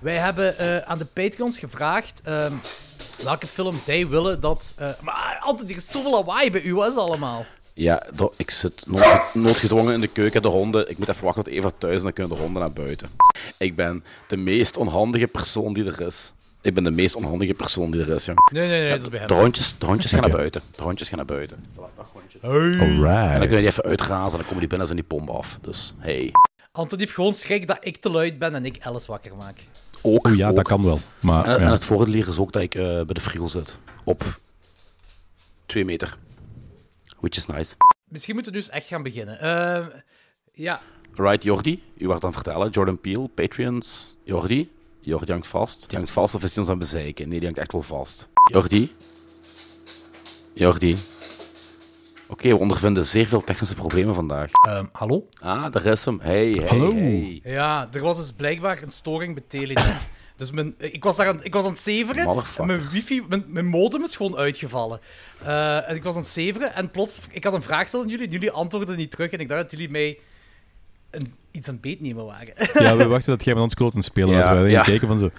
Wij hebben eh, aan de Patreons gevraagd ehm, welke film zij willen dat... eh, maar altijd, er is zoveel lawaai bij u, het allemaal? Ja, ik zit noodge- noodgedwongen in de keuken, de honden. Ik moet even wachten tot Eva thuis is en dan kunnen de honden naar buiten. Ik ben de meest onhandige persoon die er is. Ik ben de meest onhandige persoon die er is, jong. Nee, nee, nee, dat is bij hem. De hondjes, de hondjes gaan naar buiten. De hondjes gaan naar buiten. En dan Alright. kunnen die even uitrazen en dan komen die binnen en zijn die pomp af. Dus, hey. Anton heeft gewoon schrik dat ik te luid ben en ik Alice wakker maak. Ook, Oeh, ja, ook. dat kan wel. Maar En, het voordeel hier is ook dat ik eh, bij de frigo zit. Op twee meter. Which is nice. Misschien moeten we dus echt gaan beginnen. Ehm, ja, Right, Jordi, u wordt aan het vertellen. Jordan Peele, Patreons. Jordi, Jordi hangt vast. Die hangt vast of is hij ons aan het bezeiken? Nee, die hangt echt wel vast. Jordi? Jordi? Oké, we ondervinden zeer veel technische problemen vandaag. ehm, hallo? Ah, daar is hem. Hey, hey, Hallo. hey. Ja, er was dus blijkbaar een storing bij Telenet. Dus mijn, ik, was daar aan, ik was aan het zeveren. En mijn wifi, mijn, mijn modem is gewoon uitgevallen. Eh, en ik was aan het zeveren en plots, ik had een vraag gesteld aan jullie en jullie antwoordden niet terug. En ik dacht dat jullie mij een, iets aan het beetnemen waren. ja, we wachten dat jij met ons kloot aan het spelen was. Ja, wij ja. kijken van zo...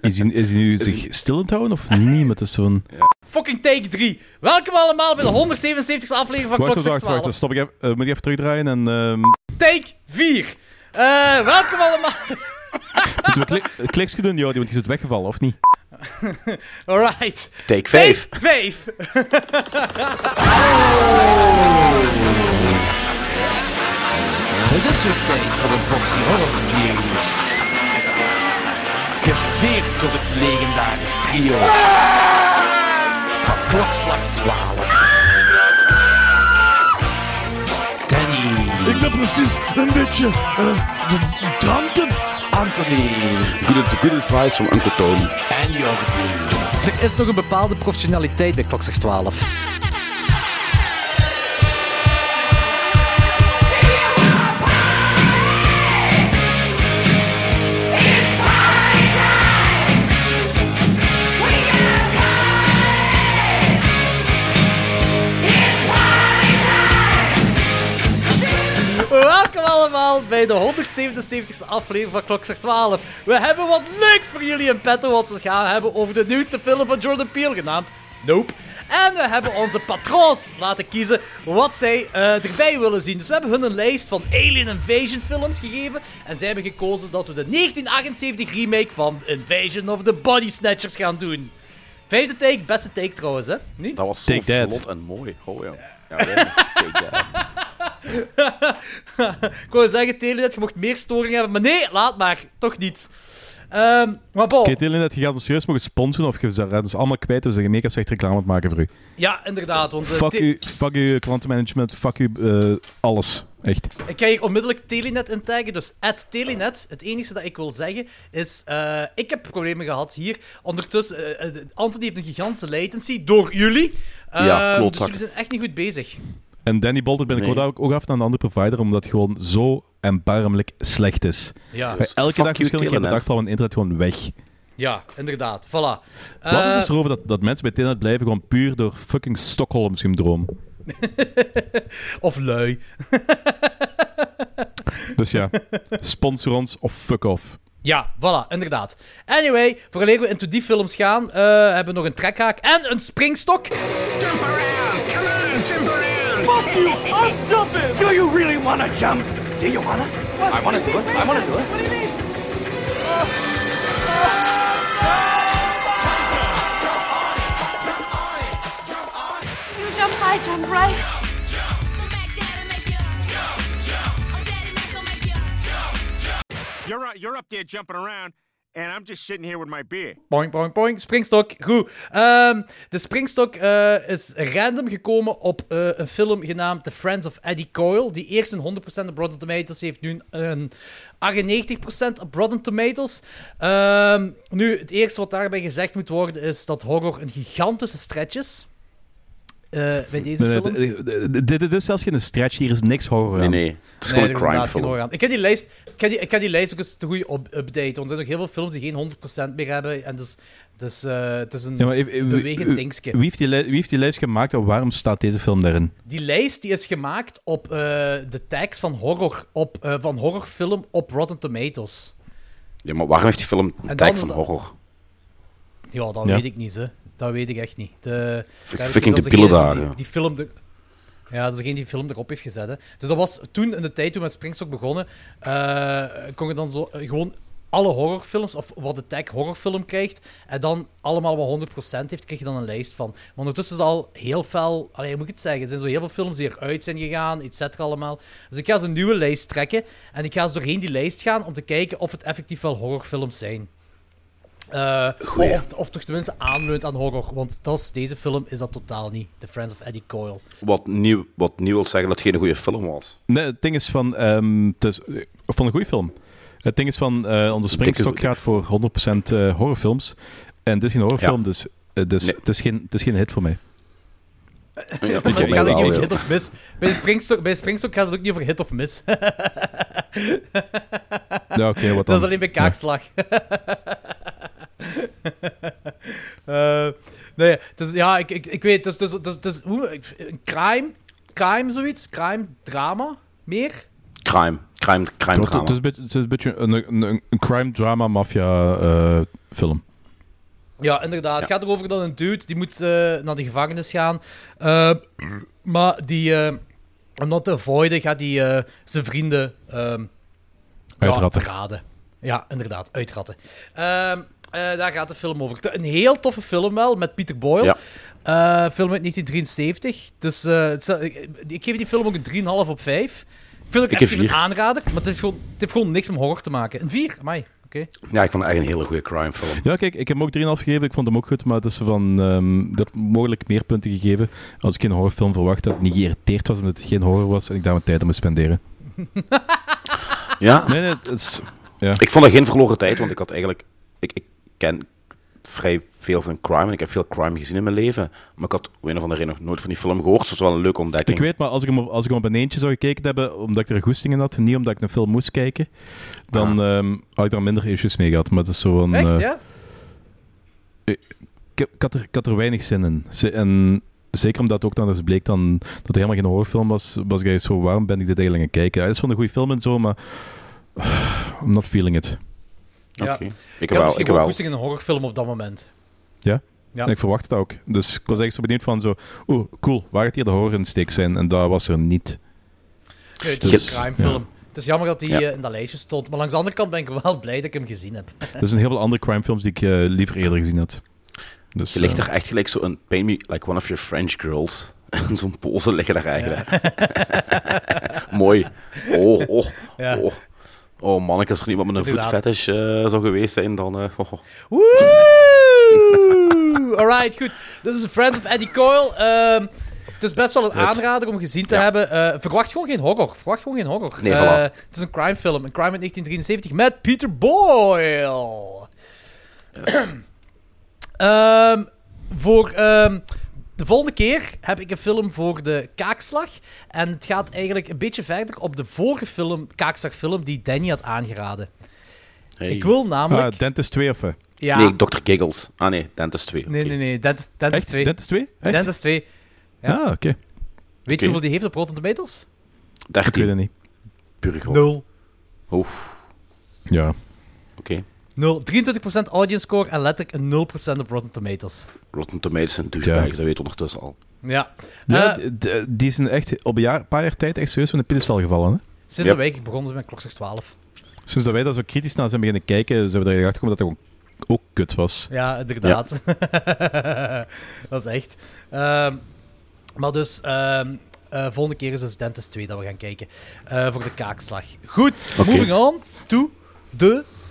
Is hij, is hij nu zich stil aan het houden of niet? Met dus zo'n... Fucking take 3. Welkom allemaal bij de 177ste aflevering van Wacht, Klokslag wacht, 12. wacht. Stop ik even. eh, moet ik even terugdraaien en... ehm Take 4. Eh, welkom allemaal. moeten we klik, kliksje doen, Jordi, want die is weggevallen, of niet? Alright. Take 5. Take 5. Het is weer tijd voor een boxy horror news. Geserveerd door het legendarisch trio van klokslag 12. Danny, Ik ben precies een beetje eh, de dranken. Anthony Good, good advice from Uncle Tony. en Jordi. Er is nog een bepaalde professionaliteit bij Klokslag 12. Allemaal bij de 177ste aflevering van Klokslag 12. We hebben wat leuks voor jullie in petto, want we gaan hebben over de nieuwste film van Jordan Peele, genaamd Nope. En we hebben onze patrons laten kiezen wat zij eh, erbij willen zien. Dus we hebben hun een lijst van Alien Invasion films gegeven. En zij hebben gekozen dat we de 1978 remake van Invasion of the Body Snatchers gaan doen. Vijfde take, beste take trouwens, hè? Niet? Dat was zo Take that. vlot en mooi. Oh ja. Ja, ja. Take that. Ik wou zeggen, Telenet, je mocht meer storing hebben. Maar nee, laat maar. Toch niet. Ehm, maar Paul, Kijk, Dylan, dat je gaat ons serieus mogen sponsoren of je gaat ons allemaal kwijt. We zeggen mega slecht reclame aan het maken voor u. ja, inderdaad. Want, eh, Fuck u, fuck u klantenmanagement, fuck u eh, alles. Echt. Ik ga hier onmiddellijk Telenet intaggen. Dus at Telenet. Het enige dat ik wil zeggen is... eh, ik heb problemen gehad hier. Ondertussen... Anthony heeft een gigantische latency. Door jullie. Ja, Ehm, klootzak. Dus jullie zijn echt niet goed bezig. En Danny Bolter ben ik Nee. ook, ook af naar een andere provider, omdat het gewoon zo erbarmelijk slecht is. Ja, Dus Elke dag verschillende keer per dag valt mijn internet gewoon weg. ja inderdaad. Voilà. Wat Eh, is erover dat, dat mensen bij Telenet blijven gewoon puur door fucking Stockholm-syndroom? of lui. Dus ja, sponsor ons of fuck off. Ja, voilà, inderdaad. Anyway, vooraleer we into die films gaan, eh, hebben we nog een trekhaak en een springstok. You! I'm jumping! Do you really want to jump? Do you want to? I want to do it. I want to do it. What do you mean? You jump high, jump right. You're up, you're up there jumping around, and I'm just sitting here with my beer. Boing, boing, boing. Springstok. Goed. Ehm, de springstok eh, is random gekomen op eh, een film genaamd The Friends of Eddie Coyle. Die eerst een 100% op Rotten Tomatoes heeft, nu een 98% op Rotten Tomatoes. Ehm, nu, het eerste wat daarbij gezegd moet worden is dat horror een gigantische stretch is. Eh, bij deze Nee, film. nee, dit- dit- dit dit is zelfs geen stretch, hier is niks horror Nee, aan. nee. Het is gewoon een crime film. Ik heb die lijst, ik heb die, ik heb die lijst ook eens te goed op updaten. Want er zijn nog heel veel films die geen 100% meer hebben. En dus, dus eh, het is een wie- bewegend dingetje. Wie heeft, die li- wie heeft die lijst gemaakt en waarom staat deze film daarin? Die lijst die is gemaakt op eh, de tags van, horror, op, eh, van horrorfilm op Rotten Tomatoes. Ja, maar waarom heeft die film een tag van dat- horror? Ja, dat Ja. weet ik niet, hè. Dat weet ik echt niet. De, fucking degene daar, Die, film ja, dat is degene die de film erop heeft gezet. Hè. Dus dat was toen, in de tijd toen we met Springstok begonnen, eh, kon je dan zo eh, gewoon alle horrorfilms, of wat de tag horrorfilm krijgt, en dan allemaal wat 100% heeft, krijg je dan een lijst van. Maar ondertussen is al heel veel, allee, moet ik het zeggen, er zijn zo heel veel films die eruit zijn gegaan, et cetera allemaal. Dus ik ga eens een nieuwe lijst trekken, en ik ga eens doorheen die lijst gaan om te kijken of het effectief wel horrorfilms zijn. Eh, of, of toch tenminste aanleunt aan horror. Want dat is, deze film is dat totaal niet. The Friends of Eddie Coyle. Wat nieuw, wat nieuw wil zeggen dat het geen goede film was. Nee, het ding is van... ehm het is, ik vond een goede film. Het ding is van... eh, onze Springstok dikke- gaat voor 100% eh, horrorfilms. En dit is geen horrorfilm, Ja. dus, eh, dus Nee. het, is geen, het is geen hit voor mij. Ja, het gaat ook wel, niet over ja. hit of miss. Bij Springstok, bij Springstok gaat het ook niet over hit of miss. Ja, oké, wat dan? dat is alleen bij kaakslag. Eh, nee, het is, ja, ik, ik, ik weet, is hoe, ik- een crime, crime zoiets, crime drama, meer? Crime. Crime, crime Het, drama. het is een beetje, het is een, beetje een, een, een, een crime drama mafia eh, film. Ja, inderdaad. Het gaat erover dat een dude die moet eh, naar de gevangenis gaan. Eh, maar die, eh, om dat te avoiden, gaat hij zijn vrienden ehm Uitratten. Ja. Ja, inderdaad, uitratten. Eh, daar gaat de film over. Een heel toffe film wel, met Peter Boyle. Ja. Eh, film uit 1973. Dus eh, het ik, ik geef die film ook een 3,5 op 5. Ik vind het Ik ook een echt een aanrader, maar het heeft, gewoon, het heeft gewoon niks met horror te maken. Een 4, amai. Oké. Ja, ik vond het eigenlijk een hele goede crime film. Ja, kijk, ik heb hem ook 3,5 gegeven. Ik vond hem ook goed, maar het is van... ehm er mogelijk meer punten gegeven als ik geen horrorfilm verwacht had. Niet geïrriteerd was omdat het geen horror was en ik daar mijn tijd aan moest spenderen. Ja, Nee, nee, het is... Ja. ik vond dat geen verloren tijd, want ik had eigenlijk... Ik, ik ken vrij veel van crime en ik heb veel crime gezien in mijn leven. Maar ik had op een of andere reden nog nooit van die film gehoord. Dus dat was wel een leuke ontdekking. Ik weet, maar als ik, hem, op- als ik hem op een eentje zou gekeken hebben, omdat ik er goesting in had, niet omdat ik een film moest kijken, dan ehm, had ik daar minder issues mee gehad. Maar het is zo een... Echt, eh, ja? ik, heb- ik had er, ik had er weinig zin in. Ze- En zeker omdat ook dan eens bleek dan, dat het helemaal geen horrorfilm was, was ik zo, waarom ben ik dit eigenlijk aan het kijken? Het is wel een goede film en zo, maar I'm not feeling it. Ja. Ik Ik heb had wel. misschien Ik heb wel wel. goesting in een horrorfilm op dat moment. Ja? Ja. En ik verwachtte dat ook. Dus ik was eigenlijk zo benieuwd van zo, oeh, cool, waar gaat hier de horror in steek zijn? En dat was er niet. Nee, het is Dus, een crimefilm. Het is jammer dat hij Ja. eh, in dat lijstje stond. Maar langs de andere kant ben ik wel blij dat ik hem gezien heb. Er zijn heel veel andere crimefilms die ik eh, liever eerder gezien had. Dus, Je ligt eh, er echt gelijk zo een Paint Me Like One of Your French Girls. Zo'n pose liggen daar eigenlijk. Mooi. Oh, oh, Ja. Oh. Oh, manneke, als er iemand met een voetfetish eh zou geweest zijn, dan... eh, oh, oh. Woe! Alright, goed. Dit is een Friend of Eddie Coyle. Ehm, het is best wel een aanrader om gezien te Ja. hebben. Eh, verwacht gewoon geen horror. Verwacht gewoon geen horror. Nee, voilà. het is een crimefilm. Een crime uit 1973 met Peter Boyle. Ehm, voor ehm, de volgende keer heb ik een film voor de kaakslag. En het gaat eigenlijk een beetje verder op de vorige film, kaakslagfilm die Danny had aangeraden. Hey. Ik wil namelijk... Ah, Dentist 2 of... eh, ja, Nee, Dr. Giggles. Ah nee, Dentist 2. nee, Oké. nee, nee. Dentist, Dentist Echt? 2. Dentist 2? Echt? Dentist 2. Ja. Ah, oké. Weet je hoeveel die heeft op Rotten Tomatoes? Ik weet 13. het niet. Pure grond. Nul. Oef, Ja. oké. Nul. 23% audience score en letterlijk een 0% op Rotten Tomatoes. Rotten Tomatoes en douchebags, Ja. dat weet ondertussen al. Ja. Ja, Eh, die zijn echt op een jaar, paar jaar tijd echt serieus van de piedestal gevallen. Hè? sinds de week begonnen ze met Klokslag 12. Sinds dat wij daar zo kritisch naar zijn beginnen kijken, zijn we er achter gekomen dat dat gewoon ook kut was. Ja, inderdaad. dat is echt. Ehm, maar dus, ehm, eh, volgende keer is dus Dentist 2 dat we gaan kijken. eh, voor de kaakslag. Goed, moving on to de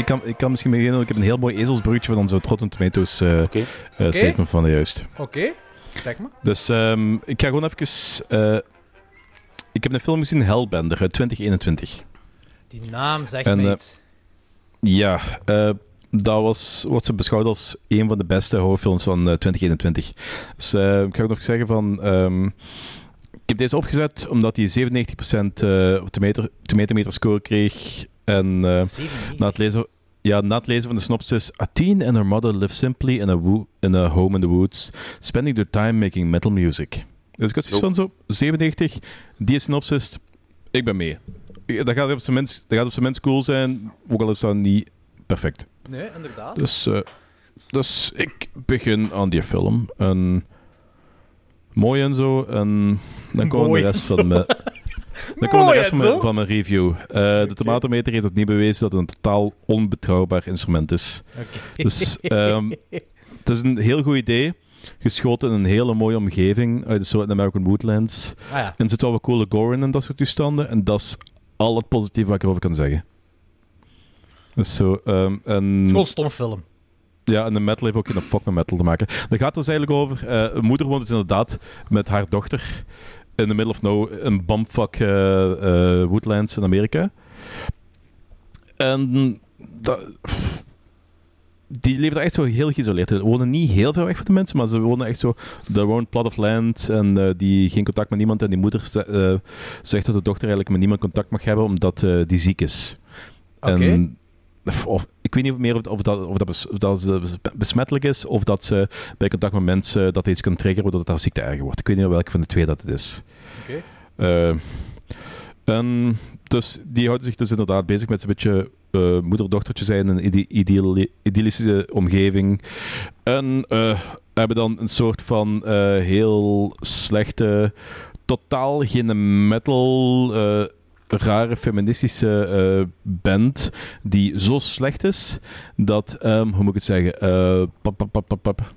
Ik kan, ik kan misschien beginnen, ik heb een heel mooi ezelsbruggetje van onze Rotten Tomatoes eh Oké. eh, statement van de juist. Oké. Zeg maar. Dus ehm, ik ga gewoon even... eh, ik heb een film gezien, Hellbender, uit 2021. Die naam zegt En, me iets. Ja, eh, dat was, wordt ze beschouwd als een van de beste horrorfilms van eh, 2021. Dus ik ga ook nog zeggen van... ehm, ik heb deze opgezet omdat hij 97% eh, op de meter, score kreeg. En eh, 97? na, het lezen, ja, na het lezen van de synopsis... A teen and her mother live simply in a, wo- in a home in the woods, spending their time making metal music. Dus ik had zoiets van zo, 97, die synopsis, ik ben mee. Dat gaat op zijn minst, dat gaat op zijn minst cool zijn, ook al is dat niet perfect. Nee, inderdaad. Dus, eh, dus ik begin aan die film. En mooi en zo. En dan komt de Mooi rest van mijn... Dan komt de rest van mijn, van mijn review. Eh, De tomatenmeter heeft het niet bewezen dat het een totaal onbetrouwbaar instrument is. Oké. Dus ehm, het is een heel goed idee. Geschoten in een hele mooie omgeving uit de soort American Woodlands. Ah ja. En er zit wel wat coole gore in en dat soort toestanden. En dat is al het positieve wat ik erover kan zeggen. Dus zo, ehm, en... Gewoon een stomme film. Ja, en de metal heeft ook geen fuck met metal te maken. Daar gaat het dus eigenlijk over. eh, een moeder woont dus inderdaad met haar dochter in the middle of no, in bumfuck eh, eh, woodlands in Amerika. En dat, pff, die leven daar echt zo heel geïsoleerd. Ze wonen niet heel ver weg van de mensen, maar ze wonen echt zo their own plot of land en eh, die geen contact met niemand. En die moeder ze- zegt dat de dochter eigenlijk met niemand contact mag hebben omdat eh, die ziek is. Oké. Of- ik weet niet meer of, of, dat, of, dat bes- of dat ze besmettelijk is of dat ze bij contact met mensen dat iets kan triggeren waardoor het haar ziekte erger wordt. Ik weet niet meer welke van de twee dat het is. Oké. Eh, en dus die houden zich dus inderdaad bezig met zo'n beetje eh moeder-dochtertje zijn in een ide- idyllische omgeving. En eh, hebben dan een soort van heel slechte, totaal geen metal, rare feministische eh, band die zo slecht is dat, ehm, hoe moet ik het zeggen, eh, pap, pap, pap, pap, pap.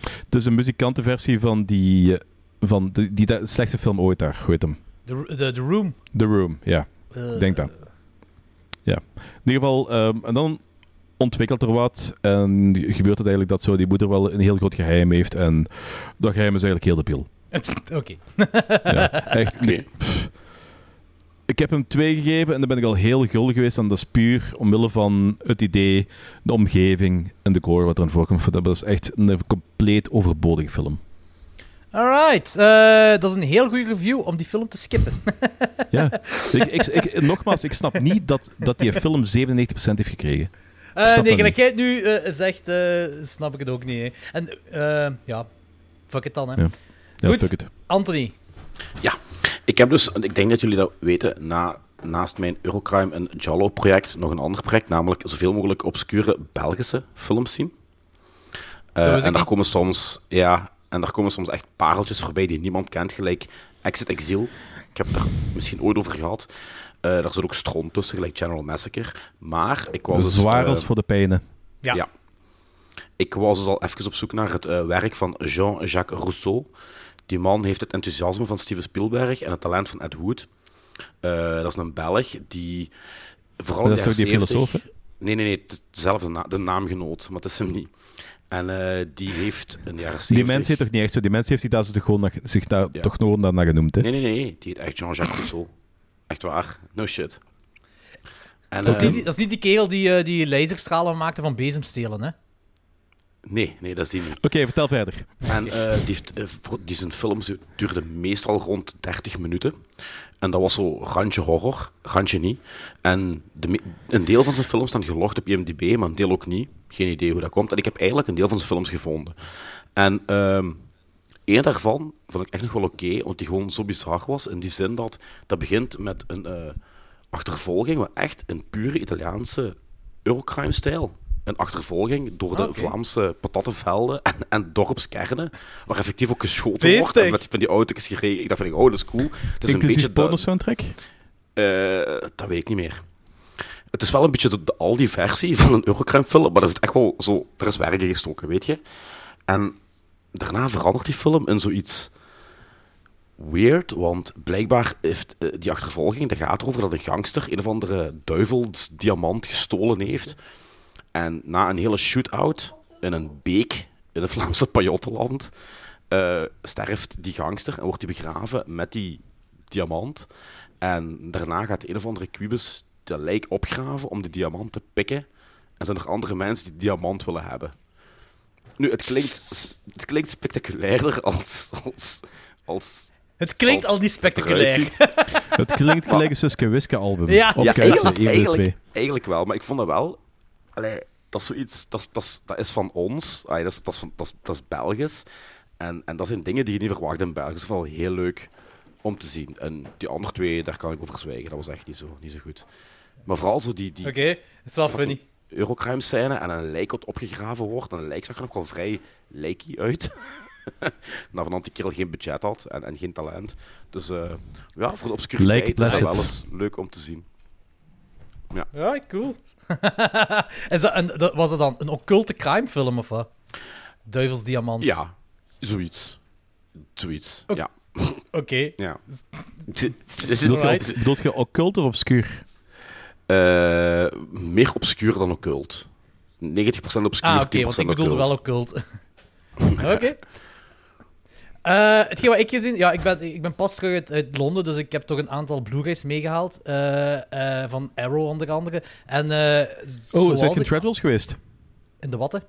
Het is een muzikantenversie van die, eh, van die, die, die slechtste film ooit daar, hoe heet hem? The, the, the Room. The Room, ja. Denk dat. Ja. In ieder geval, ehm, en dan ontwikkelt er wat. En gebeurt het eigenlijk dat zo die moeder wel een heel groot geheim heeft. En dat geheim is eigenlijk heel debiel. Oké. Ja, echt. pff. Ik heb hem twee gegeven en dan ben ik al heel gul geweest. En dat is puur omwille van het idee, de omgeving en de core wat erin voorkomt. Dat is echt een compleet overbodige film. Alright. eh, dat is een heel goede review om die film te skippen. Ja. ik, ik, ik- nogmaals, ik snap niet dat, dat die film 97% heeft gekregen. Eh, nee, dat gelijk jij het nu eh, zegt, eh, snap ik het ook niet. Hè. En ja, fuck it dan. Hè. Ja. Ja, Goed, fuck it. Anthony. Ja, ik heb dus, ik denk dat jullie dat weten, na, naast mijn Eurocrime en Jallo-project nog een ander project, namelijk zoveel mogelijk obscure Belgische films zien. Eh, en daar niet. komen soms, ja, en daar komen soms echt pareltjes voorbij die niemand kent, gelijk Exit Exile. Ik heb het er misschien ooit over gehad. Eh, daar zit ook stront tussen, gelijk General Massacre. Maar ik was dus, Zwaar eh, als voor de pijnen. Ja. Ik was dus al even op zoek naar het werk van Jean-Jacques Rousseau. Die man heeft het enthousiasme van Steven Spielberg en het talent van Ed Wood. Eh, dat is een Belg die vooral in Dat de is toch jaren die 70 filosoof, Nee, nee, nee, het is dezelfde na- de naamgenoot, maar het is hem niet. En eh, die heeft in de jaren 70... Die mens heet toch niet echt zo? Die mens heeft zich daar, zo toch gewoon naar, zich daar Ja. toch gewoon naar genoemd, hè? Nee, nee, nee, die heet echt Jean-Jacques Rousseau. Echt waar, no shit. En, Dat is, niet, dat is niet die kerel die, eh, die laserstralen maakte van bezemstelen, hè? Nee, nee, dat is die niet. Oké, vertel verder. En eh, die, heeft, eh, die zijn films duurden meestal rond 30 minuten. En dat was zo randje horror, randje niet. En de, een deel van zijn films staan gelogd op IMDb, maar een deel ook niet. Geen idee hoe dat komt. En ik heb eigenlijk een deel van zijn films gevonden. En ehm één daarvan vond ik echt nog wel oké, want die gewoon zo bizar was. In die zin dat dat begint met een eh, achtervolging, maar echt een pure Italiaanse Eurocrime-stijl. Een achtervolging door de Ah. Vlaamse patattenvelden en, en dorpskernen, waar effectief ook geschoten wordt en met van die auto's gereden. Ik dacht van, oh, dat is cool. Het is een beetje... de- soundtrack? eh, dat weet ik niet meer. Het is wel een beetje de, de Aldi-versie van een Eurocrime-film, maar er is echt wel zo... Er is werk gestoken, weet je. En daarna verandert die film in zoiets weird, want blijkbaar heeft eh, die achtervolging, dat gaat erover dat een gangster een of andere duivelsdiamant gestolen heeft. En na een hele shootout in een beek in het Vlaamse Pajottenland eh, sterft die gangster en wordt hij begraven met die diamant. En daarna gaat een of andere quibus dat lijk opgraven om die diamant te pikken. En zijn er andere mensen die die diamant willen hebben. Nu, het klinkt, het klinkt spectaculairder als... als, als Het klinkt als al niet spectaculair. Het klinkt gelijk een Suske Wiske album. Ja. Of ja, Kuifje, eigenlijk, de eigenlijk, eigenlijk wel. Maar ik vond dat wel... Allee, dat is zoiets... Dat is, dat is, dat is van ons. Allee, dat, is, dat, is van, dat, is, dat is Belgisch. En, en dat zijn dingen die je niet verwacht in België. Dat is wel heel leuk om te zien. En die andere twee, daar kan ik over zwijgen. Dat was echt niet zo, niet zo goed. Maar vooral zo die... die Oké, is wel funny. Eurocrime scène en een lijk wat opgegraven wordt. En een lijk zag er nog wel vrij lijky uit. nou, van die kerel geen budget had en, en geen talent. Dus eh, ja, voor de obscuriteit Lijk is dat wel eens leuk om te zien. Ja. Ja, cool. is dat, en, dat, was het dan een occulte crime film of wat? Duivels Diamant. Ja, zoiets. Zoiets, Oké. ja. Oké. ja. Bedoelt je, occult of obscuur? Eh, meer obscuur dan occult. 90% obscuur, Ah, oké, 10% want ik bedoelde wel occult. occult. oké. Eh, hetgeen wat ik gezien... Ja, ik ben, ik ben pas terug uit, uit Londen, dus ik heb toch een aantal Blu-rays meegehaald. eh, eh, van Arrow onder andere. En, Oh, zijn je in Treadwells geweest? In de watte?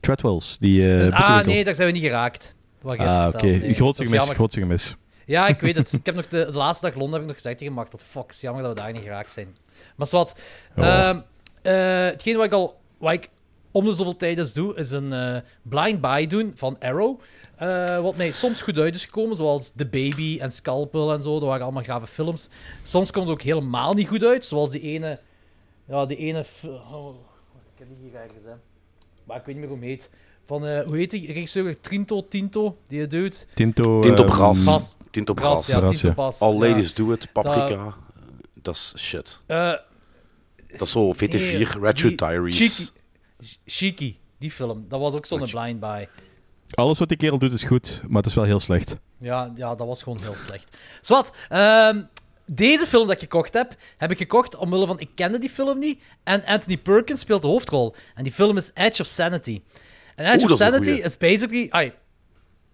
Treadwells, die... Dus- ah, nee, daar zijn we niet geraakt. Wat Ah, oké. nee. Grootste gemis, grootste gemis. Ja, ik weet het. Ik heb nog de, de laatste dag Londen heb ik nog gezegd tegen Mark dat fuck, jammer dat we daar niet geraakt zijn. Maar wat. Ja. hetgeen wat ik al wat ik om de zoveel tijd eens doe, is een eh, blind buy doen van Arrow. Eh, wat mij soms goed uit is gekomen, zoals The Baby en Scalpel en zo. Dat waren allemaal grave films. Soms komt het ook helemaal niet goed uit, zoals die ene... Ja, die ene... Oh, ik heb die hier ergens, hè. Maar ik weet niet meer hoe hem heet. Van, eh, hoe heet die regisseur? Trinto, Tinto, die het doet. Tinto... Tinto ehm, Bras. Bas. Tinto Bras, Bras. ja, Bras, Tinto. Bas. All ja. Ladies Do It, Paprika. Dat is shit. Eh, Dat is zo VT4, nee, Red die- Shoe Diaries. Cheeky. Shiki, die film. Dat was ook zo'n blind buy. Alles wat die kerel doet is goed, maar het is wel heel slecht. Ja, ja dat was gewoon heel slecht. Zwat, ehm, deze film dat ik gekocht heb, heb ik gekocht omwille van... Ik kende die film niet. En Anthony Perkins speelt de hoofdrol. En die film is Edge of Sanity. En Edge Oeh, of dat is Sanity is basically... ai,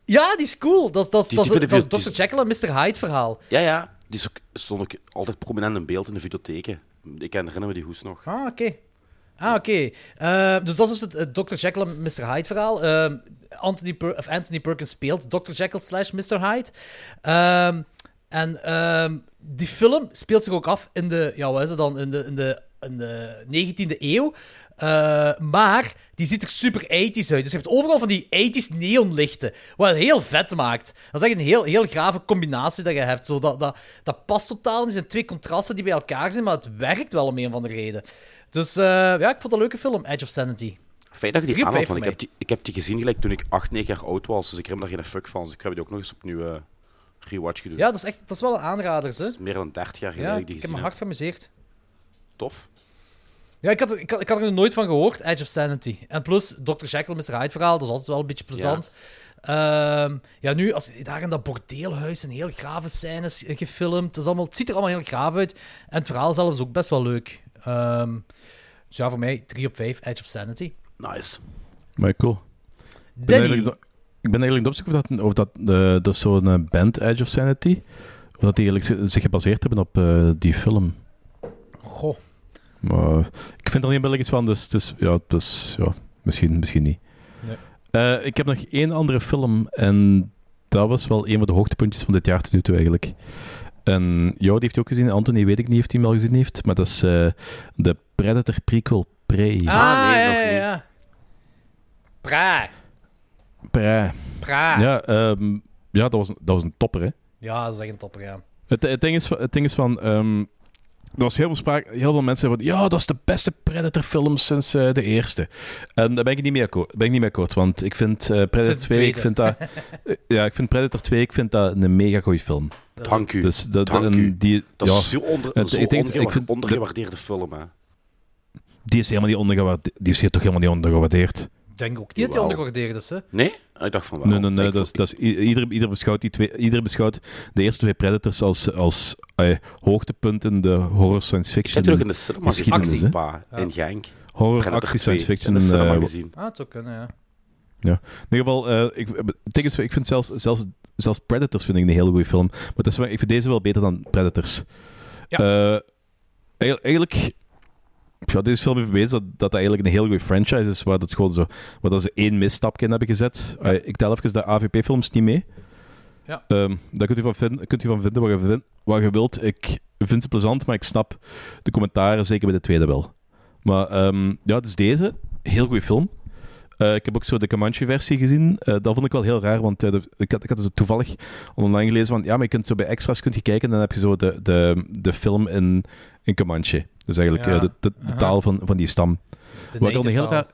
ja, die is cool. Dat is, dat is, Die- dat die dat die- Dr. Jekyll en Mr. Hyde verhaal. Ja, ja. Die is ook, stond ook altijd prominent in beeld in de videotheken. Ik herinner me die hoes nog. Ah, oké. Ah, oké. Eh, dus dat is dus het, Dr. Jekyll en Mr. Hyde verhaal. Ehm, Anthony, of Anthony Perkins speelt Dr. Jekyll slash Mr. Hyde. Ehm, en ehm, die film speelt zich ook af in de, ja, wat is het dan, in de, in de, in de 19e eeuw. Maar die ziet er super 80s uit. Dus je hebt overal van die 80s neonlichten. Wat heel vet maakt. Dat is echt een heel, heel grave combinatie dat je hebt. Zo, dat, dat, dat past totaal. Die zijn twee contrasten die bij elkaar zijn, maar het werkt wel om een van de reden. Dus eh, ja, ik vond het een leuke film, Edge of Sanity. Fijn dat je die aanhaalt, want ik heb, die, ik heb die gezien gelijk toen ik 8, 9 jaar oud was. Dus ik heb daar geen fuck van. Dus ik heb die ook nog eens opnieuw eh rewatch gedaan. Ja, dat is, echt, dat is wel een aanrader, Dat hè? is meer dan 30 jaar geleden Ja, dat ik die ik heb gezien me heb. hard geamuseerd. Tof. Ja, ik had, er- ik, had, ik had er nog nooit van gehoord, Edge of Sanity. En plus, Dr. Jekyll, Mr. Hyde verhaal, dat is altijd wel een beetje plezant. Ja, ja nu, als, daar in dat bordeelhuis een heel grave scènes gefilmd. Het, is allemaal, het ziet er allemaal heel graaf uit. En het verhaal zelf is ook best wel leuk. Ehm, dus ja, voor mij 3 op 5, Edge of Sanity. Nice. Maar cool. Ik ben eigenlijk, ik ben eigenlijk op zoek of dat, of dat, eh, dat zo'n eh, band, Edge of Sanity, of dat die eigenlijk zi- zich gebaseerd hebben op eh, die film. Goh. Maar ik vind er niet billig iets van, dus, dus ja, dus, ja misschien, misschien niet. Nee. Eh, ik heb nog één andere film en dat was wel een van de hoogtepuntjes van dit jaar tot nu toe eigenlijk. En jou, die heeft hij ook gezien. Anthony weet ik niet of hij hem al gezien heeft, maar dat is eh, de Predator prequel Prey. Ah, nee, ja, nog ja, niet. ja. Pra. Prey. Pra. Ja, ehm, ja dat, was, een- dat was een topper, hè. Ja, dat is echt een topper, ja. Het, het, ding is, van- het ding is van... ehm, er was heel veel sprake... Heel veel mensen zeiden van... Ja, dat is de beste Predator-film sinds eh, de eerste. En daar ben ik niet mee akkoord. Ben ik niet mee akkoord want ik vind eh, Predator Sinds de 2... Ik vind dat... ja, ik vind Predator 2... Ik vind dat een mega goede film. Dank u. Dus dat, Dank en u. Die, Dat ja, is zo, onder, het- zo ik denk- ondergewa- ik vind- ondergewaardeerde film, hè. die is helemaal niet ondergewaardeerd. Die is hier toch helemaal niet ondergewaardeerd. Ik denk ook niet dat die ondergewaardeerd is, hè. Nee? Ah, Ik dacht van wel. Nee, nee, nee. Ik Dat dat is, ieder, ieder, beschouwt die twee, ieder beschouwt de eerste twee Predators als, als eh, hoogtepunt in de horror science Ik fiction. heb die ook in de cinema gezien, actie, pa, in Genk. Horror, Predator actie, 2, science fiction. In de cinema eh, gezien. Ah, het zou kunnen, ja. Ja. In ieder geval, eh, ik, ik vind zelfs, zelfs, zelfs Predators vind ik een hele goede film. Maar het is, wel- ik vind deze wel beter dan Predators. Ja. Eh, eigenlijk, ja, deze film heeft bewezen dat, dat dat eigenlijk een heel goede franchise is, waar, dat gewoon zo, waar dat ze één misstapje in hebben gezet. Eh, ik tel even de AVP-films niet mee. Ja. Ehm, daar kunt u van vinden, kunt u van vinden wat je, wilt. Ik vind ze plezant, maar ik snap de commentaren, zeker bij de tweede wel. Maar ehm, ja, het is deze. Heel goede film. Eh, ik heb ook zo de Comanche-versie gezien. Eh, dat vond ik wel heel raar, want eh, de- ik, had, ik had dus toevallig online gelezen van... Ja, maar je kunt zo bij extras kunt je kijken en dan heb je zo de, de, de film in, in Comanche. Dus eigenlijk Ja. de, de, taal van, van die stam. De Wat ik een heel raar...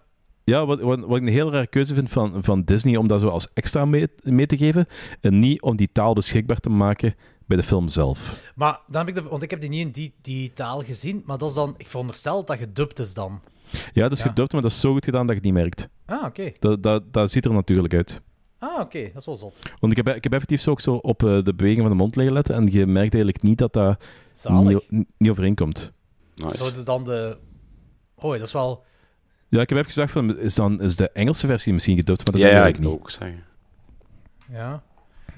Ja, wat, wat, wat ik een heel rare keuze vind van, van Disney om dat zo als extra mee, mee te geven. En niet om die taal beschikbaar te maken bij de film zelf. Maar dan heb ik de, want ik heb die niet in die, die taal gezien, maar dat is dan, ik veronderstel dat dat gedubt is dan. Ja, dat is Ja. gedubt, maar dat is zo goed gedaan dat je het niet merkt. Ah, oké. Dat, dat, dat ziet er natuurlijk uit. Ah, oké, dat is wel zot. Want ik heb, ik heb effectief zo ook zo op eh, de beweging van de mond liggen letten en je merkt eigenlijk niet dat dat niet, niet overeenkomt. Zo is dan de... Oh, dat is wel... Ja, ik heb even gezegd van, is, dan, is de Engelse versie misschien gedubt, maar dat Ja, ja, ik niet. ook zeggen. Ja.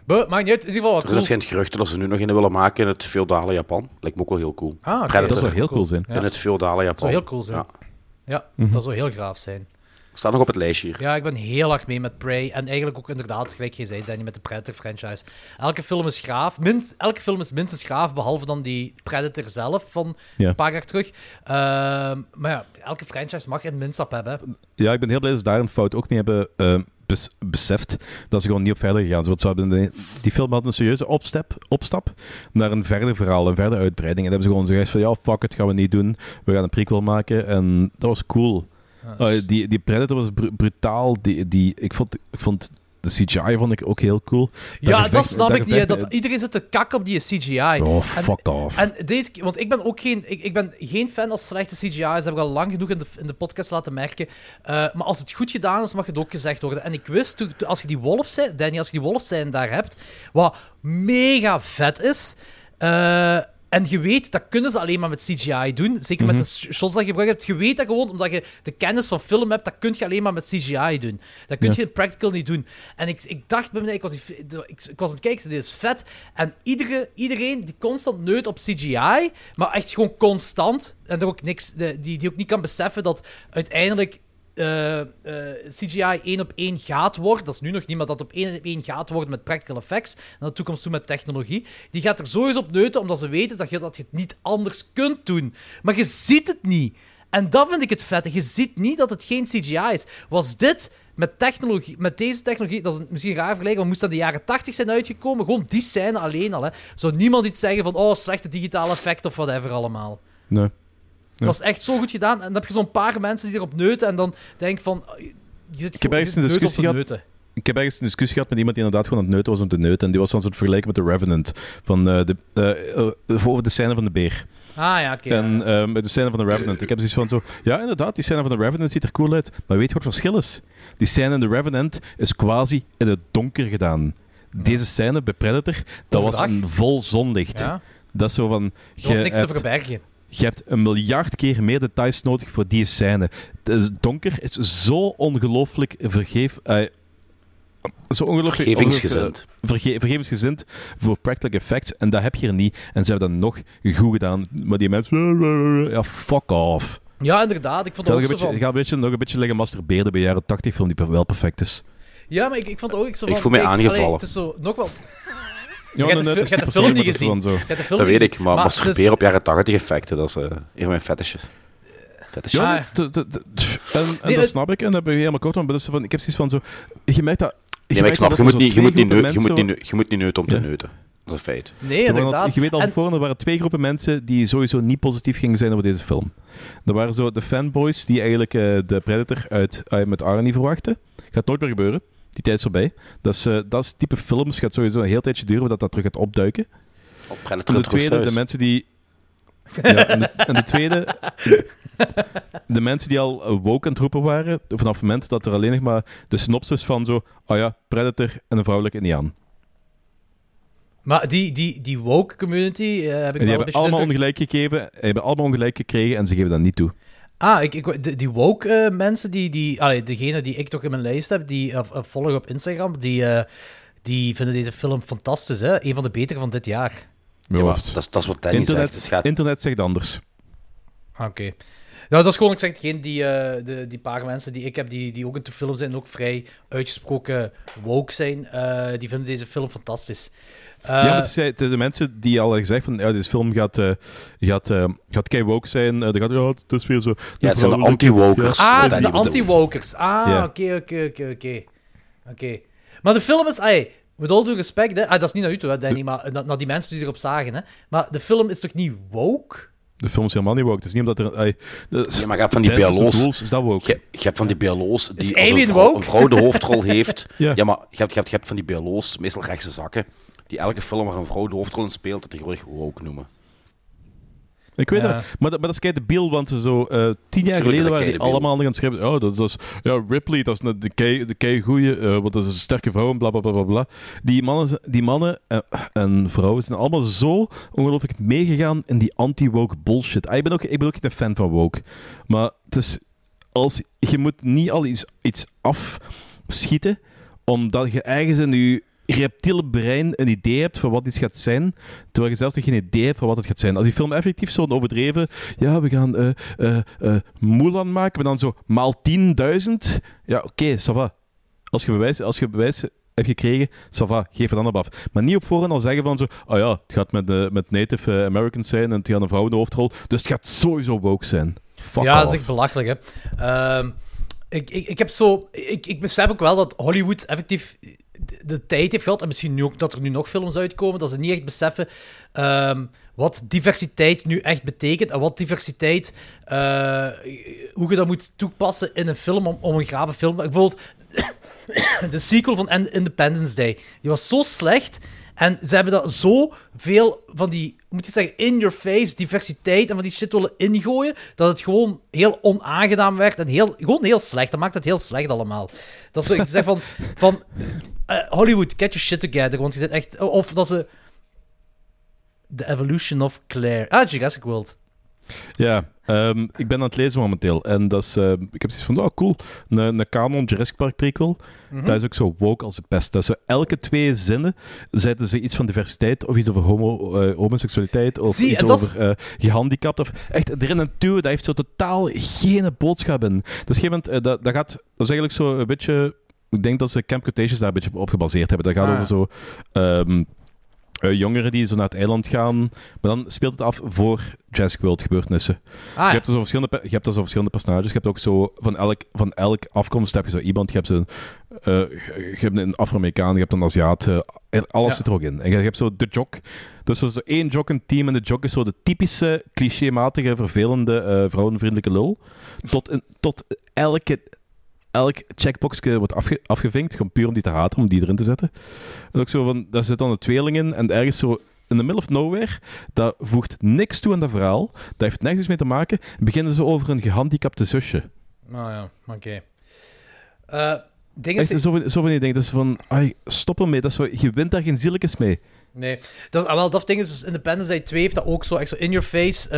Maar maakt niet uit, in ieder geval wel Er cool. zijn geruchten dat ze nu nog een willen maken in het feodale Japan. Lijkt me ook wel heel cool. Ah. Predator. Dat zou heel cool zijn. Ja. In het feodale Japan. Dat zou heel cool zijn. Ja. Ja, Mhm. dat zou heel graaf zijn. Staat nog op het lijstje hier. Ja, ik ben heel hard mee met Prey. En eigenlijk ook inderdaad, gelijk je zei, Danny, met de Predator-franchise. Elke film is gaaf. Minst, elke film is minstens gaaf, behalve dan die Predator zelf van Ja. een paar jaar terug. Ehm, maar ja, elke franchise mag een minstap hebben. Ja, ik ben heel blij dat ze daar een fout ook mee hebben eh, bes- beseft. Dat ze gewoon niet op verder gegaan zijn. Want ze een- die film had een serieuze opstap, opstap naar een verder verhaal, een verder uitbreiding. En dan hebben ze gewoon gezegd van, ja, fuck it, gaan we niet doen. We gaan een prequel maken. En dat was cool. Die, die Predator was br- brutaal. Die, die, ik, vond, ik vond de CGI vond ik ook heel cool. Ja, dat snap ik niet. Dat iedereen zit te kakken op die CGI. Oh, En- fuck off. En deze, want ik ben ook geen, ik, ik ben geen fan als slechte CGI is. Dat heb ik al lang genoeg in de, in de podcast laten merken. Eh, maar als het goed gedaan is, mag het ook gezegd worden. En ik wist, toen, toen- als je die wolf zijn, Danny, als je die wolf zijn daar hebt, wat mega vet is. eh, en je weet, dat kunnen ze alleen maar met CGI doen. Zeker met de sh- shots dat je gebruikt hebt. Je weet dat gewoon, omdat je de kennis van film hebt, dat kun je alleen maar met CGI doen. Dat kun Ja. je practical niet doen. En ik, ik dacht bij mij, ik was, die, ik, ik was aan het kijken, dit is vet. En iedere, iedereen die constant neut op CGI, maar echt gewoon constant, en er ook niks, die, die ook niet kan beseffen dat uiteindelijk eh, eh, CGI één op één gaat worden. Dat is nu nog niet, maar dat op één op één gaat worden met practical effects. Naar de toekomst toe met technologie. Die gaat er sowieso op neuten, omdat ze weten dat je, dat je het niet anders kunt doen. Maar je ziet het niet. En dat vind ik het vette. Je ziet niet dat het geen CGI is. Was dit met, technologie, met deze technologie, dat is misschien raar vergelijken, maar moest dat in de jaren 80 zijn uitgekomen? Gewoon die scène alleen al. Hè. Zou niemand iets zeggen van, oh, slechte digitale effect of whatever allemaal. Nee. Dat is echt zo goed gedaan. En dan heb je zo'n paar mensen die erop neuten en dan denk van... Je zit Ik heb ergens een discussie gehad. Ik heb ergens een discussie gehad met iemand die inderdaad gewoon aan het neuten was om te neuten. En die was dan zo het vergelijken met de Revenant. Van eh, de, eh, eh, over de scène van de beer. Ah ja, oké. En ja. met de scène van de Revenant. Ik heb zoiets van zo... Ja, inderdaad, die scène van de Revenant ziet er cool uit. Maar weet je wat het verschil is? Die scène in de Revenant is quasi in het donker gedaan. Deze scène bij Predator, dat was een vol zonlicht. Ja. Dat is zo van... Er was niks te verbergen. Je hebt een miljard keer meer details nodig voor die scène. Het donker is zo ongelooflijk vergeef... eh, zo ongelooflijk... Vergevingsgezind. eh, verge- vergevingsgezind voor practical effects. En dat heb je er niet. En ze hebben dat nog goed gedaan. Maar die mensen... Ja, fuck off. Ja, inderdaad. Ik vond nog ook een zo beetje, van... ga een beetje, nog een beetje liggen masturberen bij jaren 80 film die wel perfect is. Ja, maar ik, ik vond ook ik zo Ik van... voel mij kijk, aangevallen. allee, het is zo... Nogmaals... Ja, je hebt de, je hebt film niet maar gezien. Je hebt de film Dat weet gezien. ik, maar, dus- masturberen op jaren 80 effecten, dat is eh, een van mijn fetishes. Ja, en, en Nee, dat het- snap ik. En dat ben je helemaal kort. Maar dat is van, ik heb zoiets van zo... Je merkt dat... Nee, maar ik merkt snap, dat je moet zo niet, je moet niet, neu- groepen je moet niet, je moet niet neuten om te Ja. neuten. Dat is een feit. Nee, Er al- je weet al En- voor, er waren twee groepen mensen die sowieso niet positief gingen zijn over deze film. Er waren zo de fanboys die eigenlijk eh, de Predator uit, uit met Arnie verwachten. Gaat nooit meer gebeuren. Die tijd is voorbij. Dat is, eh, dat is type films. Gaat sowieso een heel tijdje duren voordat dat terug gaat opduiken. Op En Predator de tweede, de mensen die... Ja, en, de, en de tweede... De mensen die al woke aan het roepen waren, vanaf het moment dat er alleen nog maar de synopsis van zo... Oh ja, Predator en een vrouwelijke indiaan. Maar die, die, die woke community eh, heb ik En die wel een hebben allemaal ongelijk gegeven, hebben allemaal ongelijk gekregen en ze geven dat niet toe. Ah, ik, ik, die, woke eh, mensen, die, die, allee, degene die ik toch in mijn lijst heb, die uh, volgen op Instagram, die, uh, die vinden deze film fantastisch. Hè? Een van de betere van dit jaar. Ja, maar dat, is, dat is wat Danny internet, zegt. Het gaat... Internet zegt anders. Oké. Okay. Nou, dat is gewoon, ik zeg, degene die, uh, de, die paar mensen die ik heb, die, die ook in de film zijn, ook vrij uitgesproken woke zijn, uh, die vinden deze film fantastisch. Uh, ja, maar het is de mensen die al gezegd van, ja, deze film gaat, uh, gaat, uh, gaat kei woke zijn. gaat, ja, het is weer zo... Ja, het zijn de anti-wokers. Ja. Ah, het zijn de anti-wokers. Ah, oké, oké, oké, oké. Oké. Maar de film is... Ay, met al due respect, hè. Ah, dat is niet naar u toe, hè, Danny, maar naar, naar die mensen die erop zagen. Hè. Maar de film is toch niet woke? De film is helemaal niet woke. Het is niet omdat er... Ay, ja, maar je hebt van die BLO's... Is dat woke? Je, je hebt van die BLO's die als een vrouw, een vrouw, de hoofdrol heeft... ja. ja, maar je hebt, je, hebt, je hebt van die BLO's, meestal rechtse zakken, die elke film waar een vrouw de hoofdrol in speelt, dat tegenwoordig woke noemen. Ik weet ja. dat. Maar, dat. maar dat is kei debiel, want zo uh, tien jaar geleden waren die allemaal aan het schrijven. Oh, dat is ja, Ripley, dat is de kei, de kei goeie, uh, want dat is een sterke vrouw en bla bla bla bla. bla. Die mannen, die mannen uh, en vrouwen zijn allemaal zo ongelooflijk meegegaan in die anti-woke bullshit. Ah, ik, ben ook, ik ben ook niet een fan van woke. Maar het is, als, je moet niet al iets, iets afschieten, omdat je ergens in je reptiele brein een idee hebt van wat iets gaat zijn, terwijl je zelfs nog geen idee hebt van wat het gaat zijn. Als die film effectief zo'n overdreven, ja, we gaan uh, uh, uh, Mulan maken, maar dan zo maal 10.000, ja, oké, okay, ça va. Als je bewijs, als je bewijs hebt gekregen, ça va, geef het dan op af. Maar niet op voorhand al zeggen van zo, oh ja, het gaat met, met Native Americans zijn en het gaat een vrouw in de hoofdrol, dus het gaat sowieso woke zijn. Fuck ja, dat is echt belachelijk, hè. Uh, ik, ik, ik heb zo... Ik, ik besef ook wel dat Hollywood effectief de tijd heeft gehad, en misschien nu ook dat er nu nog films uitkomen, dat ze niet echt beseffen um, wat diversiteit nu echt betekent en wat diversiteit, uh, hoe je dat moet toepassen in een film om, om een grave film. Bijvoorbeeld de sequel van Independence Day, die was zo slecht en ze hebben dat zo veel van die, moet je zeggen, in-your-face diversiteit en van die shit willen ingooien, dat het gewoon heel onaangenaam werd en heel, gewoon heel slecht. Dat maakt het heel slecht allemaal. Dat is ik zeg van, van uh, Hollywood, get your shit together, want je zit echt, of dat ze... The Evolution of Claire. Ah, Jurassic World. Ja, um, ik ben aan het lezen momenteel. En dat is, uh, ik heb zoiets van, oh cool, een, een canon Jurassic Park prequel. -hmm. Dat is ook zo woke als het best. Dat zo, elke twee zinnen zetten ze iets van diversiteit, of iets over homo, uh, homoseksualiteit, of Zie, iets over uh, gehandicapt. Of echt erin en toe, dat heeft zo totaal geen boodschap in. Dat is geen dat, dat gaat, dat is eigenlijk zo een beetje... Ik denk dat ze Camp Cretaceous daar een beetje op gebaseerd hebben. Dat gaat ah. over zo... Um, uh, jongeren die zo naar het eiland gaan. Maar dan speelt het af voor Jurassic World gebeurtenissen. Ah, ja. je, hebt dus verschillende, je hebt dus verschillende personages. Je hebt ook zo van elk, van elk afkomst heb je zo iemand. Je hebt, een, uh, je hebt een Afro-Amerikaan, je hebt een Aziat. Uh, alles ja. zit er ook in. En je, je hebt zo de jock. Dus is zo één jock een team. En de jock is zo de typische, clichématige, vervelende, vrouwenvriendelijke lul. Tot, in, tot elke elk checkboxje wordt afge afgevinkt, gewoon puur om die te haten, om die erin te zetten. En ook zo van, daar zit dan een tweeling in en ergens zo in the middle of nowhere, dat voegt niks toe aan dat verhaal, dat heeft nergens mee te maken, beginnen ze over een gehandicapte zusje. Nou ja, oké. Okay. Uh, dingen is zo, van, zo van die dingen, dat is van, ai, stop ermee, dat is zo, je wint daar geen zielekes mee. Nee, dat ah, wel, dat ding is, dus Independence Day 2 heeft dat ook zo echt zo in your face, uh,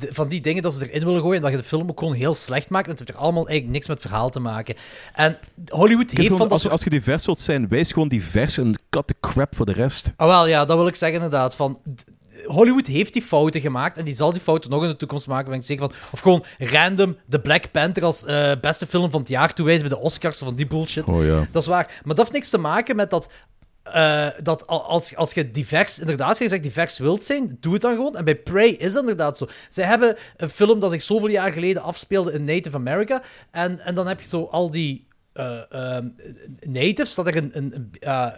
de, van die dingen dat ze erin willen gooien en dat je de film ook gewoon heel slecht maakt en het heeft er allemaal eigenlijk niks met het verhaal te maken. En Hollywood heeft gewoon, van dat als, soort... als je divers wilt zijn, wees gewoon divers en cut the crap voor de rest. Ah wel, ja, dat wil ik zeggen inderdaad, van... Hollywood heeft die fouten gemaakt en die zal die fouten nog in de toekomst maken, ben ik zeker van. Of gewoon random The Black Panther als uh, beste film van het jaar toewijzen bij de Oscars of van die bullshit. Oh, ja. Dat is waar. Maar dat heeft niks te maken met dat uh, dat als, als je divers, inderdaad, je zegt divers wilt zijn, doe het dan gewoon. En bij Prey is dat inderdaad zo. Zij hebben een film dat zich zoveel jaar geleden afspeelde in Native America. En, en dan heb je zo al die uh, uh, natives dat er een, een,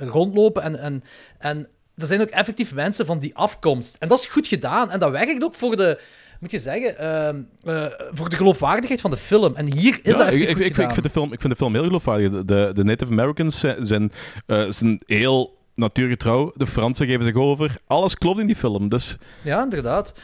rondlopen. En, en, en er zijn ook effectief mensen van die afkomst. En dat is goed gedaan. En dat werkt ook voor de moet je zeggen, uh, uh, voor de geloofwaardigheid van de film. En hier is ja, dat ik, ik, ik, vind de film, ik vind de film heel geloofwaardig. De, de Native Americans zijn, uh, zijn heel natuurgetrouw. De Fransen geven zich over. Alles klopt in die film, dus... Ja, inderdaad.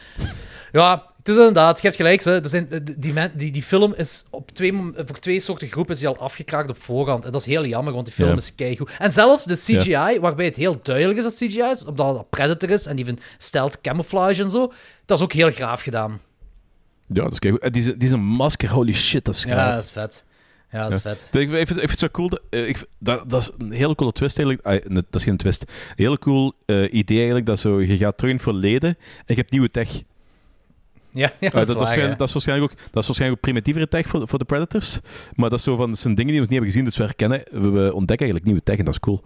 Ja, het is inderdaad, je hebt gelijk. Hè. Er zijn, die, die, die film is op twee, voor twee soorten groepen is die al afgekraakt op voorhand. En dat is heel jammer, want die film Ja. is keigoed. En zelfs de CGI, waarbij het heel duidelijk is dat CGI is, omdat dat Predator is en even stealth camouflage en zo, dat is ook heel graaf gedaan. Ja, dat is kijk. eh, Die, is- die is een masker, holy shit, dat is Ja, dat is vet. Ja, dat is Ja. vet. Ik vind, ik vind het zo cool. dat- eh, ik, dat, dat is een hele coole twist eigenlijk. Ah, dat is geen twist. Een heel cool eh, idee eigenlijk. Dat zo, je gaat terug in het verleden en je hebt nieuwe tech. Ja, ja Ah, dat is dat, waar, waarschijnlijk, ja. dat, is waarschijnlijk ook, dat is waarschijnlijk ook primitievere tech voor, voor de Predators. Maar dat, is zo van, dat zijn dingen die we nog niet hebben gezien. Dus we herkennen, we, we ontdekken eigenlijk nieuwe tech en dat is cool.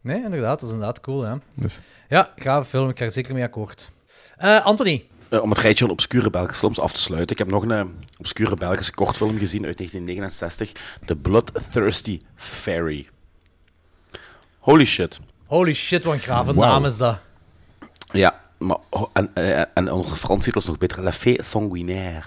Nee, inderdaad. Dat is inderdaad cool, ja. Dus. Ja, gave film. Ik ga er zeker mee akkoord. Eh, Anthony. Eh, om het rijtje van obscure Belgische films af te sluiten. Ik heb nog een eh, obscure Belgische kortfilm gezien uit 1969. The Bloodthirsty Fairy. Holy shit. Holy shit, wat een grave naam is dat. Ja, maar, oh, en, eh, en onze Frans titel is nog beter. La Fée Sanguinaire.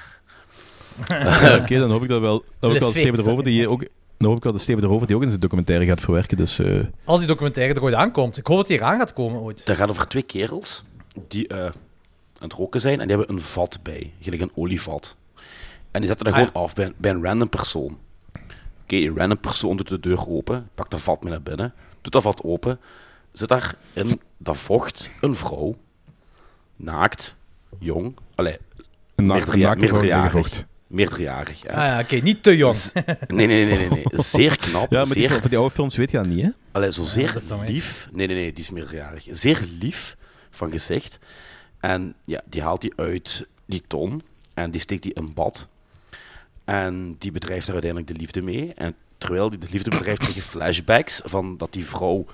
Oké, dan hoop ik dat wel. Dan hoop ik wel Steven de Fils. Rover die ook. Dan hoop ik wel de Steven de Rover die ook in zijn documentaire gaat verwerken. Dus, eh, Als die documentaire er ooit aankomt. Ik hoop dat die eraan gaat komen ooit. Dat gaat over twee kerels die eh, aan het roken zijn en die hebben een vat bij, gelijk een olievat. En die zetten dat Ah, gewoon af bij, bij een random persoon. Oké, die random persoon doet de deur open, pakt dat vat mee naar binnen, doet dat vat open, zit daar in dat vocht een vrouw, naakt, jong, allee, Een in meerderjarig. vocht. Meerderjarig, ja. Ah ja, oké, niet te jong. Z- Nee, nee, nee, nee, nee. Zeer knap. ja, maar die, voor die oude films weet je dat niet, hè? Allee, zo zeer lief. Nee, nee, nee, die is meerderjarig. Zeer lief van gezicht. En ja, die haalt die uit die ton en die steekt die in bad. En die bedrijft er uiteindelijk de liefde mee. En terwijl die de liefde bedrijft, krijg je flashbacks van dat die vrouw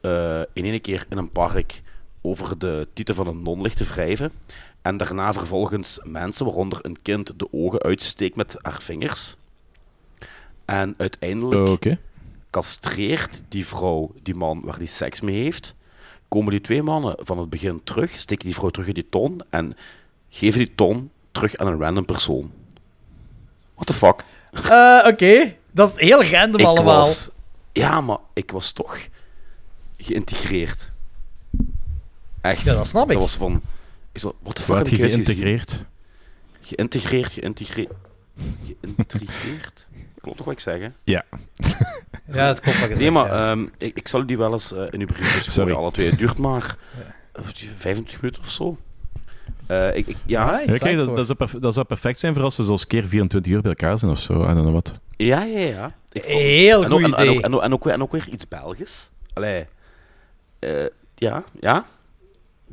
eh, in één keer in een park over de titel van een non ligt te wrijven. En daarna vervolgens mensen, waaronder een kind, de ogen uitsteekt met haar vingers. En uiteindelijk Oh, castreert die vrouw die man waar die seks mee heeft. Komen die twee mannen van het begin terug, steken die vrouw terug in die ton en geven die ton terug aan een random persoon. What the fuck? Eh, oké. Dat is heel random Ik allemaal. was... Ja, maar ik was toch geïntegreerd. Echt. Ja, dat snap ik. Dat was van... Ik zo, what the fuck heb ik geïntegreerd? Geïntegreerd, geïntegreerd... Geïntegreerd? Klopt toch wat ik zeg, hè? Ja. Ja, het klopt wat je Nee, maar ja. ehm, ik, ik zal die wel eens eh, in uw brief Sorry. gooien, alle twee. Het duurt maar eh, 25 minuten of zo. Eh, ik, ik, ja, kijk, dat, dat, zou dat zou perfect zijn voor als ze zoals keer 24 uur bij elkaar zijn of zo. I don't know wat. ja, ja, ja. Ik vond- Heel en ook, goed en, en, ook, idee. en, ook, en, ook, weer- en ook weer iets Belgisch. Allee. eh, ja, ja.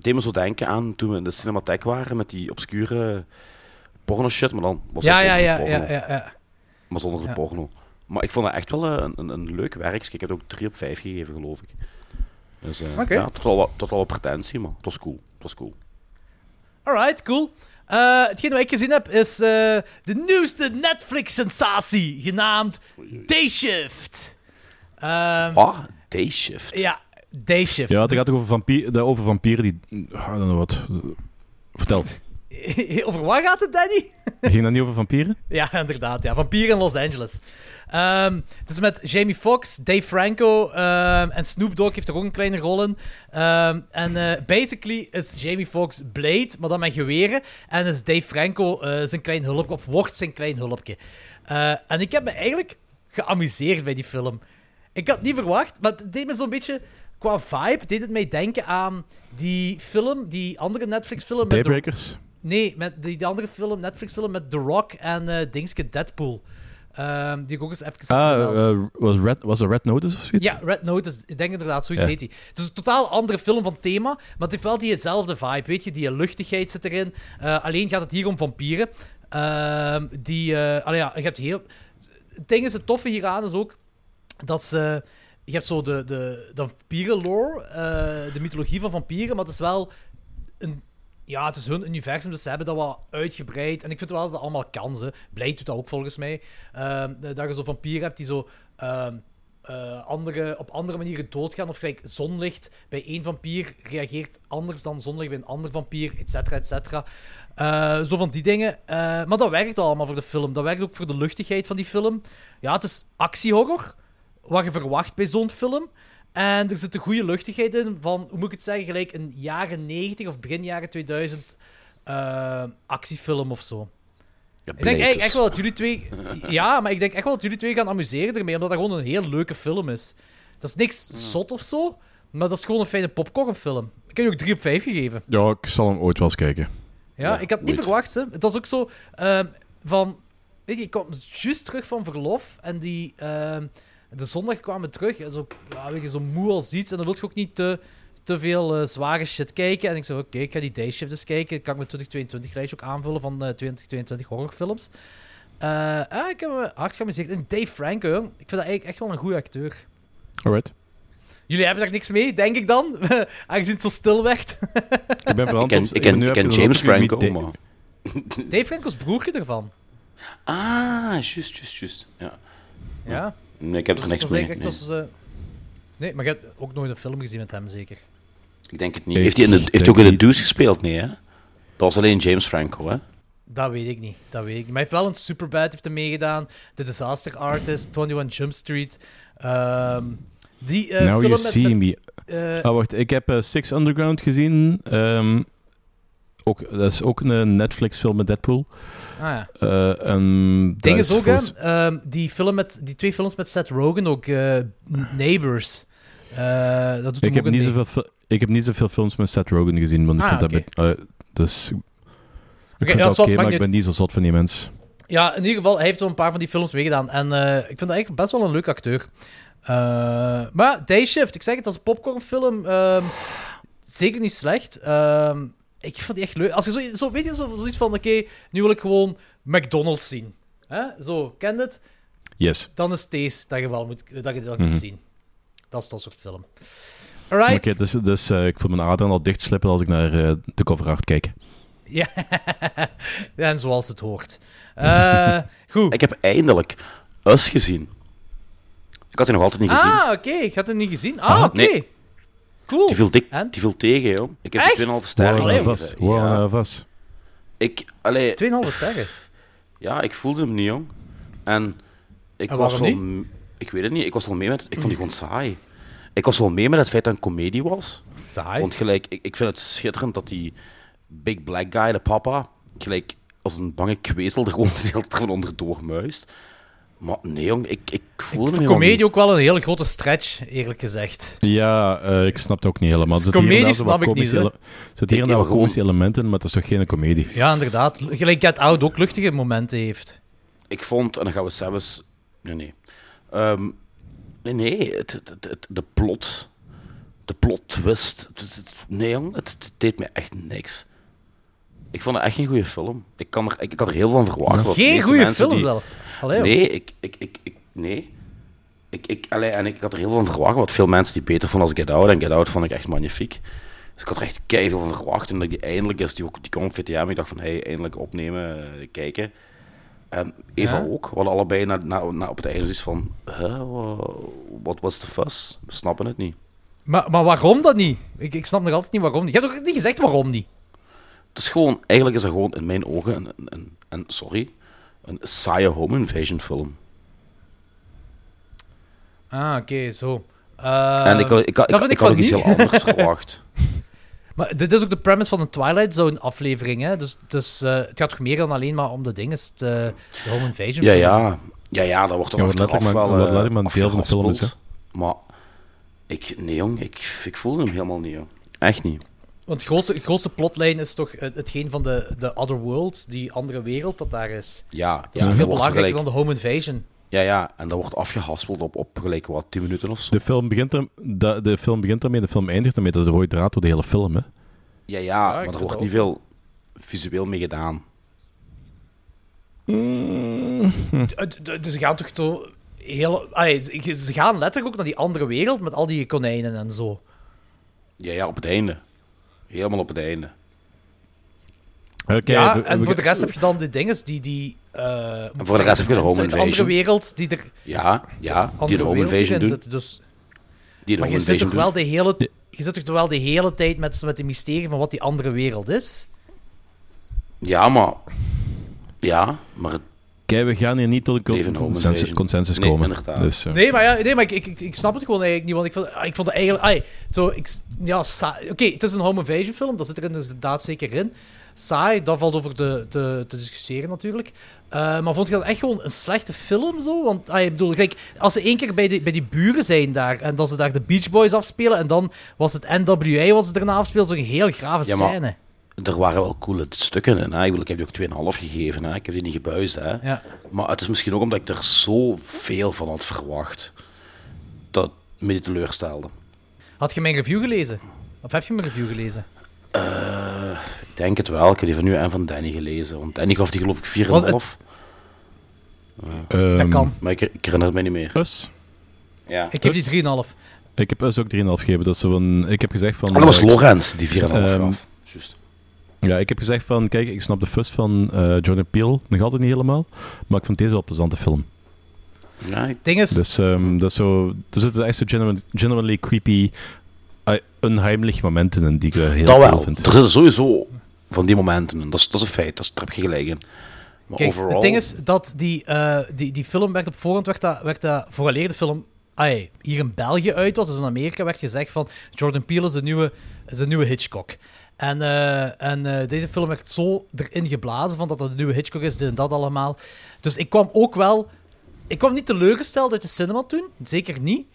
Deed me zo denken aan toen we in de cinematheek waren met die obscure porno shit, maar dan was Ja, ja, ja, porno. ja, ja. Maar zonder de porno. Maar ik vond dat echt wel een, een, een leuk werk. Ik heb het ook 3 op 5 gegeven, geloof ik. Dus eh, ja, tot wel, wat- tot wel wat pretentie, maar het was cool. Het was cool. Alright, cool. Eh, hetgeen wat ik gezien heb is eh, de nieuwste Netflix-sensatie, genaamd Day Shift. Ehm, Ah, Day Shift. Ja, Day Shift. Ja, het gaat toch over, vampier, de- over vampieren die... Don't know wat. Vertel. Over wat gaat het, Danny? Ging dat niet over vampieren? Ja, inderdaad. Ja. Vampieren in Los Angeles. Ehm, het is met Jamie Foxx, Dave Franco ehm, en Snoop Dogg heeft er ook een kleine rol in. Ehm, en eh, basically is Jamie Foxx Blade, maar dan met geweren. En is Dave Franco eh, zijn klein hulpje, of wordt zijn klein hulpje. Eh, en ik heb me eigenlijk geamuseerd bij die film. Ik had het niet verwacht, maar het deed me zo'n beetje... Qua vibe deed het mij denken aan die film, die andere Netflix-film... met The- Daybreakers? Nee, met die, die andere film, Netflix-film met The Rock en eh Dingske Deadpool. Ehm, die ik ook eens even Ah, eh, was, Red, was er Red Notice of zoiets? Ja, Red Notice, ik denk inderdaad, zoiets heet die. Het is een totaal andere film van thema, maar het heeft wel diezelfde vibe, weet je. Die luchtigheid zit erin. Eh, alleen gaat het hier om vampieren. Ehm, die, ja, je hebt heel... Het ding is, het toffe hieraan is ook dat ze... Je hebt zo de, de, de vampieren-lore, eh, de mythologie van vampieren, maar het is wel een ja, het is hun universum, dus ze hebben dat wat uitgebreid. En ik vind wel dat het allemaal kan. Ze. Blade doet dat ook volgens mij. Ehm, dat je zo vampieren hebt die zo ehm, eh, andere, op andere manieren doodgaan. Of gelijk zonlicht bij één vampier reageert anders dan zonlicht bij een ander vampier, et cetera, et cetera. Eh, zo van die dingen. Eh, maar dat werkt allemaal voor de film. Dat werkt ook voor de luchtigheid van die film. Ja, het is actiehorror. Wat je verwacht bij zo'n film. En er zit een goede luchtigheid in van, hoe moet ik het zeggen, gelijk een jaren 90 of begin jaren 2000 eh, actiefilm of zo. Ja, Ik denk eigenlijk dus. echt wel dat jullie twee... Ja, maar ik denk echt wel dat jullie twee gaan amuseren ermee, omdat dat gewoon een heel leuke film is. Dat is niks zot of zo, maar dat is gewoon een fijne popcornfilm. Ik heb je ook 3 op 5 gegeven. Ja, ik zal hem ooit wel eens kijken. Ja, ik had niet boeit. verwacht. Hè. Het was ook zo ehm, van... Weet je, ik kwam juist terug van verlof en die... ehm, de zondag kwamen we terug en zo, ja, weet je, zo moe als iets. En dan wil je ook niet te, te veel eh, zware shit kijken. En ik zei, oké, ik ga die Day Shift eens kijken. Ik kan mijn 2022-lijstje ook aanvullen van eh 2022 horrorfilms. Eh, ah, ik heb me hard geamuseerd. En Dave Franco, jong, ik vind dat eigenlijk echt wel een goede acteur. Alright. Jullie hebben daar niks mee, denk ik dan? Aangezien het zo stil werd. Ik ben veranderd. Ik ken, ik ken, ik James Franco, maar... Dave Franco's broertje ervan. Ah, juist, juist, juist. Ja. Ja. Nee, ik heb er Dus niks mee. nee. dat is, eh, nee, maar je hebt ook nooit een film gezien met hem, zeker? Ik denk het niet. Ik Heeft hij, in de, heeft hij ook in de. Deuce gespeeld? Nee, hè? Dat was alleen James Franco, hè? Dat weet ik niet. Dat weet ik niet. Maar hij heeft wel een Superbad heeft er meegedaan. The Disaster Artist, 21 Jump Street. Ehm, die eh, Now film you met... see met- me. eh, Ah, wacht. Ik heb Six Underground gezien. Ehm, ook, dat is ook een Netflix-film met Deadpool. ah, ja. Eh en dat Ding is ook, hè, ehm, die, film met, die twee films met Seth Rogen, ook eh, Neighbors. Eh, dat doet ik, heb niet zoveel, ik heb niet zoveel films met Seth Rogen gezien, want ik Ah, vind dat... eh, dus... Ik ja, dat oké, maar ik ben niet zo zot van die mens. Ja, in ieder geval, hij heeft wel een paar van die films meegedaan. En eh, ik vind dat eigenlijk best wel een leuk acteur. Eh, maar Day Shift, ik zeg het als een popcornfilm, ehm, zeker niet slecht. Ik vond die echt leuk. Als je zo, zo weet je, zo, zoiets van, oké, nu wil ik gewoon McDonald's zien. Hè? Zo, ken je het? Yes. Dan is deze dat je wel moet, dat je dat Mhm. moet zien. Dat is dat soort film. Alright. Oké, dus, dus eh, ik voel mijn aderen al dichtslippen als ik naar eh, de cover art kijk. Ja. en zoals het hoort. Eh, goed. Ik heb eindelijk Us gezien. Ik had die nog altijd niet gezien. Ah, oké. Ik had het niet gezien. Ah, Ah, oké. nee. Cool. Die viel, dik, En? die viel tegen, joh. Ik heb Echt? 2,5 sterren Wow, vast. Wow, Ja. vast. Ik, allee, 2,5 sterren. ja, ik voelde hem niet, jong. En ik En was wel... niet? Ik weet het niet, ik was wel mee met... Ik vond die gewoon saai. Ik was wel mee met het feit dat het een komedie was. Saai. Want gelijk, ik, ik vind het schitterend dat die big black guy, de papa, gelijk als een bange kwezel er gewoon de hele tijd van onderdoor muist. Maar nee, jong, ik, ik voelde hem Voor helemaal comedie niet. ook wel een hele grote stretch, eerlijk gezegd. Ja, eh, ik snap het ook niet helemaal. Er zitten Comedie snap ik niet, er zitten hier en Ik- daar ik- wat komische elementen in, maar het is toch geen comedie? Ja, inderdaad. Gelijk Get Out ook luchtige momenten heeft. Ik vond, en dan gaan we zelfs... Nee, nee. Ehm, nee, nee, het, het, het- het- de plot... De plot twist. het- het- het- nee, jong, het, het deed me echt niks. Ik vond het echt geen goede film. Ik, kan er, ik, ik had er heel veel van verwacht. Geen goede film die- zelfs. Allee, nee, ik, ik, ik, ik, nee. Ik, ik, allee, en ik had er heel veel van verwacht, wat veel mensen die beter vonden als Get Out. En Get Out vond ik echt magnifiek. Dus ik had er echt keihard van verwacht. En dat die eindelijk is, die, die kwam op VTM. Ik dacht van, hey, eindelijk opnemen, eh, kijken. En Eva Ja. ook. We hadden allebei na, na, na, op het einde zoiets van, huh, wat was de fuss? We snappen het niet. Maar, maar waarom dat niet? Ik, ik snap nog altijd niet waarom niet. Je hebt ook niet gezegd waarom niet. Het is gewoon, eigenlijk is dat gewoon in mijn ogen een, een, een, een- sorry, een saaie home invasion film. Ah, oké, zo. Eh, en ik, had- ik, had- dat ik, ik had ook iets heel anders verwacht. Maar dit is ook de premise van een Twilight Zone aflevering, hè? Dus, dus eh, het gaat toch meer dan alleen maar om de dingen, het, eh, de home invasion. Ja, film. ja. Ja, ja, dat wordt dan Ja, nog wat letterlijk maar- wel wat letterlijk maar een deel van de film is, afgeraspeld. Maar ik, nee jong, ik, ik voelde hem helemaal niet, jong. Echt niet. Want de grootste, grootste plotlijn is toch het- hetgeen van de, de Other World, die andere wereld dat daar is. Ja, Dat is ja, veel belangrijker gelijk- dan de home invasion. Ja, ja, en dat wordt afgehaspeld op, op gelijk wat 10 minuten of zo. De film begint, er, de, de film begint ermee, de film eindigt ermee. Dat is de rode draad door de hele film, hè. Ja, ja, maar er wordt niet veel visueel mee gedaan. Dus ze gaan toch zo heel... allee, ze ze gaan letterlijk ook naar die andere wereld met al die konijnen en zo. Ja, ja, op het einde. Helemaal op het einde. Oké, ja, we- en voor de rest heb je dan de dinges die... die eh, En voor de rest heb je de home de andere invasion. wereld die er... Ja, ja, die andere de home invasion in doen. zitten, Dus, Die de maar home je zit invasion toch wel doen. de hele... Je zit toch wel de hele tijd met, met de mysterie van wat die andere wereld is? Ja, maar... Ja, maar het Kijk, we gaan hier niet tot een consensus, consensus Nee, komen. Dus, eh, Nee, maar, ja, nee, maar ik, ik, ik, snap het gewoon eigenlijk niet, want ik vond, ah, ik vond het eigenlijk... ai, zo, ik, ja, Oké, het is een home invasion film, dat zit er inderdaad zeker in. Saai, dat valt over te, te, te discussiëren natuurlijk. Eh, maar vond je dat echt gewoon een slechte film zo? Want ah, ik bedoel, kijk, als ze één keer bij die, bij die buren zijn daar en dat ze daar de Beach Boys afspelen en dan was het NWA wat ze daarna afspeelden, zo'n heel grave Ja, maar- scène. Er waren wel coole stukken in. Hè. Ik, heb die ook 2,5 gegeven. Hè. Ik heb die niet gebuist. Hè. Ja. Maar het is misschien ook omdat ik er zoveel van had verwacht. Dat me niet teleurstelde. Had je mijn review gelezen? Of heb je mijn review gelezen? Eh, ik denk het wel. Ik heb die van u en van Danny gelezen. Want Danny gaf die geloof ik 4,5. Want het- Ehm, Dat kan. Maar ik, ik herinner het me niet meer. Us? Ja. Ik heb Dus- die 3,5. Ik heb Us ook 3,5 gegeven. Dat is zo van, ik heb gezegd van... Ah, dat was eh, Lorenz die 4,5 ehm, gaf. Juist. Ja, ik heb gezegd van, kijk, ik snap de fuss van eh Jordan Peele nog altijd niet helemaal, maar ik vond deze wel een plezante film. Ja, ik- ding is... Dus ehm, dat is zo, er zitten echt zo genuine- genuinely creepy, uh, unheimlich momenten in die ik eh, heel dat cool wel. vind. Er zitten sowieso van die momenten in. Dat is, dat is een feit. Dat is, daar heb je gelijk in. Maar Kijk, overal... het ding is dat die, eh, die, die film werd op voorhand, werd dat, werd dat vooraleer de film ai, hier in België uit was, dus in Amerika werd gezegd van Jordan Peele is de nieuwe, is de nieuwe Hitchcock. En, eh, en eh, deze film werd zo erin geblazen van dat het de nieuwe Hitchcock is, dit en dat allemaal. Dus ik kwam ook wel... Ik kwam niet teleurgesteld uit de cinema toen, zeker niet.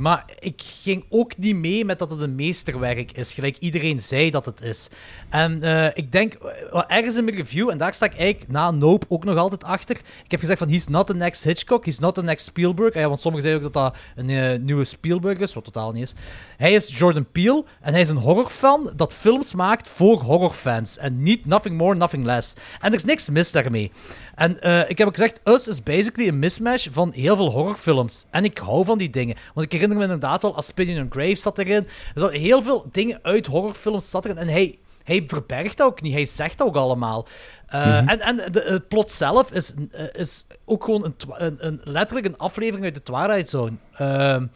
Maar ik ging ook niet mee met dat het een meesterwerk is, gelijk iedereen zei dat het is. En eh, ik denk, eh, ergens in mijn review, en daar sta ik eigenlijk na Nope ook nog altijd achter. Ik heb gezegd van, he's not the next Hitchcock, he's not the next Spielberg. Ja, want sommigen zeiden ook dat dat een eh, nieuwe Spielberg is, wat totaal niet is. Hij is Jordan Peele en hij is een horrorfan dat films maakt voor horrorfans. En niet nothing more, nothing less. En er is niks mis daarmee. En eh, ik heb ook gezegd, Us is basically een mismatch van heel veel horrorfilms. En ik hou van die dingen. Want ik herinner me inderdaad wel, Aspinion and Grave zat erin. Er zat heel veel dingen uit horrorfilms zat erin. En hij, hij verbergt dat ook niet. Hij zegt dat ook allemaal. Eh, Mhm. En, en de, het plot zelf is, eh, is ook gewoon een, een, een, letterlijk een aflevering uit de Twilight Zone. Ehm,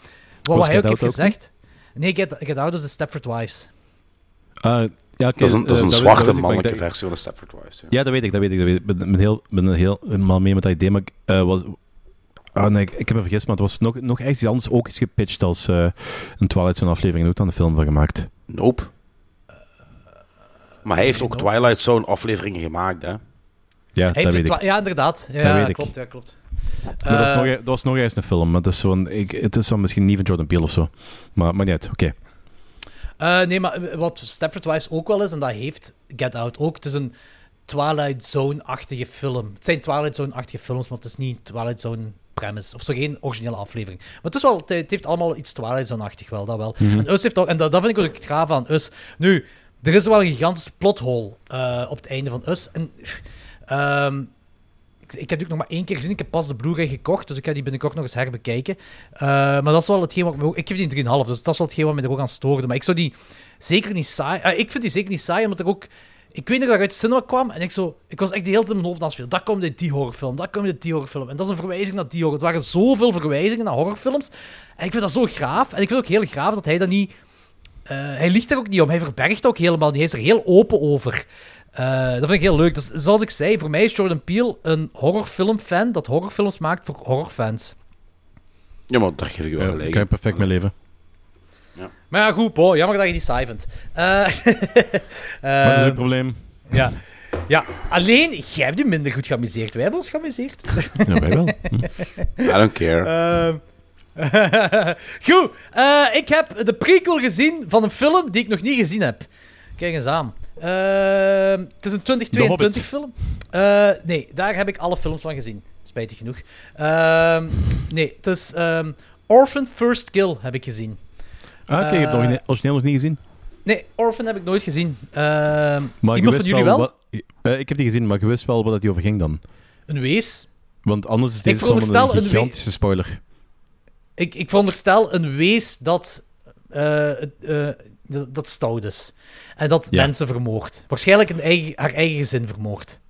wat, wat hij ook heeft gezegd. Nee, Get, Get Out is de Stepford Wives. Ah, ja, Dat is een, dat is eh, een zwarte ik, ik mannelijke versie van de Stepford Wives. Ja. Ja, dat weet ik, dat weet ik. Dat weet ik. Ik ben, ben heel, ben er heel, helemaal mee met dat idee, maar ik eh, was... Ah, nee, ik, ik heb me vergist, maar het was nog, nog echt iets anders ook eens gepitcht als eh, een Twilight Zone aflevering en ook dan een film van gemaakt. Nope. Maar hij heeft ook Twilight Zone afleveringen gemaakt, hè? Ja, Hij dat weet ik. Ja, inderdaad. Ja, Dat weet ik. klopt. Ja, klopt. Maar dat, Eh, nog, dat was nog eens een film, maar het is, zo'n, ik, het is dan misschien niet van Jordan Peele of zo. Maar, maar niet uit, oké. Eh, nee, maar wat Stepford Wives ook wel is, en dat heeft Get Out ook, het is een Twilight Zone-achtige film. Het zijn Twilight Zone-achtige films, maar het is niet Twilight Zone premise. Of zo, geen originele aflevering. Maar het, is wel, het- het heeft allemaal iets Twilight Zone-achtig wel, dat wel. Mhm. En, Us heeft ook, en dat, dat vind ik ook het gaaf aan Us. Nu, er is wel een gigantisch plothole eh, op het einde van Us. En, ehm, ik, ik heb ook nog maar één keer gezien. Ik heb pas de Blu-ray gekocht, dus ik ga die binnenkort nog eens herbekijken. Eh, maar dat is wel hetgeen wat ik me ook... Ik geef die een 3,5, dus dat is wel hetgeen wat me er ook aan stoorde. Maar ik zou die zeker niet saai... eh, ik vind die zeker niet saai, omdat ik ook... Ik weet nog dat ik uit de cinema kwam en ik, zo, ik was echt de hele tijd in mijn hoofd aan het spelen. Dat komt uit die horrorfilm, dat komt uit die horrorfilm. En dat is een verwijzing naar die horror. Het waren zoveel verwijzingen naar horrorfilms. En ik vind dat zo graaf. En ik vind ook heel graaf dat hij dat niet... eh, hij liegt er ook niet om. Hij verbergt ook helemaal niet. Hij is er heel open over. Eh, dat vind ik heel leuk. Dus, zoals ik zei, voor mij is Jordan Peele een horrorfilmfan dat horrorfilms maakt voor horrorfans. Ja, maar daar geef ik wel Ja, gelijk. kan je in. perfect mee leven. Maar ja, goed, jammer dat je die saai vindt. Eh, maar dat is een probleem. ja. ja, alleen jij hebt je minder goed geamuseerd. Wij hebben ons geamuseerd. Ja, wij wel. Hm. I don't care. Ehm, Goed, eh, ik heb de prequel gezien van een film die ik nog niet gezien heb. Kijk eens aan. Ehm, het is een 2022 film. Eh, nee, daar heb ik alle films van gezien. Spijtig genoeg. Ehm, nee, het is ehm, Orphan First Kill heb ik gezien. Ah, oké, je hebt nog Eh, origineel nog niet gezien. Nee, Orphan heb ik nooit gezien. Ehm, Maar je iemand wist van jullie wel? wat- eh, ik heb die gezien, maar je wist wel wat het over ging dan. Een wees. Want anders is Ik film veronderstel een gigantische spoiler. Ik, ik veronderstel een wees dat, eh, dat, stout is. En dat Ja. mensen vermoordt. Waarschijnlijk een eigen, haar eigen gezin vermoordt.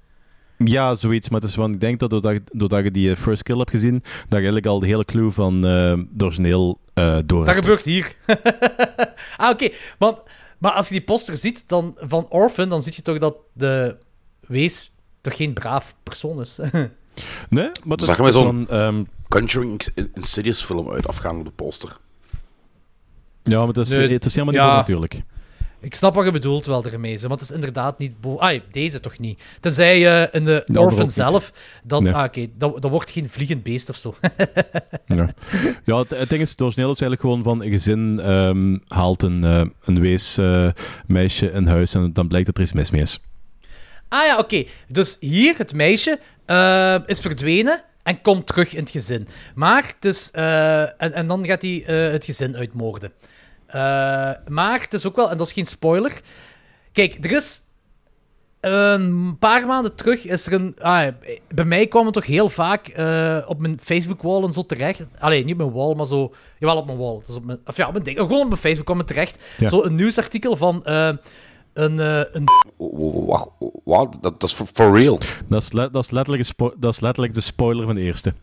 Ja, zoiets. Maar het is van, ik denk dat doordat, doordat je die first kill hebt gezien, dat je eigenlijk al de hele clue van het origineel eh door Dat gebeurt hier. ah, oké. Want, maar als je die poster ziet dan, van Orphan, dan zie je toch dat de wees toch geen braaf persoon is. Nee, maar Zag is, zo'n van, ehm, Conjuring Insidious film uit afgaan op de poster? ja, maar het is, Nee, het is helemaal niet ja. goed natuurlijk. Ik snap wat je bedoelt wel ermee, maar het is inderdaad niet... Ah, deze toch niet. Tenzij je in de, ook Orphan zelf... Dat, Nee. ah, oké, dat, dat wordt geen vliegend beest of zo. Ja, ja het, het ding is, het origineel is eigenlijk gewoon van een gezin ehm, haalt een, eh, een wees eh, meisje in huis en dan blijkt dat er iets mis mee is. Ah ja, oké. Dus hier, het meisje eh, is verdwenen en komt terug in het gezin. Maar het is... eh, en, en dan gaat hij eh, het gezin uitmoorden. Eh, maar het is ook wel... En dat is geen spoiler. Kijk, er is... Een paar maanden terug is er een... Ah, bij mij kwam het toch heel vaak eh, op mijn Facebook-wall en zo terecht. Allee, niet op mijn wall, maar zo... Jawel, op mijn wall. Dus op mijn, of ja, op mijn ding. Gewoon op mijn Facebook kwam het terecht. Ja. Zo een nieuwsartikel van... eh, een, eh, een Wacht, wat? Dat, dat is for, for real. Dat is, le- dat, is letterlijk dat is letterlijk de spoiler van de eerste.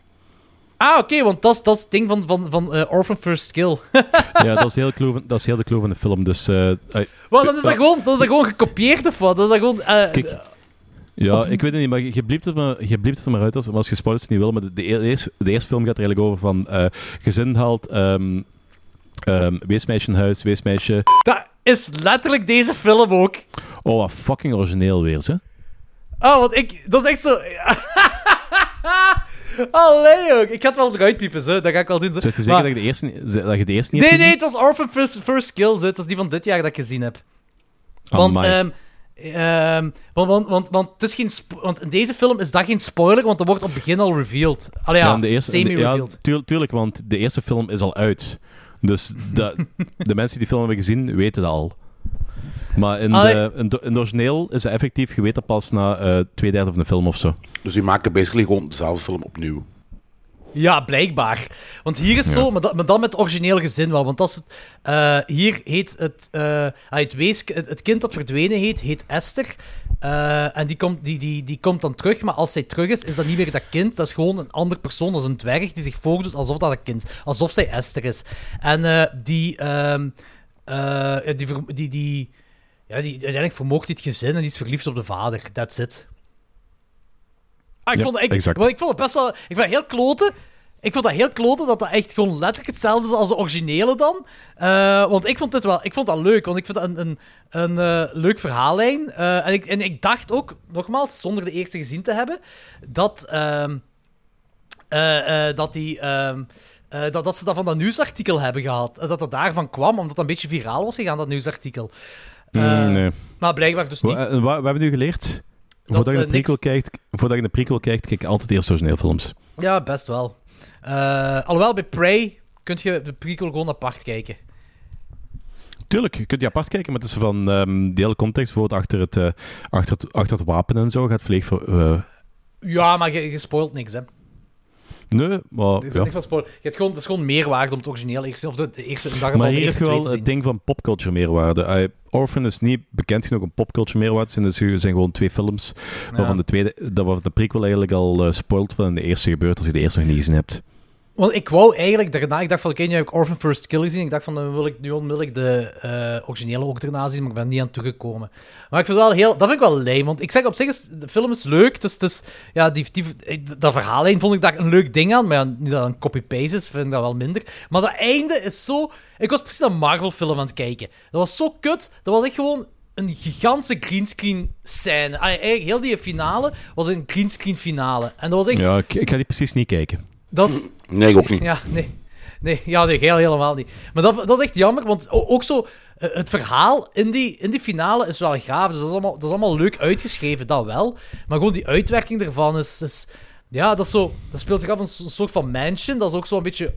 Ah, oké, want dat is, het ding van, van, van eh, Orphan First Kill. ja, dat is, heel dat is heel de clue van de film. Dus, eh, Wel, dan is dat gewoon, dat is dat gewoon gekopieerd of wat? Dat is dat gewoon... eh, Kijk, Ja, ik weet het niet, maar je bliept het maar, je bliept het er maar uit als, als je spoilers niet wil. Maar de, de, eerste, de eerste film gaat er eigenlijk over van gezin haalt ehm ehm, weesmeisje in huis, weesmeisje. dat is letterlijk deze film ook. Oh, wat fucking origineel weer, ze. Oh, want ik... Dat is echt zo... Allee, ook. Ik ga het wel eruit piepen, zo. Dat ga ik wel doen. Zo. Zeg je zeker Maar- dat je de eerste, niet- dat je de eerste niet Nee, hebt nee, gezien? het was Orphan First, First Kill, zo. Het is die van dit jaar dat ik gezien heb. Want, Amai. ehm, ehm, want, want, want, want, het is geen spo- want in deze film is dat geen spoiler, want dat wordt op het begin al revealed. Allee, ja, in de eerste, in de- semi-revealed. ja, tuur- tuurlijk, want de eerste film is al uit. Dus de, de mensen die de film hebben gezien, weten dat al. Maar in, Allee. de, in, de, in de origineel is het effectief geweten pas na eh twee derde van de film of zo. Dus die maakte basically gewoon dezelfde film opnieuw. Ja, blijkbaar. Want hier is Ja. zo, maar, dat, maar dan met het origineel gezin wel. Want dat is het, eh, hier heet het, eh, ah, het, wees, het, het kind dat verdwenen heet, heet Esther. Eh, en die komt, die, die, die komt dan terug, maar als zij terug is, is dat niet meer dat kind. Dat is gewoon een andere persoon, dat is een dwerg die zich voordoet alsof dat een kind is. Alsof zij Esther is. En eh, die, ehm, eh, die, ver- die, die, ja, die, uiteindelijk vermoogt hij het gezin en die is verliefd op de vader. That's it. Ah, ik, Ja, vond, het- ik, exact. ik vond het best wel... Ik vond het heel kloten. Ik vond dat heel kloten dat dat echt gewoon letterlijk hetzelfde is als de originele dan. Eh, want ik vond dit wel... Ik vond dat leuk, want ik vind dat een, een, een eh, leuk verhaallijn. Eh, en, ik, en ik dacht ook, nogmaals, zonder de eerste gezien te hebben, dat... ehm, eh, eh, dat die... ehm, eh, dat, dat ze dat van dat nieuwsartikel hebben gehad. Eh, Dat dat daarvan kwam, omdat dat een beetje viraal was gegaan, dat nieuwsartikel. Eh, Mm, nee. Maar blijkbaar dus niet. eh, Wat hebben we nu geleerd? voordat, je eh, prequel kijkt, voordat je een prequel kijkt, kijk altijd eerst origineel films. Ja, best wel. Eh, alhoewel, bij Prey kun je de prequel gewoon apart kijken. Tuurlijk, je kunt die apart kijken, maar het is van ehm de hele context, bijvoorbeeld achter het, eh, achter het, achter het wapen en zo, gaat voor... eh, Ja, maar je, je spoilt niks, hè. Nee, maar Er is ja. niks van spoilen. Je hebt gewoon, het is gewoon meerwaarde om het origineel eerst, of de, de eerste, in dat geval Maar hier is eerste wel het ding van popculture meerwaarde. Eh, Orphan is niet bekend genoeg om popculture meerwaarde zijn. Dus zijn gewoon twee films. Waarvan de, tweede, dat waar de prequel eigenlijk al eh, spoilt in de eerste gebeurt als je de eerste nog niet gezien hebt. Want ik wou eigenlijk daarna, ik dacht van, oké, nu heb ik Orphan First Kill gezien. Ik dacht van, dan wil ik nu onmiddellijk de eh, originele ook daarna zien, maar ik ben niet aan toegekomen. Maar ik vind wel heel, dat vind ik wel lame, want ik zeg op zich, is, de film is leuk. Het is, ja, die, die, dat verhaallijn vond ik daar een leuk ding aan, maar nu dat een copy-paste is, vind ik dat wel minder. Maar dat einde is zo... Ik was precies een Marvel-film aan het kijken. Dat was zo kut, dat was echt gewoon een gigantische greenscreen scène. Eigenlijk heel die finale was een greenscreen finale. En dat was echt... Ja, ik, ik ga die precies niet kijken. Dat is... Nee, ik ook niet. Ja, nee. Nee, ja, nee, heel, helemaal niet. Maar dat, dat is echt jammer, want ook zo... eh, Het verhaal in die, in die finale is wel gaaf, dus dat is, allemaal, dat is allemaal leuk uitgeschreven, dat wel. Maar gewoon die uitwerking ervan is... is ja, dat, is zo, dat speelt zich af in een soort van mansion, dat is ook zo een beetje...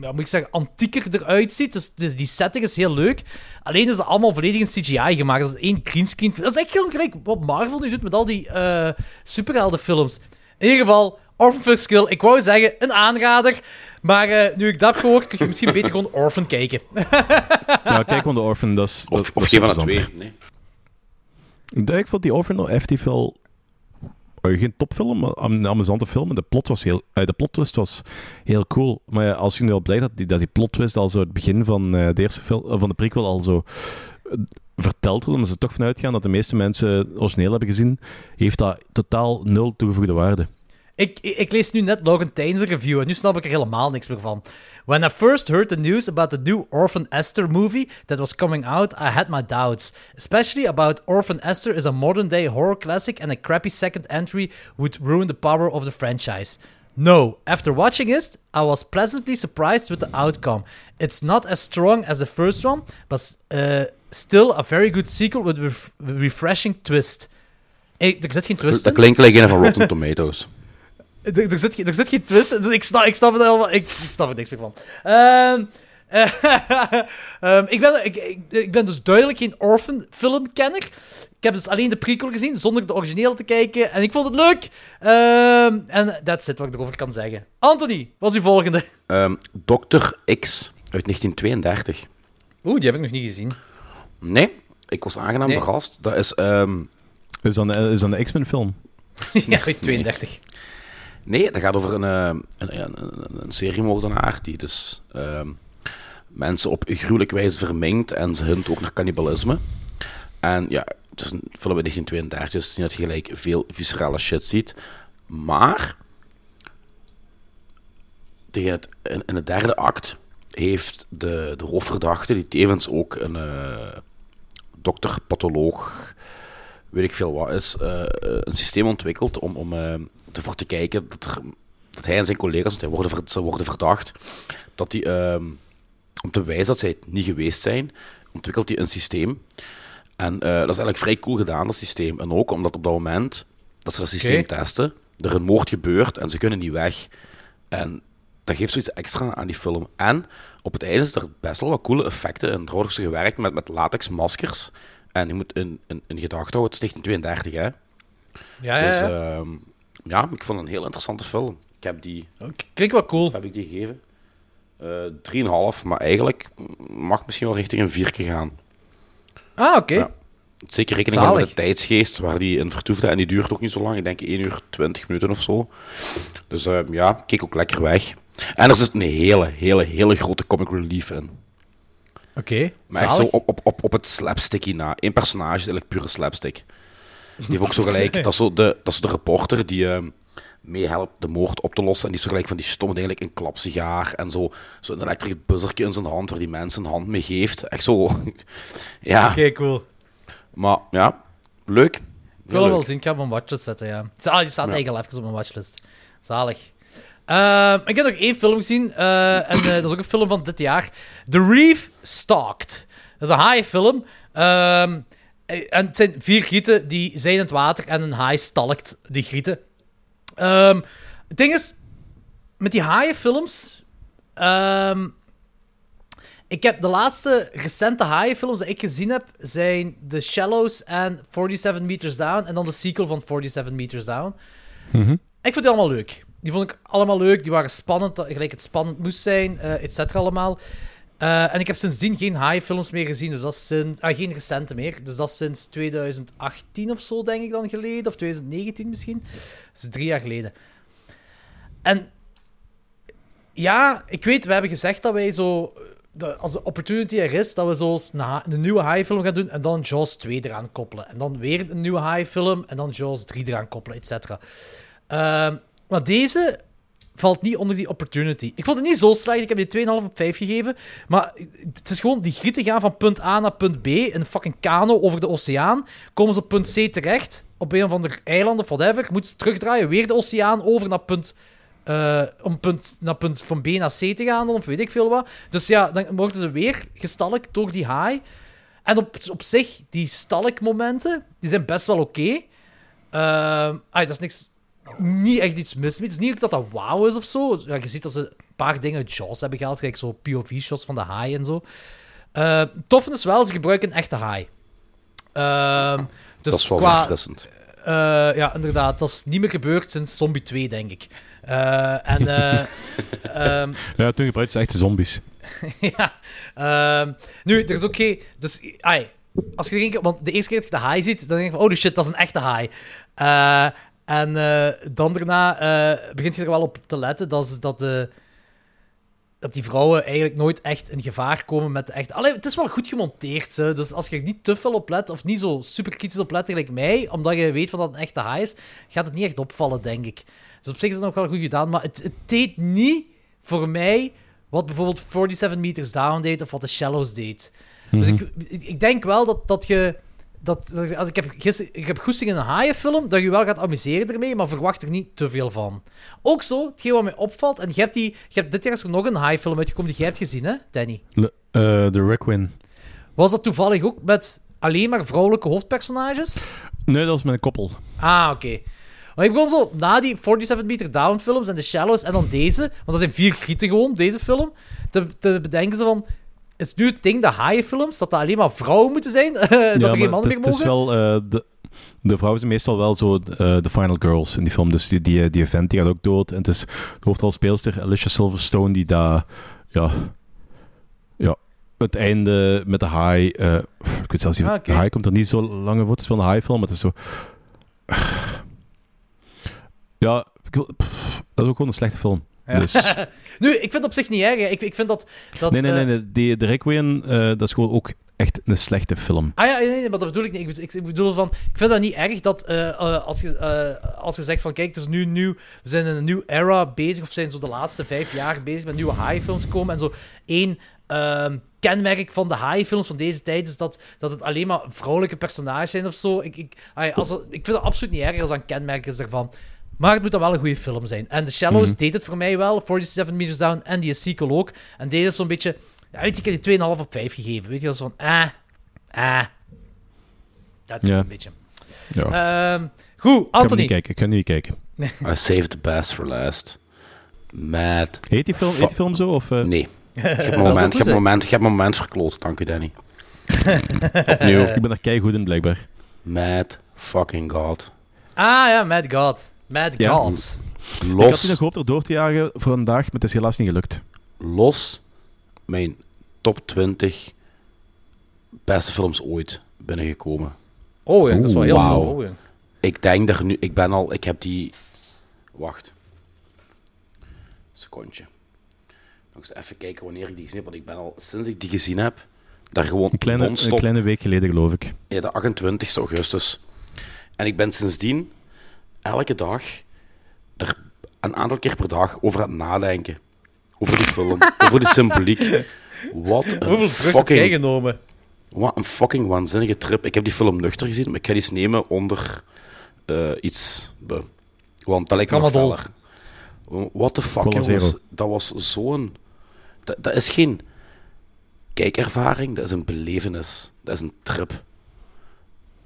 Ja, moet ik zeggen, antieker eruit ziet. Dus, dus die setting is heel leuk. Alleen is dat allemaal volledig in CGI gemaakt. Dat is één greenscreen. Dat is echt gewoon gelijk wat Marvel nu doet met al die eh superheldenfilms. In ieder geval, Orphan First Kill. Ik wou zeggen, een aanrader. Maar eh, nu ik dat heb gehoord, kun je misschien beter gewoon Orphan kijken. Ja, kijk gewoon de Orphan. Dat is, Of, dat- of dat geen van de twee. Nee. Ja, Ik vond die Orphan nog effectief wel... eh, geen topfilm, maar een amusante film. En de plot was heel... eh, de plot twist was heel cool. Maar ja, als je nu al blij dat die, dat die plot twist al zo het begin van, eh, de eerste film, van de prequel al zo verteld wordt, omdat ze er toch vanuit gaan dat de meeste mensen het origineel hebben gezien, heeft dat totaal nul toegevoegde waarde. Ik, ik, ik lees nu net Logan Tain's review en nu snap ik er helemaal niks meer van. When I first heard the news about the new Orphan Esther movie that was coming out, I had my doubts. Especially about Orphan Esther is a modern day horror classic and a crappy second entry would ruin the power of the franchise. No, after watching it, I was pleasantly surprised with the outcome. It's not as strong as the first one, but uh, still a very good sequel with a ref- refreshing twist. Hey, er zit geen twist Dat in. klinkt like een van Rotten Tomatoes. Er, er, zit, geen- er zit geen twist dus ik snap, ik snap het helemaal. Ik, ik snap er niks meer van. Ehm, ehm, ik, ben, ik, ik, ik ben dus duidelijk geen Orphan-filmkenner. Ik heb dus alleen de prequel gezien, zonder de originele te kijken. En ik vond het leuk. Ehm, en that's it wat ik erover kan zeggen. Anthony, wat is uw volgende? Ehm Dr. X uit 1932. Oeh, die heb ik nog niet gezien. Nee, ik was aangenaam Nee. verrast. Dat is... ehm, Is dat een, is dat een X-Men film? ja, uit 32. Nee, dat gaat over een, eh, een, een, een, een seriemoordenaar die dus ehm, mensen op gruwelijke wijze verminkt en ze hint ook naar cannibalisme. En ja, het is een film uit 1932, dus niet dat je gelijk veel viscerale shit ziet. Maar tegen het, in, in de derde act heeft de, de hoofdverdachte, die tevens ook een eh, dokter, patholoog, weet ik veel wat is, eh, een systeem ontwikkeld om, om ervoor te kijken dat, er, dat hij en zijn collega's, want hij worden, ze worden verdacht, dat die, ehm, om te bewijzen dat zij het niet geweest zijn, ontwikkelt hij een systeem. En eh, dat is eigenlijk vrij cool gedaan, dat systeem. En ook omdat op dat moment dat ze dat systeem testen, er een moord gebeurt en ze kunnen niet weg. En dat geeft zoiets extra aan die film. En op het einde is er best wel wat coole effecten. En er wordt ook gewerkt met, met latexmaskers. En je moet in, in, in gedachten houden, het is 1932, hè. Ja, ja, Dus ja. Ja, ik vond het een heel interessante film. Ik heb die... Klinkt wel cool. Heb ik die gegeven? Eh 3,5, maar eigenlijk mag misschien wel richting een 4 gaan. Ah, oké. Ja. Zeker rekening houden met de tijdsgeest waar die in vertoefde. En die duurt ook niet zo lang. Ik denk 1 uur 20 minuten of zo. Dus eh, ja, keek ook lekker weg. En er zit een hele, hele, hele grote comic relief in. Oké, Maar echt zo op, op, op, op het slapsticky na. Eén personage is eigenlijk pure slapstick. Die heeft ook zo gelijk... dat, is zo de, dat is de reporter die ehm meehelpt de moord op te lossen. En die is zo gelijk van die stomme eigenlijk een klapsigaar. En zo, zo een elektrisch buzzertje in zijn hand waar die mensen een hand mee geeft. Echt zo... ja. Oké, cool. Maar ja, leuk. Ik wil hem wel zien, ik ga hem op mijn watchlist zetten, ja. Ah, die staat Ja. eigenlijk al even op mijn watchlist. Zalig. Ehm, ik heb nog één film gezien, eh, en eh, dat is ook een film van dit jaar. The Reef Stalked. Dat is een haaienfilm. Ehm, eh, en het zijn vier gieten die zijn in het water en een haai stalkt die gieten. Ehm, het ding is, met die haaienfilms... ehm, ik heb de laatste recente haaienfilms die ik gezien heb, zijn The Shallows en 47 Meters Down. En dan de sequel van 47 Meters Down. Ik vond die allemaal leuk. Die vond ik allemaal leuk. Die waren spannend, gelijk het spannend moest zijn, eh et cetera allemaal. Eh, en ik heb sindsdien geen haaienfilms meer gezien, dus dat is sinds, ah, geen recente meer. Dus dat is sinds 2018 of zo, denk ik dan geleden. Of 2019 misschien. Is drie jaar geleden. En ja, ik weet, we hebben gezegd dat wij zo... de- als de opportunity er is, dat we zo een, nieuwe haaienfilm gaan doen en dan Jaws 2 eraan koppelen. En dan weer een nieuwe haaienfilm en dan Jaws 3 eraan koppelen, et cetera. Ehm, maar deze valt niet onder die opportunity. Ik vond het niet zo slecht. Ik heb die 2,5 op 5 gegeven. Maar het is gewoon die grieten gaan van punt A naar punt B een fucking kano over de oceaan. Komen ze op punt C terecht, op een of ander eiland of whatever. Moeten ze terugdraaien, weer de oceaan over naar punt... eh, om punt, naar punt van B naar C te gaan, of weet ik veel wat. Dus ja, dan worden ze weer gestalkt door die haai. En op, op zich, die stalkmomenten, die zijn best wel oké. Ehm, ah, dat is niks niet echt iets mis mee. Het is niet dat dat wauw is of zo. Ja, je ziet dat ze een paar dingen uit Jaws hebben gehaald. Kijk, zo POV-shots van de haai en zo. Uh, tof is wel, ze gebruiken een echte haai. Ehm, dus dat is wel qua, verfrissend. eh, ja, inderdaad. Dat is niet meer gebeurd sinds Zombie 2, denk ik. Eh, en... eh, ehm, Ja, toen gebruikten ze echte zombies. ja. ehm, nu, er is ook geen... Dus, ai, als je denkt... Want de eerste keer dat je de haai ziet, dan denk je van... Oh, shit, dat is een echte haai. Eh, en eh, dan daarna eh, begint je er wel op te letten dat, dat de... dat die vrouwen eigenlijk nooit echt in gevaar komen met de echt... Allee, het is wel goed gemonteerd, hè. dus als je er niet te veel op let, of niet zo super kritisch op let, gelijk mij, omdat je weet van dat het een echte haai is, gaat het niet echt opvallen, denk ik. Dus op zich is het nog wel goed gedaan, maar het, het deed niet voor mij wat bijvoorbeeld 47 Meters Down deed, of wat The Shallows deed. Dus Mhm. ik, ik, ik denk wel dat, dat je... Dat, dat- als ik heb, gister, ik heb goesting in een haaienfilm, dat je wel gaat amuseren ermee, maar verwacht er niet te veel van. Ook zo, hetgeen wat mij opvalt, en je hebt, die, je hebt dit jaar is er nog een haaienfilm uitgekomen die jij hebt gezien, hè, Danny? Le- eh, The Requiem. Was dat toevallig ook met alleen maar vrouwelijke hoofdpersonages? Nee, dat was met een koppel. Ah, oké. Maar ik begon zo, na die 47 Meter Down films en The Shallows en dan deze, want dat zijn vier gieten gewoon, deze film, te, te bedenken ze van, is nu het ding, de haaienfilms, dat dat alleen maar vrouwen moeten zijn? dat er geen mannen meer het, het is mogen? wel... eh, de, de vrouwen zijn meestal wel zo eh, de final girls in die film. Dus die, die, die event die gaat ook dood. En het is de hoofdrolspeelster Alicia Silverstone die daar... Ja... Ja... Het einde met de haai... eh, ik weet zelfs niet... Ah. De haai komt er niet zo lang voor. Het is wel een haaifilm, maar het is zo... Ja... dat is ook gewoon een slechte film. Ja. Dus... nu, ik vind het op zich niet erg. hè. Ik, ik vind dat... dat nee, nee, nee. eh, nee. Die, de Requiem, eh, dat is gewoon ook echt een slechte film. Ah ja, nee, nee, maar dat bedoel ik niet. Ik, bedoel van, ik vind dat niet erg dat eh, als, je, als je zegt van, kijk, het is nu nieuw, we zijn in een nieuw era bezig, of zijn zo de laatste vijf jaar bezig met nieuwe haaienfilms komen, en zo één ehm, kenmerk van de haaienfilms van deze tijd is dat, dat het alleen maar vrouwelijke personages zijn of zo. Ik, ik, als ik vind het absoluut niet erg als dat een kenmerk is daarvan. Maar het moet dan wel een goede film zijn. En The Shallows Mhm. deed het voor mij wel, 47 Meters Down en die sequel ook. En deze is zo'n beetje... Ja, weet je, ik heb die 2,5 op 5 gegeven. Weet je, dat is van... Ah, ah. Dat is een beetje. Ja. Ehm, goed, Ik ga hem Anthony. niet kijken. Ik ga niet kijken. I saved the best for last. Mad. Heet die film, heet die film zo? Of, eh? Nee. Ik heb een moment, goed ik heb moment, ik heb een moment verkloot. Dank u, Danny. Opnieuw. Ik ben er keigoed in, blijkbaar. Mad fucking god. Ah ja, Mad God. Mad Ja. Gods. Ik had nog gehoopt er door te jagen voor vandaag, maar het is helaas niet gelukt. los mijn top 20 beste films ooit binnengekomen. Oh ja, dat is wel heel veel. Oh, ja. Ik denk dat nu, ik ben al, ik heb die. Wacht. Secondje. Nog eens even kijken wanneer ik die gezien heb, want ik ben al sinds ik die gezien heb, daar gewoon Een kleine, een kleine week geleden, geloof ik. Ja, de 28 augustus. En ik ben sindsdien elke dag er een aantal keer per dag over aan het nadenken. Over die film, over de symboliek. Wat een Hoeveel drugs heb jij fucking, genomen? wat een fucking waanzinnige trip. Ik heb die film nuchter gezien, maar ik ga die eens nemen onder eh, iets. be- Want dat lijkt me nog. What the fuck, jongens. Dat was zo'n... Dat, dat is geen kijkervaring, dat is een belevenis. Dat is een trip.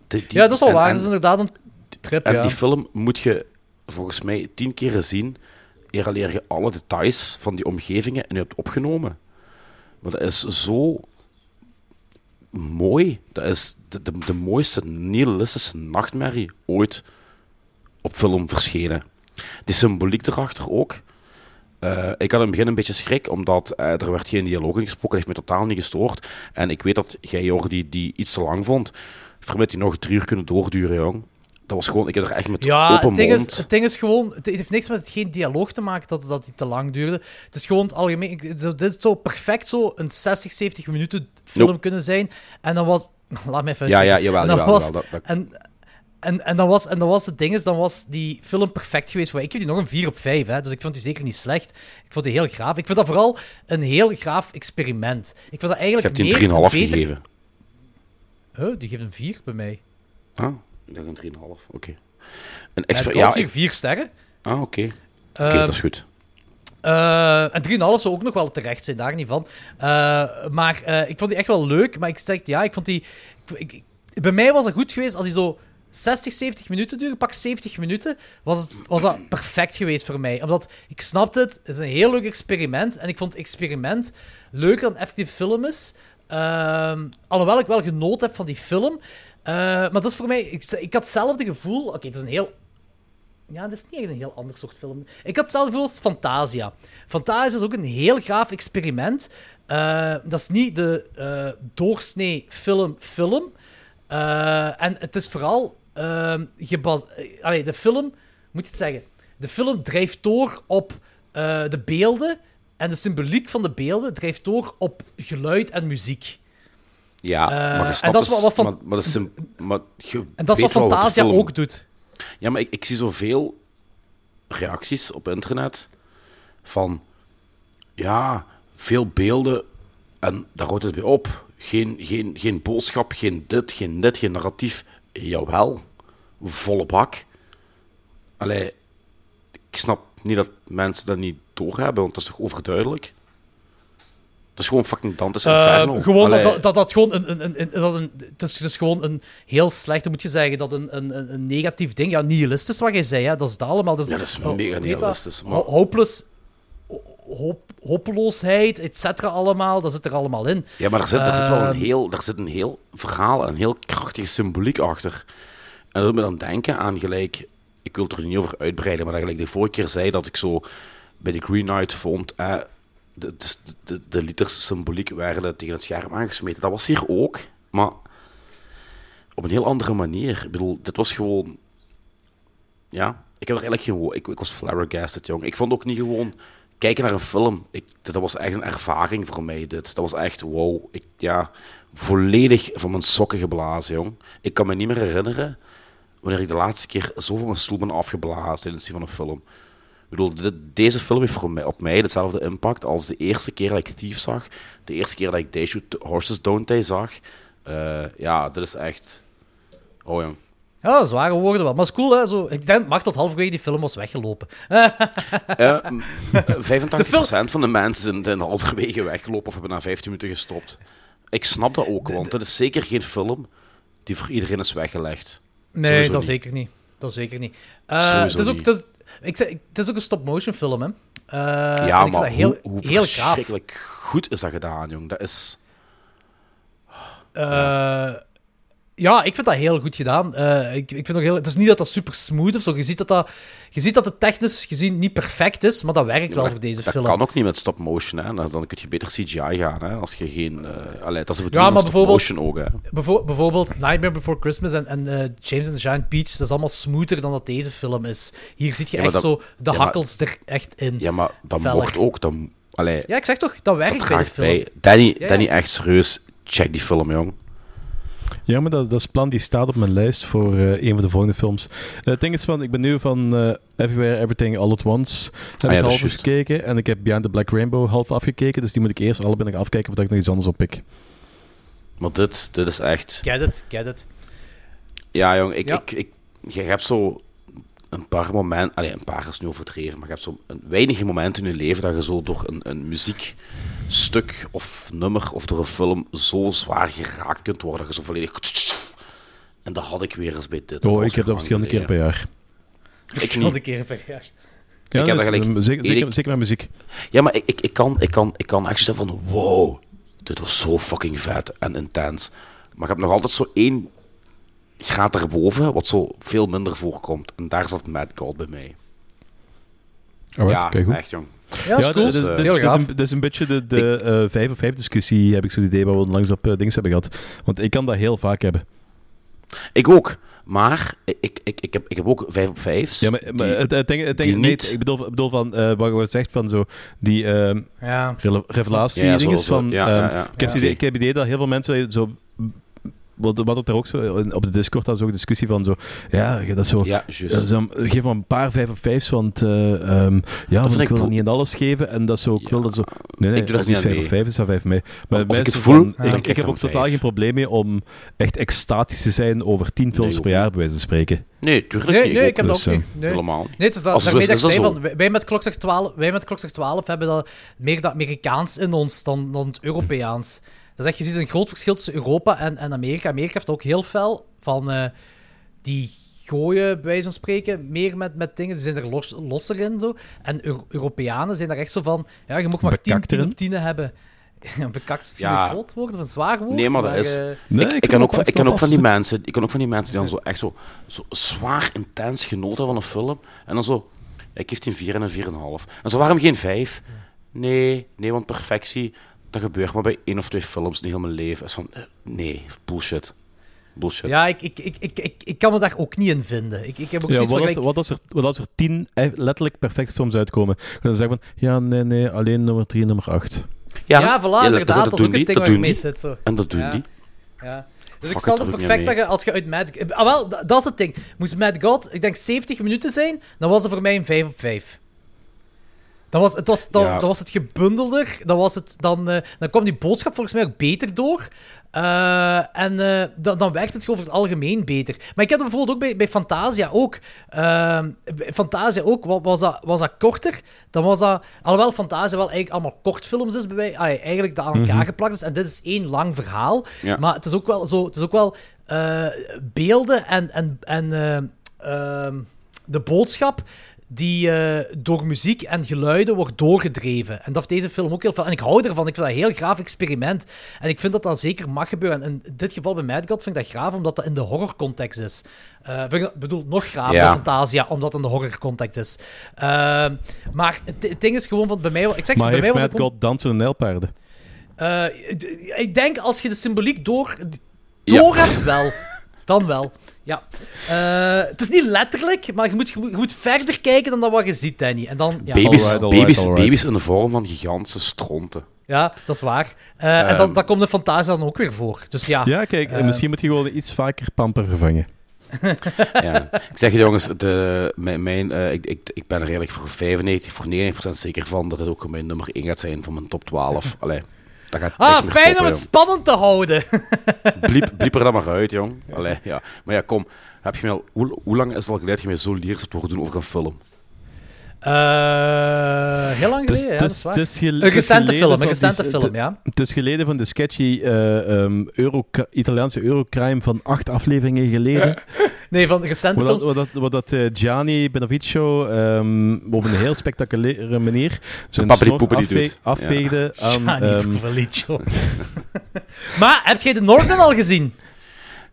Die- die- Ja, dat is wel en- waar. en- Dat is inderdaad een trip, en ja. die film moet je volgens mij tien keren zien. Eer leer je alle details van die omgevingen en je hebt opgenomen. Maar dat is zo mooi. Dat is de, de, de mooiste nihilistische nachtmerrie ooit op film verschenen. Die symboliek erachter ook. Eh, ik had in het begin een beetje schrik, omdat eh, er werd geen dialoog in gesproken. Dat heeft me totaal niet gestoord. En ik weet dat jij, Jordi, die iets te lang vond. Vermit die nog drie uur kunnen doorduren, jong. Dat was gewoon... Ik heb er echt met Ja, open het ding, mond... is, het ding is gewoon, het heeft niks met het geen dialoog te maken dat, dat het te lang duurde. Het is gewoon het algemeen. ik- Dit is zo perfect zo een 60, 70 minuten film Nope. kunnen zijn. En dan was. Laat me even. Ja, ja, jawel, En dan jawel, was- jawel, dat- dat- En, en, en, dan was, en dan was het ding is, dan was die film perfect geweest. Ik geef die nog een 4 op 5, hè, dus ik vond die zeker niet slecht. Ik vond die heel graaf. Ik vind dat vooral een heel graaf experiment. Ik vind dat Ik eigenlijk heb die meer een 3,5 beter- gegeven. Huh, die geeft een 4 bij mij. Ah, ik dacht een 3,5. Oké. Een Mad exper- God ja, hier ik- 4 sterren. Ah, oké. Oké, Ehm, dat is goed. Eh, en 3,5 zou ook nog wel terecht zijn, daar niet van. Eh, maar eh, ik vond die echt wel leuk. Maar ik zeg, ja, ik vond die... Ik, ik- bij mij was het goed geweest als die zo 60, 70 minuten duurde. Pak 70 minuten. Was, het, was dat perfect geweest voor mij. Omdat ik snapte het. Het is een heel leuk experiment. En ik vond het experiment leuker dan effectief film is. Ehm, alhoewel ik wel genoten heb van die film. Eh, maar dat is voor mij... Ik, ik had hetzelfde gevoel... Oké, het is een heel ja, dat is niet echt een heel ander soort film. Ik had hetzelfde gevoel als Fantasia. Fantasia is ook een heel gaaf experiment. Eh, dat is niet de eh, doorsnee film-film. En het is vooral... ehm gebas- eh, allee, de film... Moet je het zeggen? De film drijft door op de beelden... En de symboliek van de beelden drijft door op geluid en muziek. Ja, maar en dat is wat van- maar, maar dat is maar En dat is wat Fantasia film- ook doet. Ja, maar ik, ik zie zoveel reacties op internet van ja, veel beelden en daar houdt het bij op. Geen, geen, geen boodschap, geen dit, geen dit, geen narratief. Jawel, volle bak. Allee, ik snap niet dat mensen dat niet doorhebben, want dat is toch overduidelijk? Dat is gewoon fucking Dante's Eh, Inferno. gewoon dat, Allee, dat, dat, dat gewoon een, een, een, een- dat een, het, is, is gewoon een heel slecht, moet je zeggen, dat een, een, een- negatief ding, ja, nihilistisch wat jij zei, hè, dat is het allemaal. Dat is, Ja, dat is oh, mega dat? nihilistisch, maar- Ho- Hopeless, hoop, hopeloosheid, et cetera, allemaal, dat zit er allemaal in. Ja, maar daar zit, daar zit wel een Ehm, heel, daar zit een heel verhaal, een heel krachtige symboliek achter. En dat doet me dan denken aan gelijk, ik wil het er niet over uitbreiden, maar dat gelijk de vorige keer zei dat ik zo bij de Green Knight vond, eh, de, de, de, liters symboliek werden tegen het scherm aangesmeten. Dat was hier ook, maar op een heel andere manier. Ik bedoel, dit was gewoon, ja, ik heb er eigenlijk geen. Ik, ik was flabbergasted, jong. Ik vond ook niet gewoon kijken naar een film. Ik, dit was echt een ervaring voor mij, dit. Dat was echt, wow. Ik, ja, volledig van mijn sokken geblazen, jong. Ik kan me niet meer herinneren wanneer ik de laatste keer zo van mijn stoel ben afgeblazen tijdens het zien van een film. Ik bedoel, dit- deze film heeft voor mij, op mij dezelfde impact als de eerste keer dat ik Thief zag. De eerste keer dat ik They Shoot Horses Don't They zag. Eh, ja, dit is echt... Oh, jong. Ja, zware woorden wel. Maar is cool, hè? Zo, ik denk, mag dat halverwege die film was weggelopen. Eh, m- eh, 85% van de mensen zijn, zijn halverwege weggelopen of hebben na 15 minuten gestopt. Ik snap dat ook, want het is zeker geen film die voor iedereen is weggelegd. Nee, Sowieso dat niet. zeker niet. Dat zeker niet. Eh, Sowieso het, is ook, het, is, ik zeg, het is ook een stop-motion film, hè? Eh, ja, maar heel, hoe, hoe heel verschrikkelijk goed is dat gedaan, jong. Dat is... Eh, ja, ik vind dat heel goed gedaan. Eh, ik, ik vind ook heel, het is niet dat dat super smooth of zo. Je ziet dat, dat, je ziet dat het technisch gezien niet perfect is, maar dat werkt wel dat, voor deze dat film. kan ook niet met stop-motion, hè. Dan, dan kun je beter CGI gaan, hè. Als je geen... eh allee, dat is Ja, maar bijvoorbeeld, ook, hè. bijvoorbeeld Nightmare Before Christmas en, en eh, James and the Giant Peach, dat is allemaal smoother dan dat deze film is. Hier zie je Ja, echt dat- zo de ja, maar- hakkels er echt in. Ja, maar dat mocht ook. Dat, allee, Ja, ik zeg toch, dat werkt dat bij de film. bij. Danny, Ja, Danny, ja. echt serieus. Check die film, jong. Ja, maar dat, dat is plan die staat op mijn lijst voor eh, een van de volgende films. Eh, het ding is van, ik ben nu van eh, Everywhere, Everything, All at Once. Heb Ah ja, ik half gekeken. En ik heb Behind the Black Rainbow half afgekeken. Dus die moet ik eerst allebei nog afkijken voordat ik nog iets anders oppik. Maar dit, dit is echt... Get it, get it. Ja, jong, ik, Ja. Ik, ik, je hebt zo een paar momenten, allee, een paar is nu overdreven, maar je hebt zo een, weinige momenten in je leven dat je zo door een, een muziekstuk of nummer of door een film zo zwaar geraakt kunt worden, dat je zo volledig... En dat had ik weer eens bij dit. Oh, ik heb dat verschillende keren per jaar. Ik Verschillende keren per jaar. Ja, ik heb dat gelijk... eh, zeker, zeker, met muziek. Ja, maar ik, ik, ik, kan, ik, kan, ik kan echt zeggen van, wow, dit was zo fucking vet en intens. Maar ik heb nog altijd zo één graad erboven, wat zo veel minder voorkomt. En daar zat Mad God bij mij. Alright, ja, kijk goed. echt jong. Ja, dat is, dat is- heel gaaf. een, dat is een beetje de, de eh, vijf op vijf discussie, heb ik zo'n idee, waar we langs op eh, dings hebben gehad. Want ik kan dat heel vaak hebben. Ik ook. Maar ik, ik, ik, heb, ik heb ook 5 op 5. Ja, maar, maar het, het ding, het die nee, niet- ik bedoel, ik bedoel van, eh, wat je zegt van zo, die ehm Ja. revelatie Ja, ja, dingen zo- zo- van, ja, ehm, ja, ja. ik, heb het idee, ik heb het idee dat heel veel mensen zo, wat, wat het er ook zo, op de Discord hadden ze ook een discussie van zo, ja, dat is zo, Ja, eh, zo, geef maar een paar vijf op vijf's, want eh, ehm, ja, want vind ik ik wil dat bo- niet in alles geven en dat is zo, ik wil dat zo, nee, nee, Ik doe als die niet vijf op mee. vijf, is dat vijf mee. Maar Als- als ik het voel, van- dan ik, ik ik heb dan ook totaal vijf. geen probleem mee om echt extatisch te zijn over tien films Nee, per jaar, bij wijze van spreken. Nee, tuurlijk Nee, niet. nee, ik heb dat Dus, ook eh, niet. Nee. Helemaal niet. Nee, het is dat, daarmee dat is, ik zei dat van, wij- met Klokslag 12, wij met Klokslag 12 hebben dat meer dat Amerikaans in ons dan, dan het Europeaans. Dat is echt, je ziet een groot verschil tussen Europa en, en Amerika. Amerika heeft ook heel fel van eh, die gooien, bij wijze van spreken, meer met, met dingen. Ze zijn er los, losser in zo. En Euro- Europeanen zijn daar echt zo van, ja, je mag maar 10 Bekakt 10 erin? op 10 hebben. Ja, bekakt is Ja. een groot woord of een zwaar woord. Nee, maar dat is... eh, Nee, ik, ik ik, kan ook van- ik kan ook van die mensen, ik kan ook van die mensen die dan zo echt zo, zo zwaar intens genoten van een film. En dan zo, ik geef die een 4 en een 4,5. En zo, waarom geen 5? Nee, nee, want perfectie, dat gebeurt maar bij één of twee films in heel mijn leven. Is van, eh, nee, bullshit. Bullshit. Ja, ik, ik, ik, ik, ik, ik kan me daar ook niet in vinden. Ik, ik heb ook Ja, wat, als, wat, als er, wat als er tien eh, letterlijk perfecte films uitkomen? En dan zeggen van, ja, nee, nee, alleen nummer 3 en nummer 8. Ja, voilà, inderdaad, dat is doen ook die, een ding dat waar je doen mee die. zit. Zo. En dat doen Ja. die. Ja. Dus Fuck ik stel het ik perfect dat je, als je uit Mad... Ah, wel, dat dat is het ding. Moest Mad God, ik denk 70 minuten zijn, dan was het voor mij een 5 op 5. Dan was, het was, dan, Ja. dan was het gebundelder, dan, was het, dan, eh, dan kwam die boodschap volgens mij ook beter door. Eh, en eh, dan, dan werkt het gewoon over het algemeen beter. Maar ik heb dat bijvoorbeeld ook bij, bij Fantasia ook. Ehm, Fantasia ook, wa- was dat, was dat korter. Dan was dat... Alhoewel Fantasia wel eigenlijk allemaal kortfilms is, bij allee, eigenlijk dat aan elkaar Mhm. geplakt is. En dit is één lang verhaal. Ja. Maar het is ook wel, zo, het is ook wel beelden en, en, en eh, ehm, de boodschap die eh, door muziek en geluiden wordt doorgedreven. En dat heeft deze film ook heel veel. En ik hou ervan. Ik vind dat een heel graaf experiment. En ik vind dat dat zeker mag gebeuren. En in dit geval bij Mad God vind ik dat graaf, omdat dat in de horrorcontext is. Eh, ik bedoel, nog graver Ja. dan Fantasia, omdat het in de horrorcontext is. Ehm, maar het, het ding is gewoon van bij mij... Ik zeg, Maar bij mij heeft was het Mad God dansen en nijlpaarden? eh, ik denk als je de symboliek door, Ja. door hebt, wel. Dan wel. Ja. Eh, het is niet letterlijk, maar je moet, je moet, je moet verder kijken dan dat wat je ziet, Danny. En dan, ja, Baby's, Alright, alright, baby's, alright. baby's in de vorm van gigantische stronten. ja dat is waar. Eh, en dat, Ehm. dat komt de fantasie dan ook weer voor. Dus ja. Ja, kijk, Eh, misschien moet je gewoon iets vaker pamper vervangen. Ja. Ik zeg je jongens, de, mijn, mijn, eh, ik, ik, ik ben er redelijk voor 95, voor 90% zeker van dat het ook mijn nummer 1 gaat zijn van mijn top 12. Allee, dat gaat Ah, fijn om het spannend te houden. Bliep, bliep er dan maar uit, jong. Allee, ja. Maar ja, kom. Heb je mij al, hoe, hoe lang is het al geleden dat je mij zo leert hebt horen doen over een film? Eh, heel lang geleden, ja, dat is- waar. Een recente film, een recente film, het- ja. Het is geleden van de sketchy eh, ehm, Euro Italiaanse Eurocrime van acht afleveringen geleden. Nee, van de recente Waar dat, film. waar dat, waar dat eh, Gianni Benavicio ehm, op een heel spectaculaire manier zijn afve- doet. afveegde aan... Gianni ehm, Felicio. maar, heb jij de Northman al gezien?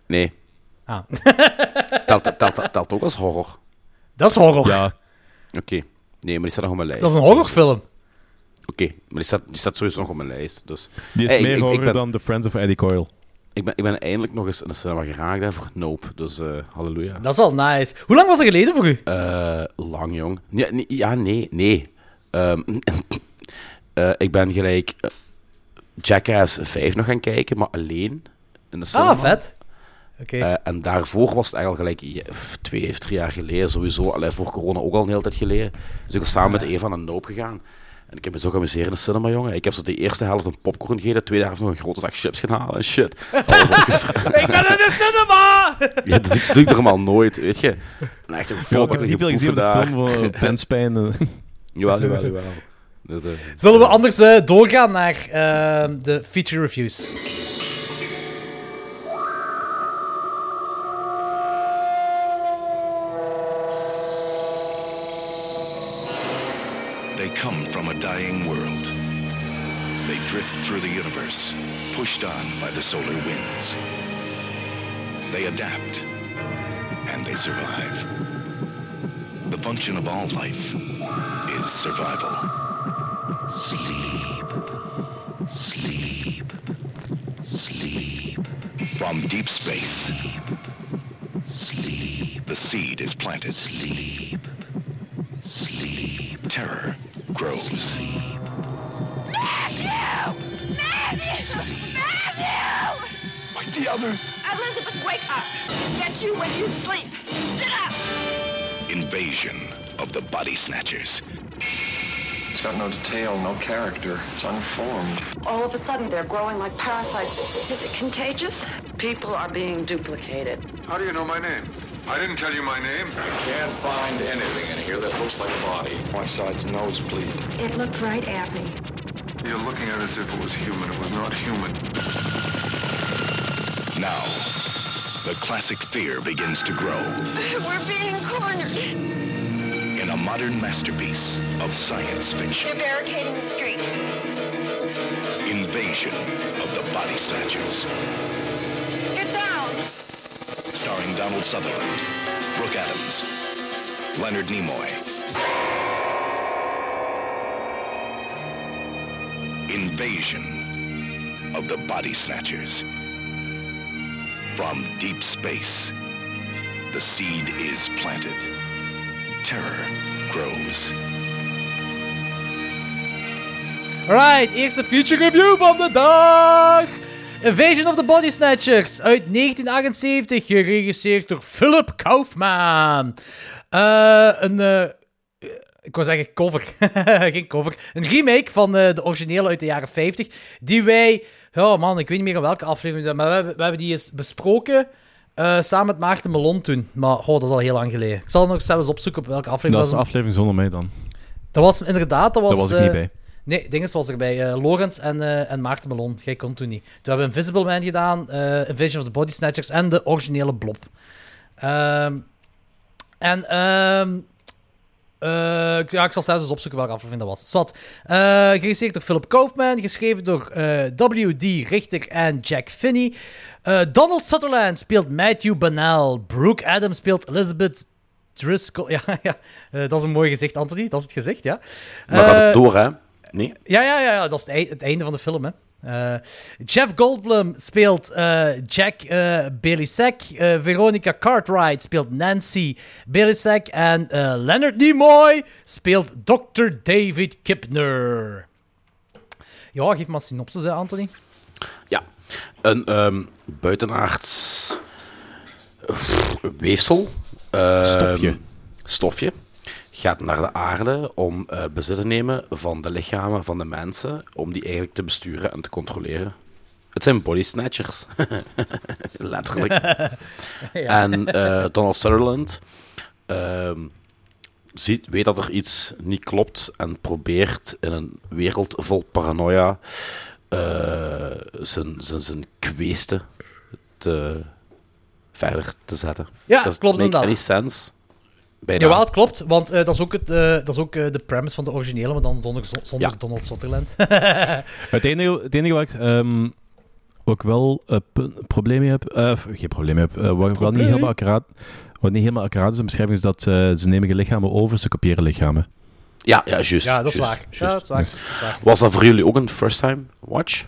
Nee. Ah. Telt, telt, telt, telt ook als horror. Dat is horror. ja, Oké. Nee, maar die staat nog op mijn lijst. Dat is een horrorfilm. Oké, maar die staat, die staat sowieso nog op mijn lijst. Dus. die is Hey, meer ik, horror ik ben, dan The Friends of Eddie Coyle. Ik ben, ik ben eindelijk nog eens in de cinema geraakt hè, voor Nope. Dus eh halleluja. Dat is wel nice. Hoe lang was het geleden voor u? Eh, lang, jong. Ja, nee, ja, nee. nee. Ehm, eh, ik ben gelijk Jackass 5 nog gaan kijken, maar alleen in de cinema. Ah, vet. Eh, en daarvoor was het eigenlijk gelijk twee of drie jaar geleden sowieso. Allee, voor corona ook al een hele tijd geleden. Dus ik was samen met Eva naar Nope gegaan. En ik heb me zo geamuseerd in de cinema, jongen. Ik heb zo de eerste helft een popcorn gegeten, de tweede helft nog een grote zak chips gaan halen en shit. Ik ben in de cinema! Ja, dat doe, doe ik er maar nooit, weet je. En echt een Ja, ik heb niet veel gezien de film van Penspijn. eh. Jawel, jawel, jawel. Dus, eh, Zullen we anders doorgaan naar de feature reviews? Through the universe, pushed on by the solar winds. They adapt, and they survive. The function of all life is survival. Sleep. Sleep. Sleep. From deep space. Sleep. The seed is planted. Sleep. Sleep. Terror grows. Matthew! Matthew! Matthew! Like the others. Elizabeth, wake up! Get you when you sleep. Sit up! Invasion of the body snatchers. It's got no detail, no character. It's unformed. All of a sudden, they're growing like parasites. Is it contagious? People are being duplicated. How do you know my name? I didn't tell you my name. I Can't find anything in here that looks like a body. One side's nosebleed. It looked right at me. You're looking at it as if it was human. It was not human. Now, the classic fear begins to grow We're being cornered. in a modern masterpiece of science fiction. They're barricading the street. Invasion of the Body Snatchers. Get down! Starring Donald Sutherland, Brooke Adams, Leonard Nimoy. Invasion of the Body Snatchers. From deep space, the seed is planted. Terror grows. Alright, eerste feature review van de dag. Invasion of the Body Snatchers uit 1978, geregisseerd door Philip Kaufman. Eh, een, eh, ik wou zeggen cover, geen cover. Een remake van eh, de originele uit de jaren 50, die wij, oh man, ik weet niet meer in welke aflevering, maar we hebben, we hebben die eens besproken. eh, samen met Maarten Melon toen. Maar oh, dat is al heel lang geleden. Ik zal nog eens zelfs opzoeken op welke aflevering Dat is een was. aflevering zonder mij dan. Dat was inderdaad, dat was... Daar was ik niet eh, bij. Nee, dinges was erbij. eh Lorenz en, en Maarten Melon. Jij kon toen niet. Toen hebben we Invisible Man gedaan, eh Invasion of the Body Snatchers en de originele Blob. Ehm, en ehm, eh, ik- ja, ik zal zelfs eens opzoeken welke aflevering dat was. Zwat. Eh geregisseerd door Philip Kaufman, geschreven door eh, W.D. Richter en Jack Finney. Donald Sutherland speelt Matthew Bonnell. Brooke Adams speelt Elizabeth Driscoll. Ja, ja dat is een mooi gezicht, Anthony. Dat is het gezicht, ja. Maar gaat Eh, het door, hè? Nee? ja, ja, ja, ja, dat is het einde van de film. Hè. Eh, Jeff Goldblum speelt eh, Jack uh, Belisek. Eh, Veronica Cartwright speelt Nancy Belisek. En eh, Leonard Nimoy speelt Dr. David Kipner. Ja, geef maar een synopsis, hè, Anthony. Ja. Een ehm buitenaards weefsel. ehm, Stofje. Stofje. Gaat naar de aarde om eh, bezit te nemen van de lichamen van de mensen. Om die eigenlijk te besturen en te controleren. Het zijn body snatchers. Letterlijk. Ja. En eh, Donald Sutherland ehm, ziet, weet dat er iets niet klopt en probeert in een wereld vol paranoia eh, zijn, zijn, zijn kweesten te, verder te zetten. Ja, it klopt inderdaad. any sense? Bijna. Jawel, het klopt, want eh, dat is ook, het, eh, dat is ook eh, de premise van de originele, maar dan zonder, zonder Ja. Donald Sutherland. Het enige, het enige waar ik, ehm, wat ik wel een probleem mee heb, eh, geen probleem heb, wat wel niet helemaal accuraat, wat niet helemaal accuraat is in de beschrijving, is dat ze nemen lichamen over, ze kopiëren lichamen. Ja, ja, juist. ja, dat is waar. juist. Ja, dat is waar. Dat is waar. Was dat voor jullie ook een first-time watch?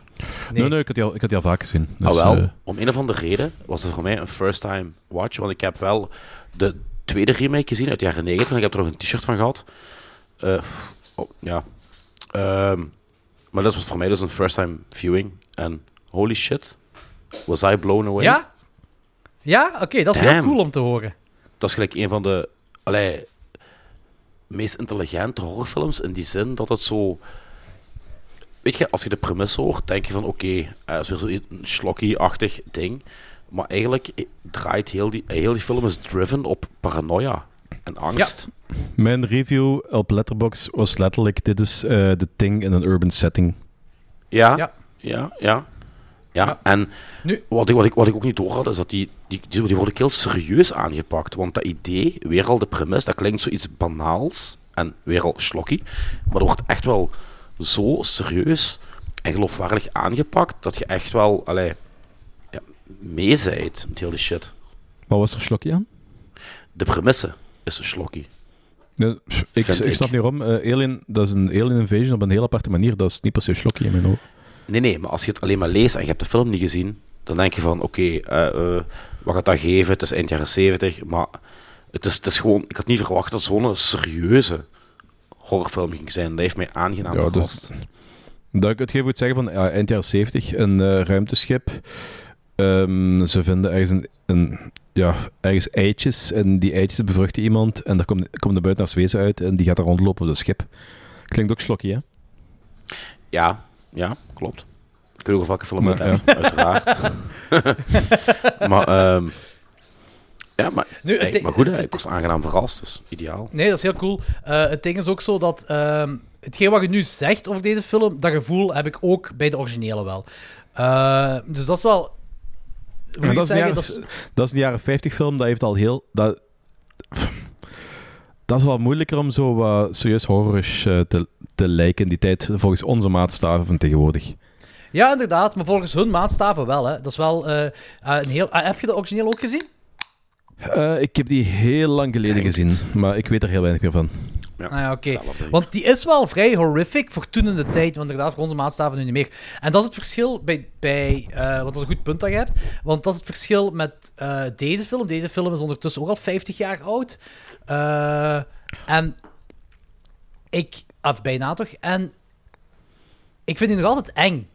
Nee, nee, ik, had die al, ik had die al vaak gezien. Dus, ah, wel, om een of andere reden was het voor mij een first-time watch. Want ik heb wel de tweede remake gezien uit de jaren 90 en ik heb er nog een t-shirt van gehad. Eh, oh, ja. Ehm, maar dat was voor mij dus een first-time viewing. En holy shit, was I blown away. Ja? Ja? Oké, dat is heel cool om te horen. Dat is gelijk een van de allee, meest intelligente horrorfilms in die zin dat het zo. Weet je, als je de premisse hoort, denk je van oké, eh, het is weer zo'n slokkie-achtig ding. Maar eigenlijk eh, draait heel die, heel die film is driven op paranoia en angst. Mijn review op Letterboxd was letterlijk, dit is eh, de thing in een urban setting. Ja, Ja. ja, ja. ja. en wat, ik, wat, ik, wat ik ook niet door had, is dat die, die, die, die worden ook heel serieus aangepakt. Want dat idee, weer al de premise, dat klinkt zoiets banaals en weer al slokkie. Maar dat wordt echt wel zo serieus en geloofwaardig aangepakt, dat je echt wel, allee, ja, mee zijt met heel die shit. Wat was er slokje aan? De premisse is een slokkie. Ik, Vind ik ik. snap niet waarom. Alien, dat is een alien invasion op een heel aparte manier. Dat is niet per se slokje in mijn ogen. Nee, nee, maar als je het alleen maar leest en je hebt de film niet gezien, dan denk je van, oké, eh, eh, wat gaat dat geven? Het is eind jaren 70, maar het is, het is gewoon... Ik had niet verwacht dat zo'n serieuze horrorfilm ging zijn. Dat heeft mij aangenaam Ja, verrast. Dat ik het geef moet zeggen van ja, eind jaren 70, een ruimteschip. Ehm, ze vinden ergens, een, een, ja, ergens eitjes en die eitjes bevruchten iemand en daar komt, komt een buitenaards wezen uit en die gaat er rondlopen op het schip. Klinkt ook slokkie, hè? Ja, ja, klopt. Ik weet ook welke film Maar, ja. uiteraard. maar, ehm, ja, maar, Nu, hey, maar goed, ik was aangenaam verrast, dus ideaal. Nee, dat is heel cool. Eh, het ding is ook zo dat... ehm, hetgeen wat je nu zegt over deze film, dat gevoel heb ik ook bij de originele wel. Eh, dus dat is wel... Maar dat, is een zeggen? jaren, Dat is- dat is een jaren 50 film, dat heeft al heel... Dat, dat is wel moeilijker om zo wat serieus horrorish eh, te, te lijken in die tijd, volgens onze maatstaven van tegenwoordig. Ja, inderdaad. Maar volgens hun maatstaven wel. Hè. Dat is wel eh, een heel... heb je de originele ook gezien? Ik heb die heel lang geleden gezien, maar ik weet er heel weinig meer van. Ja, Ah ja, oké. Want die is wel vrij horrific voor toen in de tijd, want inderdaad, voor onze maatstaven nu niet meer. En dat is het verschil bij... bij eh, want dat is een goed punt dat je hebt. Want dat is het verschil met eh, deze film. Deze film is ondertussen ook al 50 jaar oud. Eh, en ik... Of bijna toch? En ik vind die nog altijd eng.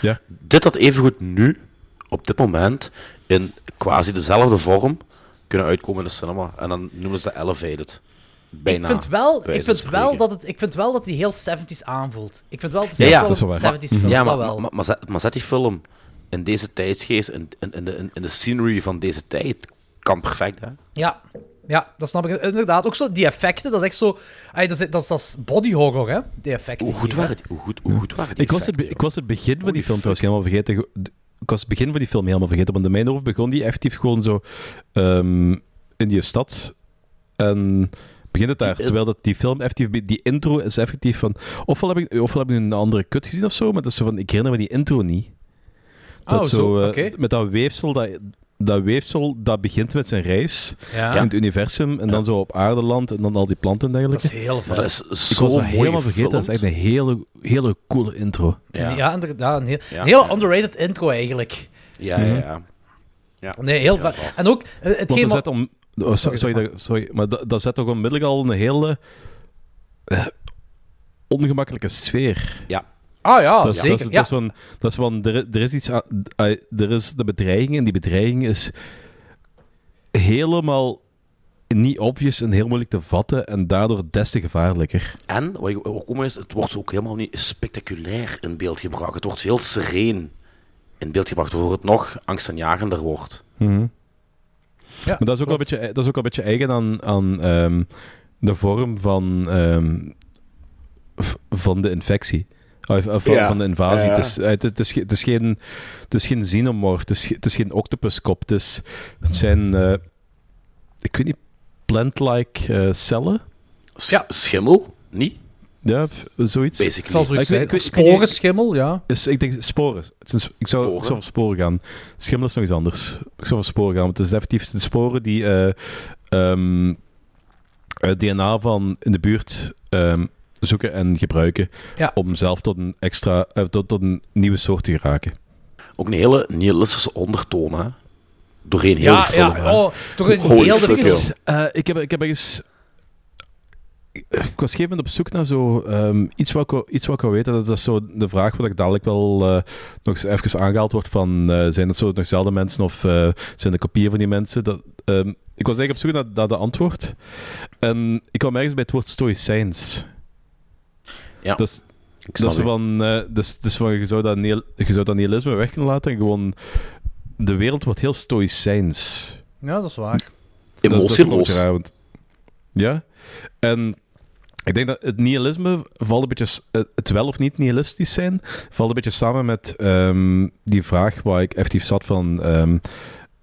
Ja. Dit had evengoed nu, op dit moment, in quasi dezelfde vorm kunnen uitkomen in de cinema. En dan noemen ze dat elevated. Bijna. ik vind wel, ik vind wel dat het, ik vind wel dat die heel 70s aanvoelt. Ik vind wel dat Ja, het ja. wel Dat is een wel waar. 70s film, Ja, dat maar, wel. maar, maar, zet, maar zet die film in deze tijdsgeest, in, in, in, de, in de scenery van deze tijd, kan perfect, hè? Ja, ja, dat snap ik inderdaad. Ook zo, die effecten, dat is echt zo... ay, dat, is, dat, is, dat is body horror, hè? Die effecten. Hoe goed waren die, hoe goed, hoe goed waren die Ik was, het, ik was het begin van die film trouwens helemaal vergeten. Ge- Ik was het begin van die film helemaal vergeten. Want in mijn hoofd begon die effectief gewoon zo ehm, in die stad. En begint het daar. terwijl dat die film effectief... Die intro is effectief van... Ofwel heb ik, ofwel heb ik een andere kut gezien of zo. Maar dat is zo van... Ik herinner me die intro niet. Dat Oh, zo, eh, oké. Met dat weefsel... Dat, dat weefsel dat begint met zijn reis Ja. in het universum. En dan zo op aarde landt. En dan al die planten en dergelijke. Dat is heel Maar dat is Ik zo was dat helemaal vergeten. Dat is echt een hele, hele coole intro. Ja. Ja, inderdaad. Een heel, Ja. een heel underrated intro, eigenlijk. Ja, ja, ja. ja Nee, heel. En ook, eh, hetgeen om, oh, sorry, sorry, dat- sorry, maar dat, dat zet toch onmiddellijk al een hele eh, ongemakkelijke sfeer. Ja. Ah ja, dat is, zeker. Dat is, ja. dat is van, dat is van er, er is iets aan, er is de bedreiging en die bedreiging is helemaal niet obvious en heel moeilijk te vatten en daardoor des te gevaarlijker. En, wat ik ook kom is, het wordt ook helemaal niet spectaculair in beeld gebracht. Het wordt heel sereen in beeld gebracht, waardoor het nog angstaanjagender wordt. Mhm. Ja, maar dat is ook wel een beetje, dat is ook wel een beetje eigen aan, aan ehm, de vorm van, ehm, van de infectie. Of, of van, Ja. van de invasie. Ja. Het, is, het, het, is, ge- het, is geen, het is geen xenomorph, het is, ge- het is geen octopuskop. Het, is, het zijn, eh, ik weet niet, plant-like eh, cellen? S- Schimmel? Niet? Ja, zoiets. Basically. zal zoiets Ik ik ik Sporen, schimmel, ja. Is, ik denk sporen. Het is een- ik, zou, ik Sporen? zou voor sporen gaan. Schimmel is nog iets anders. Ik zou voor sporen gaan. Want het is effectief de sporen die eh, ehm, het DNA van in de buurt ehm, zoeken en gebruiken. Ja. Om zelf tot een extra, eh, tot, tot een nieuwe soort te geraken. Ook een hele nihilistische ondertoon, hè? Doorheen heel Ja, de film. ja, hè. oh, doorheen heel de film. Eh, ik, heb, ik heb ergens... Ik was gegeven moment op zoek naar zo, ehm, iets, wat ik, wou- iets wat ik wou weten. Dat is zo de vraag wat ik dadelijk wel eh, nog eens even aangehaald wordt van... eh, zijn het zo nog dezelfde mensen of eh, zijn de kopieën van die mensen? Dat, ehm, ik was eigenlijk op zoek naar, naar de antwoord. En ik kwam ergens bij het woord stoïcijns. Ja, Dus, ik snap dat is van, dus, dus van je, zou dat nihil- je zou dat nihilisme weg kunnen laten en gewoon... De wereld wordt heel stoïcijns. Ja, dat is waar. Dat dat Emotieloos. Ja. En ik denk dat het nihilisme valt een beetje... s- Het wel of niet nihilistisch zijn, valt een beetje samen met ehm, die vraag waar ik effectief zat van... ehm,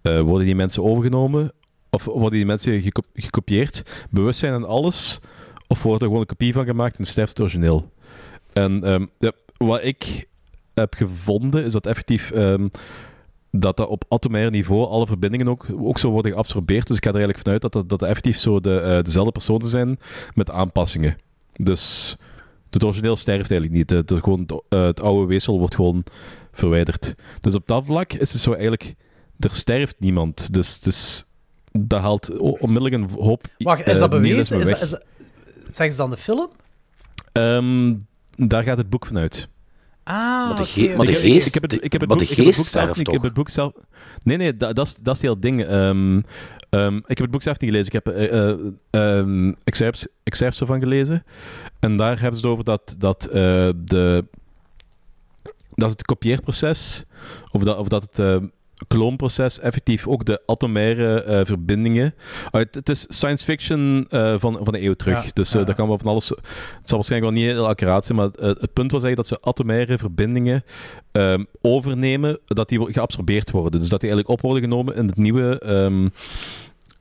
eh, worden die mensen overgenomen? Of worden die mensen geko- gekopieerd? Bewustzijn en alles? Of wordt er gewoon een kopie van gemaakt en sterft het origineel? En ehm, ja, wat ik heb gevonden, is dat effectief... dat dat op atomair niveau alle verbindingen ook, ook zo worden geabsorbeerd. Dus ik ga er eigenlijk vanuit dat dat, dat effectief zo de, eh, dezelfde personen zijn met aanpassingen. Dus het origineel sterft eigenlijk niet. Het, het, gewoon, het, eh, het oude weefsel wordt gewoon verwijderd. Dus op dat vlak is het zo eigenlijk... Er sterft niemand. Dus, dus dat haalt onmiddellijk een hoop Wacht, eh, is dat bewezen? Is dat, is dat- zeggen ze dan de film? Ehm, daar gaat het boek vanuit. Ah, Maar de oké, ge- maar de oké. geest- Ik heb het, ik heb het boek, de ik heb het boek geest zelf niet. Ik heb toch? het boek zelf. Nee, nee, dat, dat, is, dat is het hele ding. Ehm, ehm, ik heb het boek zelf niet gelezen. Ik heb eh, ehm, excerpts, excerpts ervan gelezen. En daar hebben ze het over dat, dat, eh, de, dat het kopieerproces, of dat, of dat het kloonproces effectief ook de atomaire eh, verbindingen. Het, is science fiction eh, van, van een eeuw terug. Ja, dus eh, ja. daar kan wel van alles. Het zal waarschijnlijk wel niet heel accuraat zijn, maar het, punt was eigenlijk dat ze atomaire verbindingen ehm, overnemen, dat die geabsorbeerd worden. Dus dat die eigenlijk op worden genomen in het nieuwe. ehm,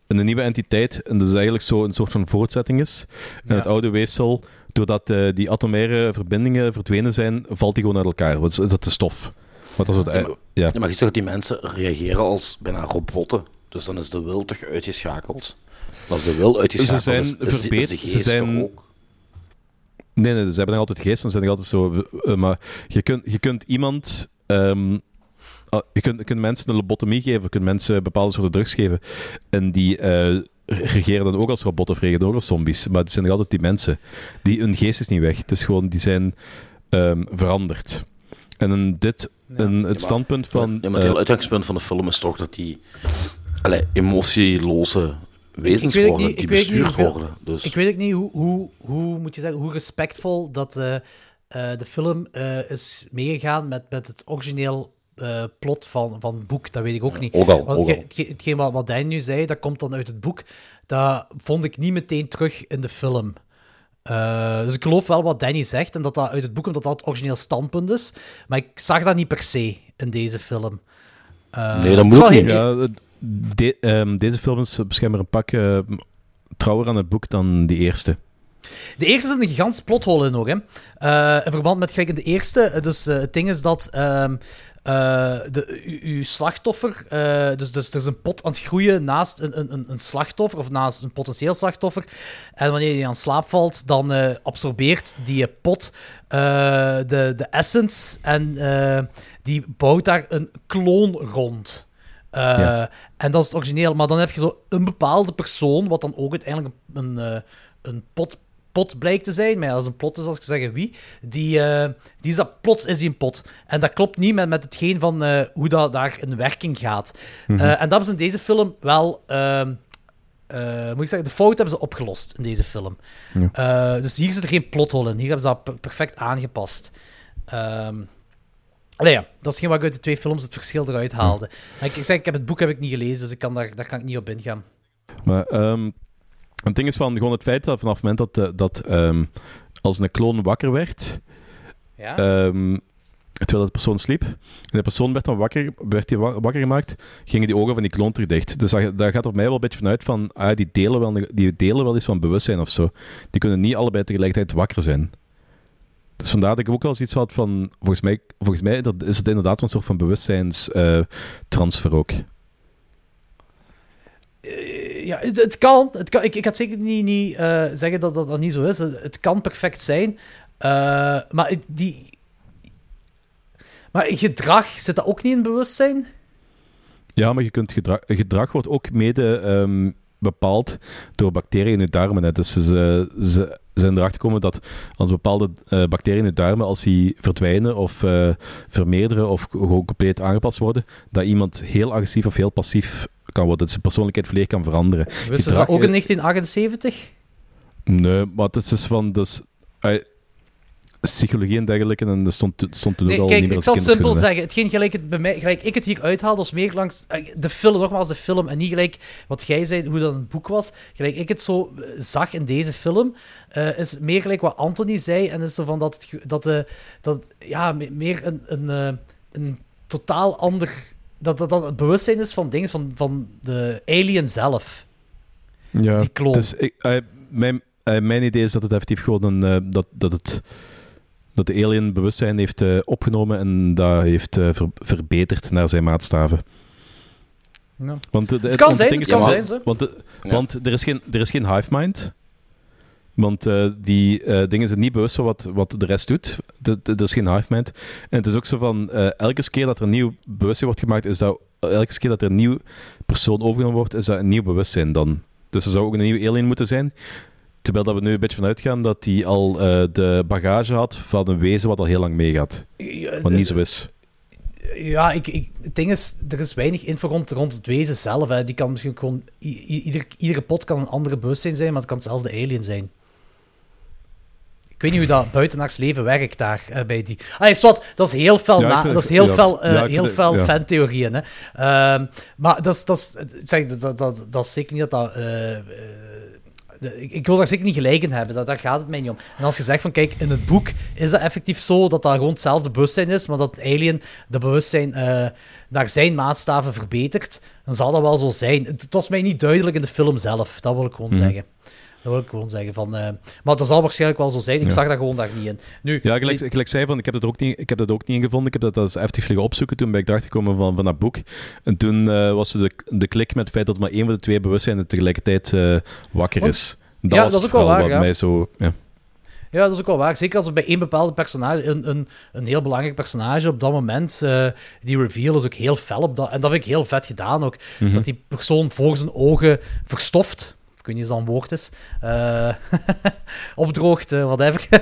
in een nieuwe entiteit. En dat is eigenlijk zo een soort van voortzetting is. En Ja. het oude weefsel, doordat die atomaire verbindingen verdwenen zijn, valt die gewoon uit elkaar. Wat is, is dat de stof? Het? Ja, maar- ja. Ja, maar je ziet toch dat die mensen reageren als bijna robotten. Dus dan is de wil toch uitgeschakeld. Als de wil uitgeschakeld Ze zijn is, is, is de geest Ze zijn, ook. Nee, nee, ze hebben nog altijd geest, want ze zijn nog altijd zo... eh, maar je kunt, je kunt iemand... ehm, ah, je, kunt, je kunt mensen een lobotomie geven, je kunt mensen bepaalde soorten drugs geven. En die eh, regeren dan ook als robotten, of regeren ook als zombies. Maar het zijn nog altijd die mensen. Die, hun geest is niet weg. Het is gewoon, die zijn ehm, veranderd. En in dit, in het standpunt van... Ja, maar het hele eh, uitgangspunt van de film is toch dat die allee, emotieloze wezens Ik weet ook worden, niet- die ik weet ook niet bestuurd hoeveel- worden. Dus. Ik weet ook niet hoe, hoe, hoe moet je zeggen, hoe respectvol dat eh, eh, de film eh, is meegegaan met, met het origineel eh, plot van, van het boek. Dat weet ik ook niet. ook al, Want ook hetgeen wat, wat Dijn nu zei, dat komt dan uit het boek. Dat vond ik niet meteen terug in de film. Eh, dus ik geloof wel wat Danny zegt en dat dat uit het boek komt, dat het origineel standpunt is. Maar ik zag dat niet per se in deze film. Eh, Nee, dat is moet wel niet. Ja, de- de- ehm, deze film is schijnbaar een pak eh, trouwer aan het boek dan die eerste. De eerste zit een gigantisch plothol in nog, hè. Eh, in verband met, gelijk in de eerste, dus het ding is dat ehm, eh, de, uw slachtoffer, eh, dus, dus er is een pot aan het groeien naast een, een, een- slachtoffer, of naast een potentieel slachtoffer. En wanneer hij aan slaap valt, dan eh, absorbeert die pot de, de essence en die bouwt daar een kloon rond. Ja. En dat is het origineel. Maar dan heb je zo een bepaalde persoon, wat dan ook uiteindelijk een, een, een pot, pot blijkt te zijn. Maar als een plot is, als ik zeggen wie. Die, eh, die is dat, plots is die een pot. En dat klopt niet met, met hetgeen van eh, hoe dat daar in werking gaat. Mhm. Eh, en dat is in deze film wel... ehm, eh, moet ik zeggen, de fout hebben ze opgelost in deze film. Ja. Dus hier zit er geen plothol in. Hier hebben ze dat per- perfect aangepast. Allee, ja, dat is geen wat ik uit de twee films het verschil eruit haalde. Ik, ik zeg, ik heb het boek heb ik niet gelezen, dus ik kan daar, daar kan ik niet op ingaan. Maar ehm, het ding is van gewoon het feit dat vanaf het moment dat, eh, dat ehm, als een kloon wakker werd, Ja? ehm, terwijl de persoon sliep, en de persoon werd dan wakker, werd die wa- wakker gemaakt, gingen die ogen van die kloon terug dicht. Dus dat, daar gaat voor mij wel een beetje vanuit van, ah, die, delen wel, die delen wel iets van bewustzijn of zo. Die kunnen niet allebei tegelijkertijd wakker zijn. Dus vandaar dat ik ook wel zoiets had van, volgens mij, volgens mij dat is het inderdaad een soort van bewustzijnstransfer ook. Eh, ja, het, het kan. Het kan ik, ik had zeker niet, niet eh, zeggen dat, dat dat niet zo is. Het, kan perfect zijn. Eh, maar die... Maar gedrag, zit dat ook niet in bewustzijn? Ja, maar je kunt gedrag, gedrag wordt ook mede ehm, bepaald door bacteriën in je darmen. Hè. Dus ze, ze zijn erachter gekomen dat als bepaalde bacteriën in je darmen, als die verdwijnen of eh, vermeerderen of gewoon compleet aangepast worden, dat iemand heel agressief of heel passief kan worden. Dat zijn persoonlijkheid volledig kan veranderen. Wisten ze dat ook in 1978? Nee, maar het is dus van... Dus, psychologie en dergelijke, en dat stond, stond toen ook al kijk, niet meer ik als zal simpel hè. zeggen. Hetgeen gelijk, het bij mij, gelijk ik het hier uithaal, was meer langs de film, nogmaals de film, en niet gelijk wat jij zei, hoe dat een boek was. Gelijk ik het zo eh, zag in deze film, eh, is meer gelijk wat Anthony zei, en is zo van dat dat, eh, dat ja, me- meer een, een, een totaal ander... Dat, dat, dat het bewustzijn is van dingen, van, van de alien zelf. Ja, Die kloon. Dus ik, eh, mijn, eh, mijn idee is dat het effectief gewoon een, eh, dat, dat, het, dat de alien bewustzijn heeft eh, opgenomen en dat heeft eh, ver- verbeterd naar zijn maatstaven. Ja. Want, de- Het kan want zijn, het kan want- zijn. Want, Ja. want er, is geen, er is geen hive mind. Want eh, die eh, dingen zijn niet bewust van wat, wat de rest doet. Er is geen hive. En het is ook zo van, eh, elke keer dat er een nieuw bewustzijn wordt gemaakt, is dat, elke keer dat er een nieuw persoon overgenomen wordt, is dat een nieuw bewustzijn dan. Dus er zou ook een nieuwe alien moeten zijn. Terwijl dat we nu een beetje vanuit gaan dat die al de bagage had van een wezen wat al heel lang meegaat. Wat niet zo is. Ja, ik, ik, het ding is, er is weinig info rond, rond het wezen zelf. Hè. Die kan misschien gewoon... ieder, iedere pot kan een andere bewustzijn zijn, maar het kan hetzelfde alien zijn. Ik weet niet hoe dat buitenaards leven werkt daar eh, bij die. Ah, is wat, dat is heel fel, Ja, dat is heel ja. fel, eh, Ja, heel het- fel fantheorieën. Hè. Ehm, maar dat is, dat, is, zeg, dat, dat, is zeker niet dat dat. eh, de- ik, ik wil daar zeker niet gelijk in hebben, dat, daar gaat het mij niet om. En als je zegt van kijk, in het boek is dat effectief zo dat dat gewoon hetzelfde bewustzijn is, maar dat Alien de bewustzijn naar zijn maatstaven verbetert, dan zal dat wel zo zijn. Het, het was mij niet duidelijk in de film zelf, dat wil ik gewoon Mhm. zeggen. Dat wil ik gewoon zeggen. Van, eh, maar dat zal waarschijnlijk wel zo zijn. Ik Ja. zag dat gewoon daar niet in. Nu, Ja, gelijk, gelijk zei van, ik heb dat ook niet, ik heb dat ook niet ingevonden. Ik heb dat, dat eens heftig liggen opzoeken. Toen ben ik erachter gekomen van, van dat boek. En toen eh, was de, de klik met het feit dat maar één van de twee bewustzijnen tegelijkertijd eh, wakker Want- is. ja, dat is ook wel waar, wat ja. mij zo... Ja. Ja, dat is ook wel waar. Zeker als er bij één bepaalde personage, een, een, een heel belangrijk personage op dat moment, die reveal is ook heel fel op dat. En dat vind ik heel vet gedaan ook. Mhm. Dat die persoon voor zijn ogen verstoft. Ik weet niet of dat een woord is. Opdroogt, whatever.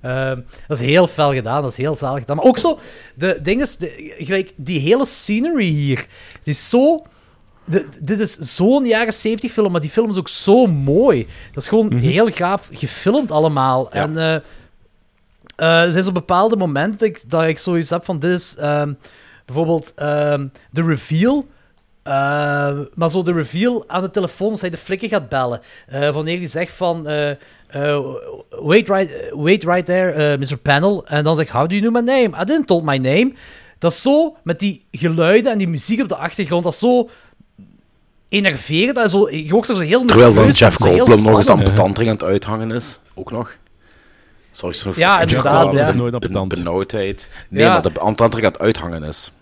Ehm, dat is heel fel gedaan, dat is heel zalig gedaan. Maar ook zo, de ding is, de, gelijk, die hele scenery hier, het is zo... de- dit is zo'n jaren 70 film, maar die film is ook zo mooi. Dat is gewoon heel gaaf gefilmd allemaal. En eh, er zijn zo bepaalde momenten dat ik, dat ik zoiets heb van, dit is ehm, bijvoorbeeld ehm, de reveal... eh, maar zo de reveal aan de telefoon als hij de flikker gaat bellen. Eh, wanneer hij zegt van... eh, eh, wait, right, wait right there, Mr. Panel. En dan zegt, how do you know my name? I didn't told my name. Dat is zo, met die geluiden en die muziek op de achtergrond, dat is zo enerverend. Dat is zo, je wordt er zo heel Terwijl dan Jeff Goldblum nog eens aan de aan het uithangen is. Ook nog. Sorry, sorry. Ja, inderdaad, ja. ben-. Benauwdheid. Nee, Ja. maar de aan de tandring aan het uithangen is.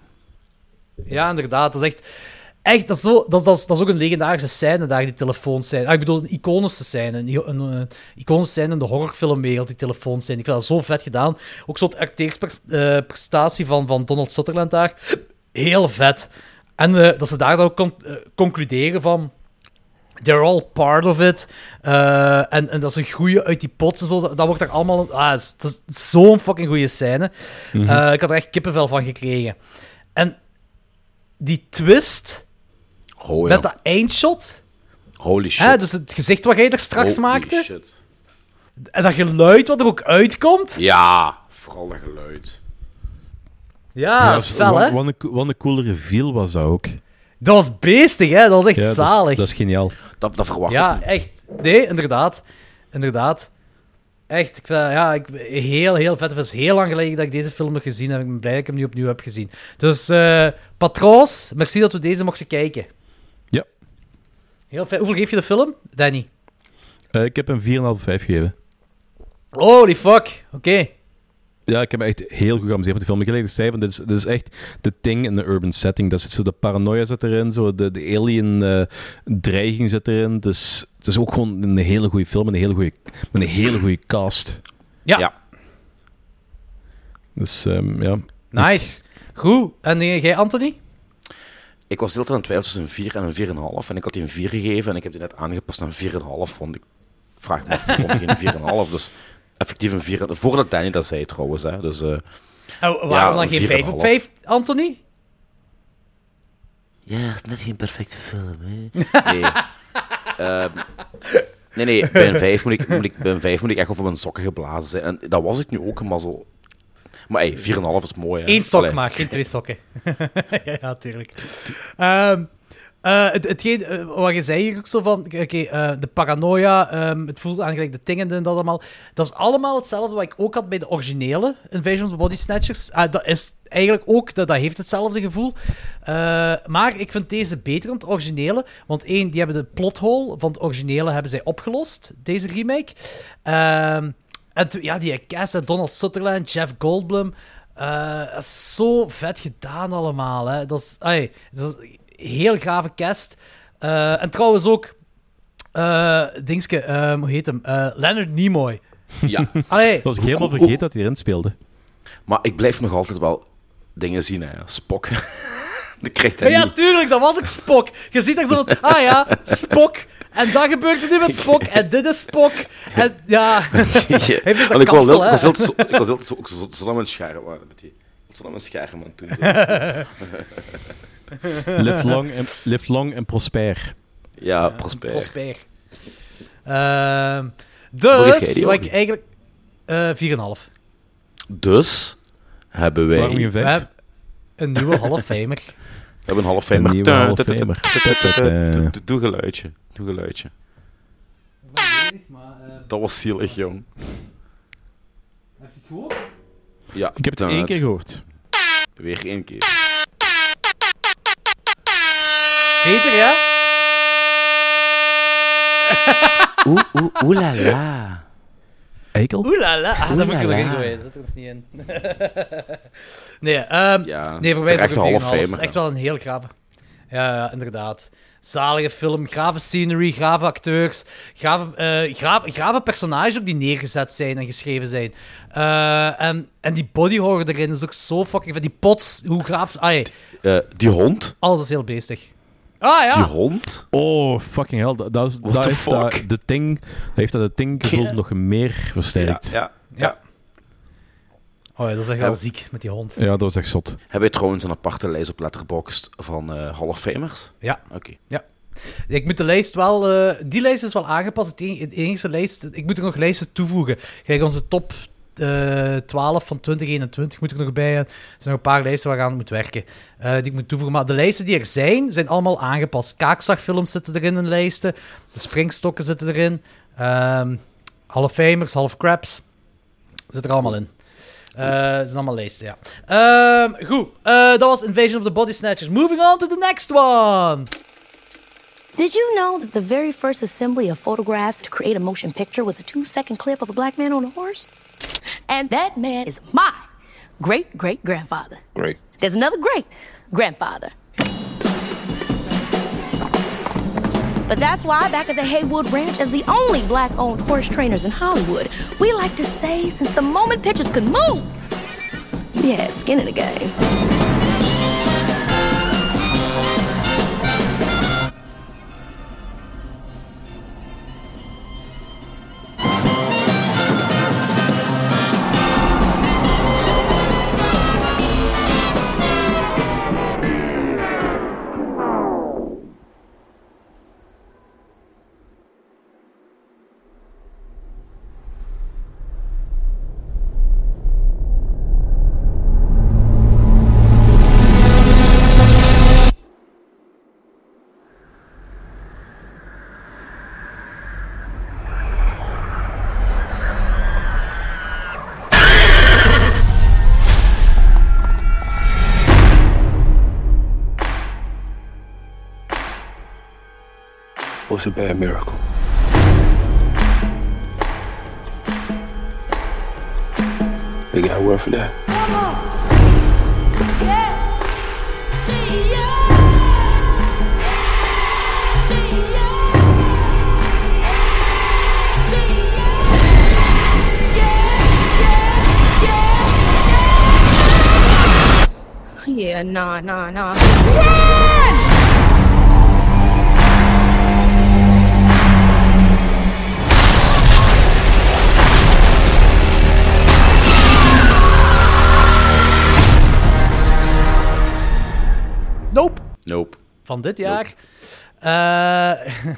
Ja, inderdaad. Dat is echt... Echt, dat is, zo, dat, dat, is, dat is ook een legendarische scène daar, die telefoonscène. Ah, ik bedoel, een iconische scène. Een, een, een iconische scène in de horrorfilmwereld, die telefoonscène. Ik vind dat zo vet gedaan. Ook zo'n acteersprestatie van, van Donald Sutherland daar. Heel vet. En eh, dat ze daar dan ook con- eh, concluderen van... They're all part of it. Eh, en, en dat ze groeien uit die pot. en Zo, dat, dat wordt er allemaal... Ah, het is, is zo'n fucking goede scène. Mhm. Eh, ik had er echt kippenvel van gekregen. En die twist Oh ja. met dat eindshot. Holy shit. Hè, dus het gezicht wat jij er straks Holy maakte. shit. En dat geluid wat er ook uitkomt. Ja, vooral dat geluid. Ja, dat is fel, wat, hè? Wat een, wat een coole reveal was dat ook. Dat was beestig, hè? Dat was echt Ja, dat is- zalig. Dat is geniaal. Dat, dat verwacht ik ja, echt. Nee, inderdaad. Inderdaad. Echt, ik vind, ja, ik, heel, heel vet. Het is heel lang geleden dat ik deze film heb gezien en ik ben blij dat ik hem nu opnieuw heb gezien. Dus, eh patroons, merci dat we deze mochten kijken. Heel vet. Hoeveel geef je de film, Danny? Eh, ik heb hem 4,5 5 gegeven. Holy fuck, oké. Ja, ik heb me echt heel goed geamuseerd met de film. Ik heb gelijk zei, van, dit, is, dit is echt de thing in de urban setting. Dat zit zo, de paranoia zit erin, zo, de, de alien eh, dreiging zit erin. Dus het is ook gewoon een hele goede film met een hele goede, met een hele goede cast. Ja. Ja. Dus ehm, ja. Nice. Goed. En eh, jij, Anthony? Ik was heel aan het twijfelen tussen een 4 en een 4,5. En ik had die een 4 gegeven en ik heb die net aangepast naar een 4,5. Want ik vraag me af waarom geen 4,5. Dus effectief een 4. Voordat Danny dat zei trouwens. Hè. Dus, eh, Oh, waarom Ja, dan geen een 5 op 4,5. 5, Anthony? Ja, dat is net geen perfecte film, hè? Nee. Ehm, nee, nee, bij een 5 moet ik, moet ik, bij een 5 moet ik echt over mijn sokken geblazen zijn. En dat was ik nu ook, maar zo... Maar hey, 4,5 is mooi, hè? Eén sok Allee. maar, geen twee sokken. ja, ja, tuurlijk. Ehm, eh, het, hetgeen eh, wat je zei hier ook zo van, oké, eh, de paranoia, ehm, het voelt aan gelijk de dingen en dat allemaal. Dat is allemaal hetzelfde wat ik ook had bij de originele Invasion of Body Snatchers. Ah, dat is eigenlijk ook, dat, dat heeft hetzelfde gevoel. Maar ik vind deze beter dan het originele, want één, die hebben de plothole van het originele hebben zij opgelost, deze remake. Ehm, en ja, die cast, Donald Sutherland, Jeff Goldblum. eh, is zo vet gedaan allemaal. Hè. Dat, is, ai, dat is een heel gave cast. Eh, en trouwens ook... eh dingske, eh, hoe heet hem? Eh, Leonard Nimoy. Ja. Allee, Dat was ik helemaal vergeten dat hij erin speelde. Maar ik blijf nog altijd wel dingen zien, hè. Spok. Dat krijgt hij ja, niet. tuurlijk, dat was ook Spock. Je ziet daar zo, ah ja, Spock. En dat gebeurt er nu met Spock. En dit is Spock. En ja... Hij vindt dat ik, was heel, ik was altijd ook zo lang met scharen waren. Zo lang met scharen, man, toen. live, long en, live long en prosper. Ja, prosper. Prosper. Uh, ehm, dus, wat ik eigenlijk... Eh, uh, 4,5. Dus hebben wij... Waarom geen 5? Een nieuwe Hall. We hebben een Hall. Doe geluidje. Doe geluidje. Dat was zielig, jong. Heb je het gehoord? Ja. Ik heb het één keer gehoord. Weer één keer. Beter, ja? Oeh, oeh, oeh la la. Eikel? Oeh la la. Ah, dat moet ik er nog in gooien. Dat zit er nog niet in. nee, ehm Ja, nee, voor mij is het terecht ook een een 4,5. Hall of Het is Famer, echt wel een heel grave. Ja, ja, inderdaad. Zalige film, grave scenery, grave acteurs, grave, eh grave, grave personages ook die neergezet zijn en geschreven zijn. Eh, en, en die body horror erin is ook zo fucking... Van die pots, hoe graaf... Ah, nee, Eh, die hond? alles is heel beestig. Ah ja, Die hond? Oh, fucking hell. Dat, dat is, What dat the heeft dat, de ting, dat heeft dat de ting gevoel Ja. nog meer versterkt. Ja, ja. Ja. Oh ja, dat is echt Ja. wel ziek met die hond. Ja, dat was echt zot. Heb je trouwens een aparte lijst op Letterboxd van eh Hall of Famers? Ja. Oké. Ja. Ik moet de lijst wel... eh, die lijst is wel aangepast. Het enige, het enige lijst... Ik moet er nog lijsten toevoegen. Kijk, onze top eh 12 van 2021 moet ik nog bij. eh, Er zijn nog een paar lijsten waar ik aan moet werken. eh, die ik moet toevoegen. Maar de lijsten die er zijn, zijn allemaal aangepast. Kaakzagfilms zitten erin in lijsten. De springstokken zitten erin. ehm Hall of Famers, Hall of Craps. Zit er allemaal in. Eh, Het zijn allemaal lijsten, ja. Ehm, goed, eh, dat was Invasion of the Body Snatchers. Moving on to the next one. Did you know that the very first assembly of photographs to create a motion picture was a two second clip of a black man on a horse? And that man is my great great grandfather. Great. There's another great grandfather. But that's why, back at the Haywood Ranch, as the only black owned horse trainers in Hollywood, we like to say since the moment pictures could move, we had skin in the game. What's a bad miracle? They got a word for that. Yeah, nah, nah, nah. Nope. Nope. Van dit jaar. Eh,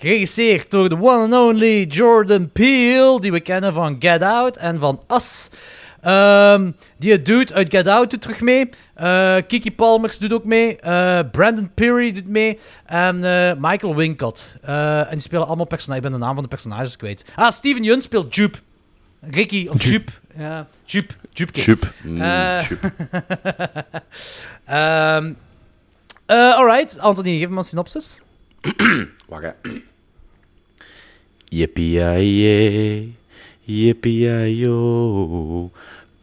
geregisseerd door de one and only Jordan Peele, die we kennen van Get Out en van Us. Ehm, die dude uit Get Out doet terug mee. Eh, Kiki Palmers doet ook mee. Eh, Brandon Peary doet mee. En Michael Wincott. En die spelen allemaal personages. Ik ben de naam van de personages kwijt. Ah, Steven Yeun speelt Jupe. Ricky of Jupe. Ja, Jupe. Jupe. Jupe. Jupe. Eh, alright, Anthony, geef me een synopsis. Wacht, hè. Yippie-yay, yippie-yo,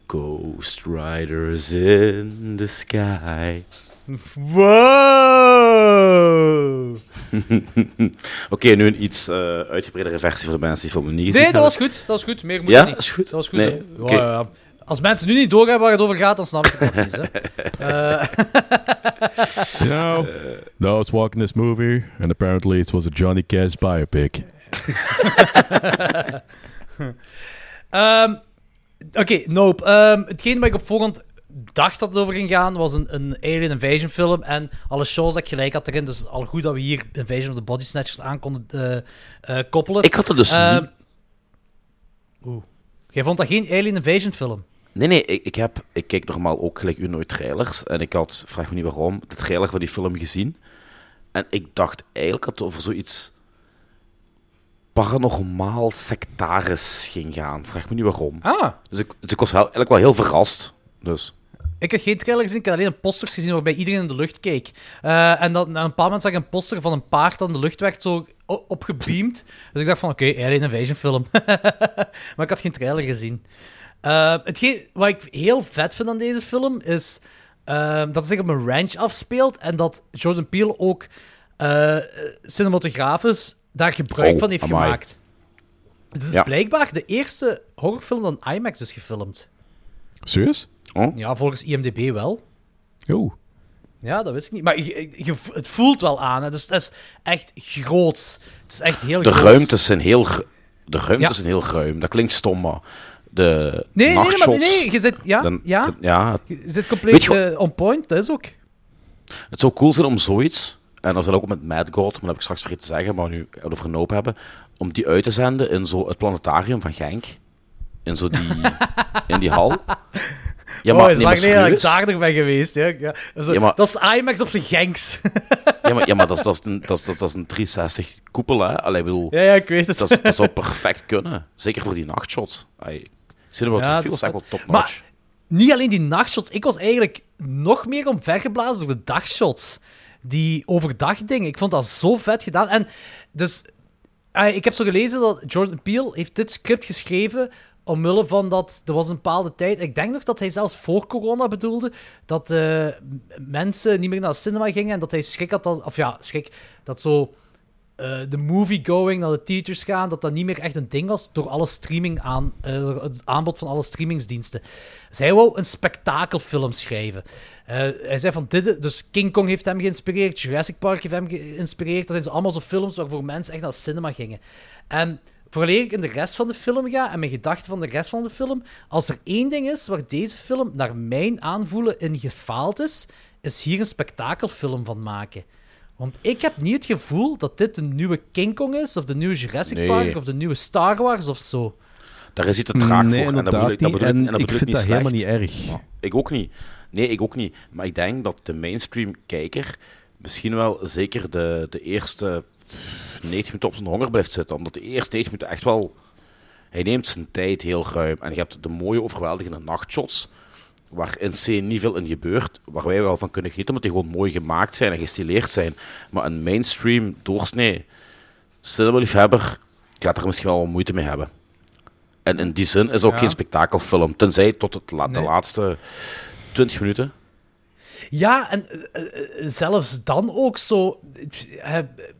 Ghost Riders in the sky. Wow! Oké, nu een iets eh uitgebreidere versie voor de mensen die film niet gezien Nee, dat was goed. Dat was goed. Meer moet Ja, niet. is goed. Dat was goed. Nee, ja. Als mensen nu niet doorgaan waar het over gaat, dan snap ik het nog niet. Hè. Eh, You know, I was watching this movie, and apparently it was a Johnny Cash biopic. Ehm, Oké, Nope. Ehm, hetgeen waar ik op voorhand dacht dat het over ging gaan, was een, een Alien Invasion film. En alle shows dat ik gelijk had erin. Dus al goed dat we hier Invasion of the Body Snatchers aan konden eh, eh, koppelen. Ik had het dus Ehm, niet. Oeh. Jij vond dat geen Alien Invasion film? Nee, nee, ik, ik, heb, ik kijk normaal ook gelijk u nooit trailers. En ik had, vraag me niet waarom, de trailer van die film gezien. En ik dacht eigenlijk dat het over zoiets paranormaal sectaris ging gaan. Vraag me niet waarom. Ah. Dus ik, dus ik was eigenlijk wel heel verrast. Dus. Ik heb geen trailer gezien, ik heb alleen een posters gezien waarbij iedereen in de lucht keek. Eh, en dan, na een paar moment zag ik een poster van een paard dat in de lucht werd zo opgebeamd. Dus ik dacht van, oké, Alien Invasion film. maar ik had geen trailer gezien. Eh, hetgeen wat ik heel vet vind aan deze film is eh, dat het zich op een ranch afspeelt en dat Jordan Peele ook eh, cinematografisch daar gebruik Oh, van heeft amai. gemaakt. Het is Ja. blijkbaar de eerste horrorfilm dat IMAX is gefilmd. Serieus? Oh? Ja, volgens IMDb wel. Oh. Ja, dat wist ik niet. Maar je, je- het voelt wel aan. Hè. Dus het is echt groot. Het is echt heel De groot. ruimtes zijn heel, de ruimtes Ja. zijn heel ruim. Dat klinkt stom, maar de Nee, nee, nee, nee, je zit, ja, ja. ja, Je zit compleet je eh, on point, dat is ook. Het zou cool zijn om zoiets, en dat is dan ook met Mad God, maar dat heb ik straks vergeten te zeggen, maar nu over Nope hebben, om die uit te zenden in zo het planetarium van Genk. In zo die, in die hal. Ja, oh, maar, is nee, lang maar geleden dat ik daar nog ben geweest. Ja. Ja. Dat, is, Ja, maar- dat is IMAX op zijn Genks. Ja, maar, ja, maar dat, is, dat, is een, dat, is, dat is een 360 koepel, hè. Allee, ik bedoel, ja, ja, ik weet het. dat, zou perfect kunnen. Zeker voor die nachtshots. Allee, Was is echt wel top-notch. Niet alleen die nachtshots. Ik was eigenlijk nog meer omvergeblazen door de dagshots. Die overdag dingen. Ik vond dat zo vet gedaan. En dus... eh, ik heb zo gelezen dat Jordan Peele heeft dit script geschreven omwille van dat... Er was een bepaalde tijd... Ik denk nog dat hij zelfs voor corona bedoelde dat eh, mensen niet meer naar de cinema gingen en dat hij schrik had... Dat, of ja, schrik... Dat zo... eh, de movie-going naar de teachers gaan, dat dat niet meer echt een ding was door alle streaming aan, eh, het aanbod van alle streamingsdiensten. Zij wou een spektakelfilm schrijven. Eh, hij zei van dit, dus King Kong heeft hem geïnspireerd, Jurassic Park heeft hem geïnspireerd. Dat zijn allemaal zo films waarvoor mensen echt naar de cinema gingen. En vooraleer ik in de rest van de film ga en mijn gedachten van de rest van de film, als er één ding is waar deze film naar mijn aanvoelen in gefaald is, is hier een spektakelfilm van maken. Want ik heb niet het gevoel dat dit de nieuwe King Kong is, of de nieuwe Jurassic Nee. Park, of de nieuwe Star Wars of zo. Daar is iets te traag Nee, voor. En dat bedoel ik, dat bedoel ik, En en dat ik vind niet dat helemaal niet erg. Ja, ik ook niet. Nee, ik ook niet. Maar ik denk dat de mainstream kijker misschien wel zeker de, de eerste 90 minuten op zijn honger blijft zitten. Omdat de eerste 90 minuten echt wel... Hij neemt zijn tijd heel ruim. En je hebt de mooie, overweldigende nachtshots. Waar in scène niet veel in gebeurt. Waar wij wel van kunnen genieten. Omdat die gewoon mooi gemaakt zijn en gestileerd zijn. Maar een mainstream doorsnee cinema-liefhebber gaat er misschien wel wat moeite mee hebben. En in die zin is het ook Ja. geen spektakelfilm. Tenzij tot het la- de laatste 20 minuten. Ja, en eh, eh, zelfs dan ook zo heb,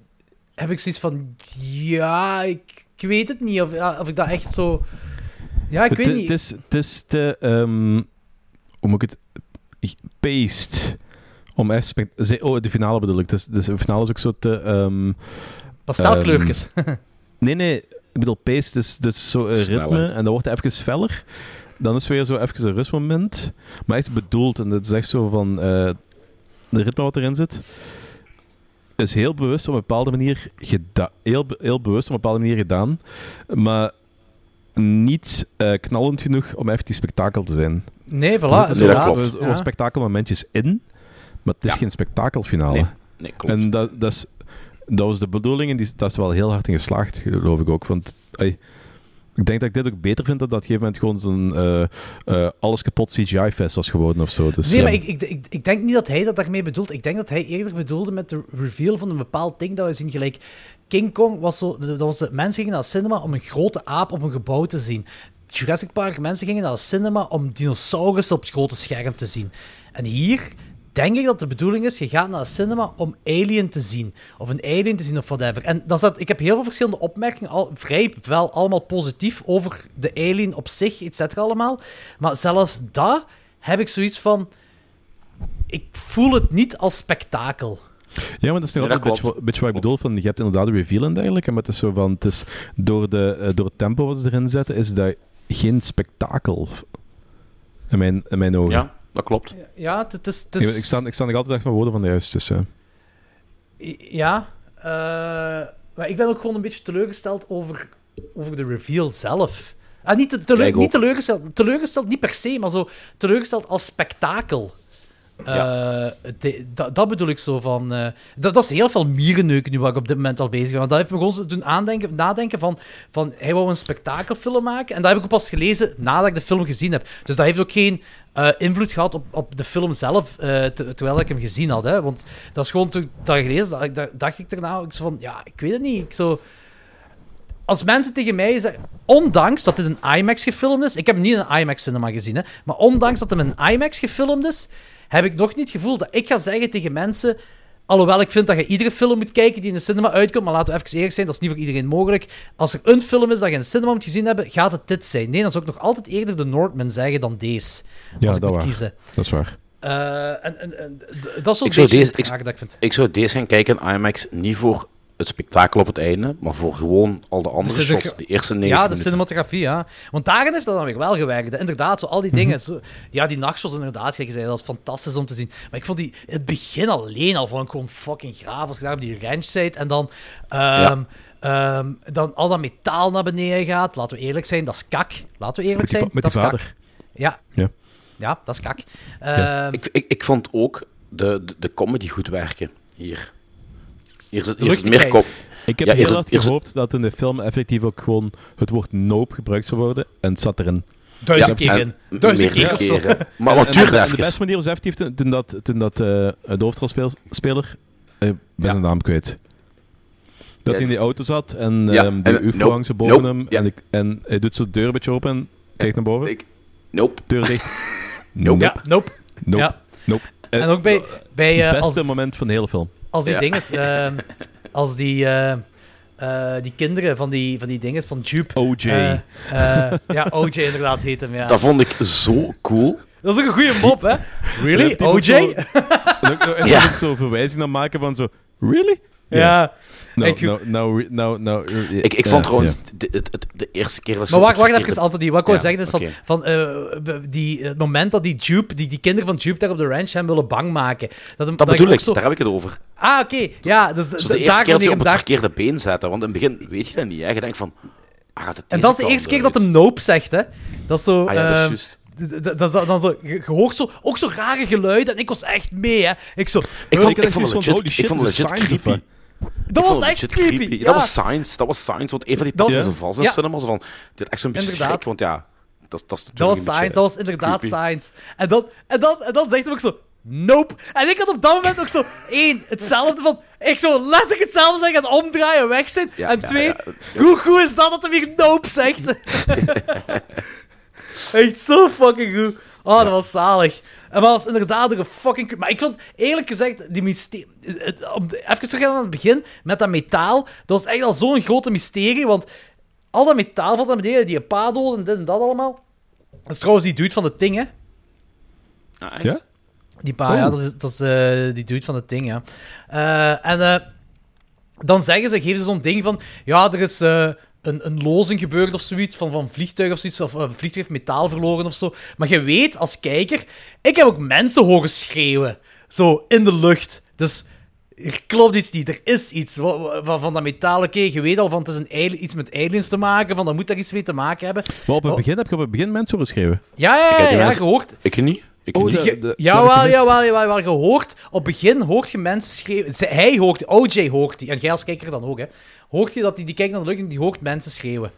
heb ik zoiets van, ja, ik, ik weet het niet of, of ik dat echt zo... Ja, ik weet niet. Het is, het is te... ehm, hoe moet ik het... Paced. Om echt... Oh, de finale bedoel ik. Dus, dus de finale is ook zo te... ehm, Pastelkleurtjes. ehm, nee, nee. Ik bedoel, paced dus, dus zo een ritme. Snelheid. En dan wordt het even feller. Dan is het weer zo even een rustmoment. Maar echt bedoeld. En dat is echt zo van... eh de ritme wat erin zit is heel bewust op een bepaalde manier gedaan. Heel, heel bewust op een bepaalde manier gedaan. Maar niet eh, knallend genoeg om echt die spektakel te zijn. Nee, voilà, er zitten Ja. spektakelmomentjes in, maar het is Ja. geen spektakelfinale. Nee, nee, klopt. En dat, dat, is, dat was de bedoeling en die, dat is wel heel hard in geslaagd, geloof ik ook. Want ik denk dat ik dit ook beter vind dan dat op een gegeven moment gewoon zo'n eh, eh, alles kapot CGI-fest was geworden of zo. Dus, Nee, maar ik, ik, ik, ik denk niet dat hij dat daarmee bedoelt. Ik denk dat hij eerder bedoelde met de reveal van een bepaald ding dat we zien. Gelijk, King Kong was zo... Dat was de, mensen gingen naar het cinema om een grote aap op een gebouw te zien. Jurassic Park, mensen gingen naar het cinema om dinosaurussen op het grote scherm te zien. En hier denk ik dat de bedoeling is, je gaat naar het cinema om Alien te zien. Of een Alien te zien of whatever. En dan staat, ik heb heel veel verschillende opmerkingen, al, vrij wel allemaal positief over de Alien op zich, et cetera allemaal. Maar zelfs dat heb ik zoiets van... Ik voel het niet als spektakel. Ja, maar dat is nog altijd dat een beetje, wat- beetje wat ik bedoel. Van, je hebt inderdaad een reveal en dergelijke, maar het is zo van... Het is door, de, eh, door het tempo wat ze erin zetten, is dat geen spektakel. In mijn, in mijn ogen. Ja, dat klopt. Ja, het, is... Het Ik, is ik, sta, ik sta nog altijd echt mijn woorden van de juist. Dus, eh. Ja. eh, maar ik ben ook gewoon een beetje teleurgesteld over, over de reveal zelf. Ah, niet, te- teleur- niet teleurgesteld, teleurgesteld, niet per se, maar zo teleurgesteld als spektakel. Eh, dat, bedoel ik zo van. eh, dat, is heel veel mierenneuken nu waar ik op dit moment al bezig ben. Want dat heeft me gewoon doen aandenken, nadenken van, van. Hij wou een spektakelfilm maken. En dat heb ik ook pas gelezen nadat ik de film gezien heb. Dus dat heeft ook geen eh, invloed gehad op, op de film zelf. te- terwijl ik hem gezien had. Hè. Want dat is gewoon toen dat gelezen dat, dacht ik erna. Ik zo van. Ja, ik weet het niet. Ik zo als mensen tegen mij zeggen, ondanks dat dit een IMAX gefilmd is, ik heb niet een IMAX cinema gezien, hè, maar ondanks dat hem een IMAX gefilmd is, heb ik nog niet het gevoel dat ik ga zeggen tegen mensen, Alhoewel ik vind dat je iedere film moet kijken die in de cinema uitkomt. Maar laten we even eerlijk zijn, dat is niet voor iedereen mogelijk. Als er een film is dat je in de cinema moet gezien hebben, gaat het dit zijn. Nee, dan zou ik nog altijd eerder de Northman zeggen dan deze. Ja, als ik dat moet waar. kiezen. Dat is waar. Eh, en, en, dat is zo'n Ik zou, beetje deze, het ik, dat ik vind. ik zou deze gaan kijken in IMAX niet voor het spektakel op het einde, maar voor gewoon al de andere shots, de eerste negen Ja, de minuten. cinematografie, ja. Want daarin heeft dat dan weer wel gewerkt. Inderdaad, zo al die Mhm. dingen. Zo, ja, die nachtshots inderdaad, gelijk gezegd, dat is fantastisch om te zien. Maar ik vond die, het begin alleen al ik gewoon fucking graaf. Als je daar op die ranch zit en dan, ehm, ehm, dan al dat metaal naar beneden gaat. Laten we eerlijk zijn, dat is kak. Laten we eerlijk die, zijn, dat is kak. Ja, Ja. ja, dat is kak. Ja. Ehm, Ik, ik, ik vond ook de, de, de comedy goed werken hier. Hier zit, hier meer kop. Ik heb Ja, heel hard gehoopt dat in de film effectief ook gewoon het woord nope gebruikt zou worden. En het zat erin. Duizend Ja, keer in. Duizend keer. Maar wat duurde de beste manier was effectief toen, toen dat, toen dat eh, de hoofdrolspeler, eh, ik ben zijn naam kwijt. Dat Ja. hij in die auto zat en Ja, ehm, die en- ufo nope, hangt zo boven nope, hem. ja. En, ik, en hij doet de deur een beetje open en kijkt naar boven. Ik, nope. Deur dicht. Nope. Ja, nope. Nope. Ja. Nope. En ook bij, bij eh, Het als, beste moment van de hele film. Als die Ja. dinges, ehm, als die, eh, eh, die kinderen van die, van die dinges, van Jupe. OJ. eh, ja, OJ inderdaad heet hem, ja. Dat vond ik zo cool. Dat is ook een goede mop, hè? Really? OJ? zo- En Ja. ook zo verwijzing naar maken van zo... Really? Ja. Nou, Echt goed. nou, nou, nou, Ik, ik vond trouwens ja. de, het- het- de eerste keer dat Maar wacht, wacht even, Anthony. Wat ik wil zeggen is van, van eh, die, het moment dat die Jupe, die, die kinderen van Jupe daar op de ranch hem willen bang maken. Dat, hem, Dat ik bedoel ik, Zo... daar heb ik het over. Ah, oké. Ja, dus de eerste keer dat ze op het daar... verkeerde been zetten. Want in het begin weet je dat niet. Hè. Je denkt van... Ah, gaat het En dat is de eerste keer dat hem nope zegt, hè. Dat is zo... Ah ja, dat is ehm, dat is dan- zo, je hoort zo, ook zo rare geluiden en ik was echt mee, hè. Ik zo... Ik vond, ik vond echt het legit, holy ik shit, vond het de legit signs of creepy. Dat was echt creepy. Dat ja. was science. Dat was science. Want een van die Dat was- zo vast in ja. cinema. Zo van, dit had echt zo'n beetje Inderdaad. schrik. Want ja, dat, dat is Dat was science, dat was inderdaad creepy. science. En dan, en, dan, en dan zegt hij ook zo, nope. En ik had op dat moment ook zo, één, hetzelfde van, ik zou letterlijk hetzelfde zeggen en omdraaien en weg zijn. Ja, en twee, hoe goed is dat dat hij weer nope zegt? Echt zo fucking goed. Oh, dat was zalig. En maar was inderdaad een fucking... Maar ik vond, eerlijk gezegd, die mysterie... het- Om de- even terug aan het begin, met dat metaal. Dat was echt al zo'n grote mysterie, want al dat metaal van naar beneden, die padel en dit en dat allemaal. Dat is trouwens die dude van de ting, hè. Ah, echt? Ja? Die pa, Oh. ja, dat is, dat is eh, die dude van het ding, ja. Eh, en eh, dan zeggen ze, geven ze zo'n ding van... Ja, er is eh, een, een lozing gebeurd of zoiets, van, van vliegtuig of zoiets, of een vliegtuig heeft metaal verloren of zo. Maar je weet, als kijker, ik heb ook mensen horen schreeuwen. Zo, in de lucht. Dus... Er klopt iets niet, er is iets van, van dat metaal. Oké, je weet al van het is een iets met aliens te maken, van dat moet daar iets mee te maken hebben. Maar op het begin heb ik op het begin mensen horen schreeuwen. Ja, ja, Ik heb ja, ja, mensen- gehoord. Ik niet. Ik Oh, niet. de- dat jawel, jawel, jawel, jawel. Je hoort, op het begin hoort je mensen schreeuwen. Hij hoort, OJ hoort die, en jij als kijker dan ook, hè. Hoort je dat die, die kijkt naar de lucht en die hoort mensen schreeuwen.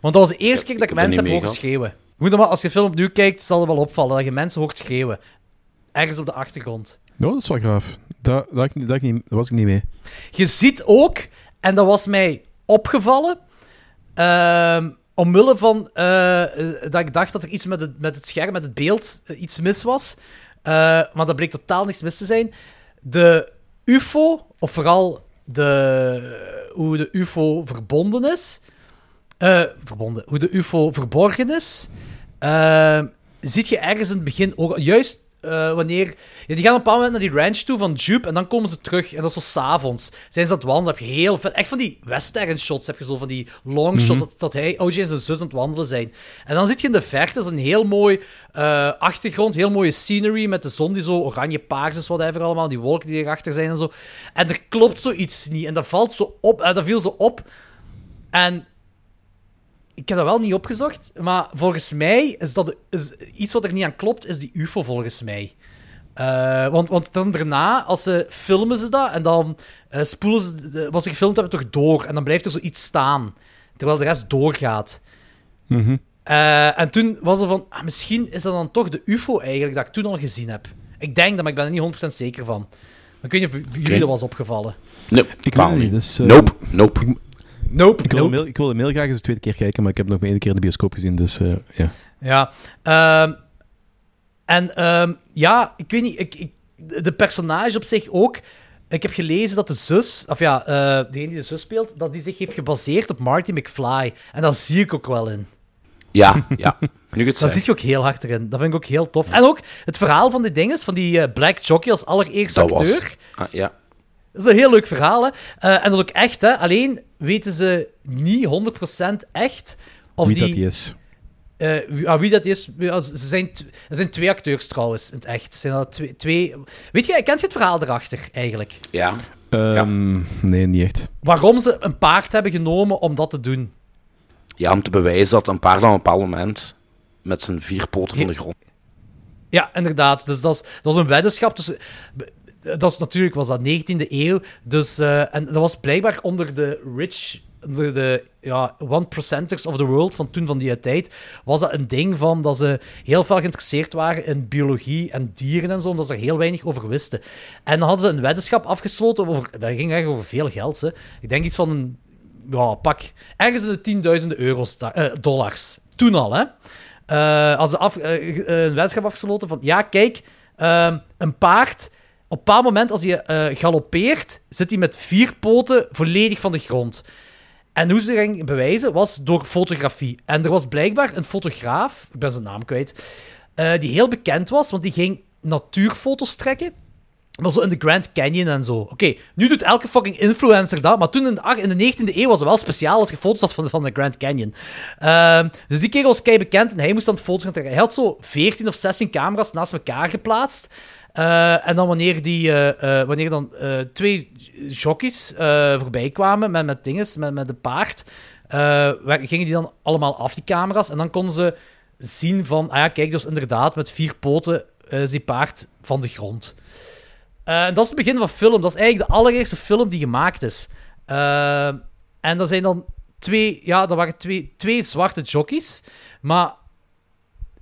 Want dat was de eerste keer dat ik mensen heb horen schreeuwen. Moet er maar, als je de film opnieuw kijkt, zal het wel opvallen dat je mensen hoort schreeuwen. Ergens op de achtergrond. Oh, dat is wel graaf. Daar, niet- daar was ik niet mee. Je ziet ook, en dat was mij opgevallen, ehm, omwille van eh, eh, dat ik dacht dat er iets met het, met het scherm, met het beeld, eh, iets mis was. Maar dat bleek totaal niks mis te zijn. De UFO, of vooral de, hoe de UFO verbonden is, verbonden, hoe de UFO verborgen is, ziet je ergens in het begin ook, juist eh, wanneer. Ja, die gaan op een bepaald moment naar die ranch toe van Jupe en dan komen ze terug. En dat is zo s'avonds. Zijn ze aan het wandelen? Heb je heel vet. Echt van die western shots heb je zo, van die long shots. Dat, dat hij, OJ en zijn zus aan het wandelen zijn. En dan zit je in de verte, dat is een heel mooi eh, achtergrond, heel mooie scenery met de zon die zo oranje-paars is, whatever allemaal. Die wolken die erachter zijn en zo. En er klopt zoiets niet. En dat valt zo op. En dat viel zo op. En ik heb dat wel niet opgezocht, maar volgens mij is dat is iets wat er niet aan klopt, is die UFO volgens mij. Eh, want, want dan daarna, als ze filmen ze dat en dan eh, spoelen ze de- wat ze gefilmd hebben toch door en dan blijft er zoiets staan, terwijl de rest doorgaat. Mhm. Eh, en toen was er van, ah, misschien is dat dan toch de UFO eigenlijk dat ik toen al gezien heb. Ik denk dat, maar ik ben er niet 100% zeker van. Maar ik weet niet of bij jullie dat was opgevallen. Nope, Ik weet niet. Dus, Nope, nope. Nope, Ik wil, nope. de mail, ik wil de mail graag eens de tweede keer kijken, maar ik heb nog maar één keer in de bioscoop gezien, dus eh, ja. Ja. ehm, en ehm, ja, ik weet niet, ik, ik, de personage op zich ook. ik heb gelezen dat de zus, of ja, eh degene die de zus speelt, dat die zich heeft gebaseerd op Marty McFly. En dat zie ik ook wel in. Ja, ja. Nu het Daar zit je ook heel hard erin. Dat vind ik ook heel tof. En ook het verhaal van die dinges, van die eh, Black Jockey als allereerste Dat was- acteur. Ah, ja. Dat is een heel leuk verhaal, hè. Eh, en dat is ook echt, hè. Alleen weten ze niet 100% echt of Wie die... dat die is. Eh, wie, ah, wie dat is, ja, ze zijn, er zijn twee acteurs trouwens, in het echt. Zijn dat twee, twee... Weet je, kent je het verhaal erachter, eigenlijk? Ja. Ehm, Nee, niet echt. Waarom ze een paard hebben genomen om dat te doen? ja, om te bewijzen dat een paard op een bepaald moment met zijn vier poten van de grond... Ja, inderdaad. Dus dat, is, dat was een weddenschap tussen... Dat is natuurlijk, was dat 19e eeuw. Dus, eh, en dat was blijkbaar onder de rich... Onder de ja, one percenters of the world van toen, van die tijd, was dat een ding van dat ze heel veel geïnteresseerd waren in biologie en dieren en zo, omdat ze er heel weinig over wisten. En dan hadden ze een weddenschap afgesloten over... Dat ging echt over veel geld, hè. Ik denk iets van een... Ja, pak... Ergens in de tienduizenden euro's, eh, dollars. Toen al, hè. Eh, als ze een weddenschap afgesloten van... Ja, kijk, ehm, een paard... Op een bepaald moment, als hij eh galoppeert, zit hij met vier poten volledig van de grond. En hoe ze dat gingen bewijzen, was door fotografie. En er was blijkbaar een fotograaf, ik ben zijn naam kwijt, eh, die heel bekend was, want die ging natuurfoto's trekken. Maar zo in de Grand Canyon en zo. Oké, nu doet elke fucking influencer dat. Maar toen in de, in de 19e eeuw was het wel speciaal als je foto's had van, de- van de Grand Canyon. Ehm, dus die kerel was kei bekend en hij moest dan foto's gaan trekken. Hij had zo 14 of 16 camera's naast elkaar geplaatst. Eh, en dan wanneer, die, eh, eh, wanneer dan twee jockeys voorbij kwamen met, met dinges, met, met een paard, gingen die dan allemaal af, die camera's. En dan konden ze zien van, ah ja, kijk, dus inderdaad, met vier poten is die paard van de grond. En dat is het begin van film. Dat is eigenlijk de allereerste film die gemaakt is. En dat zijn dan twee... Ja, dat waren twee, twee zwarte jockeys. Maar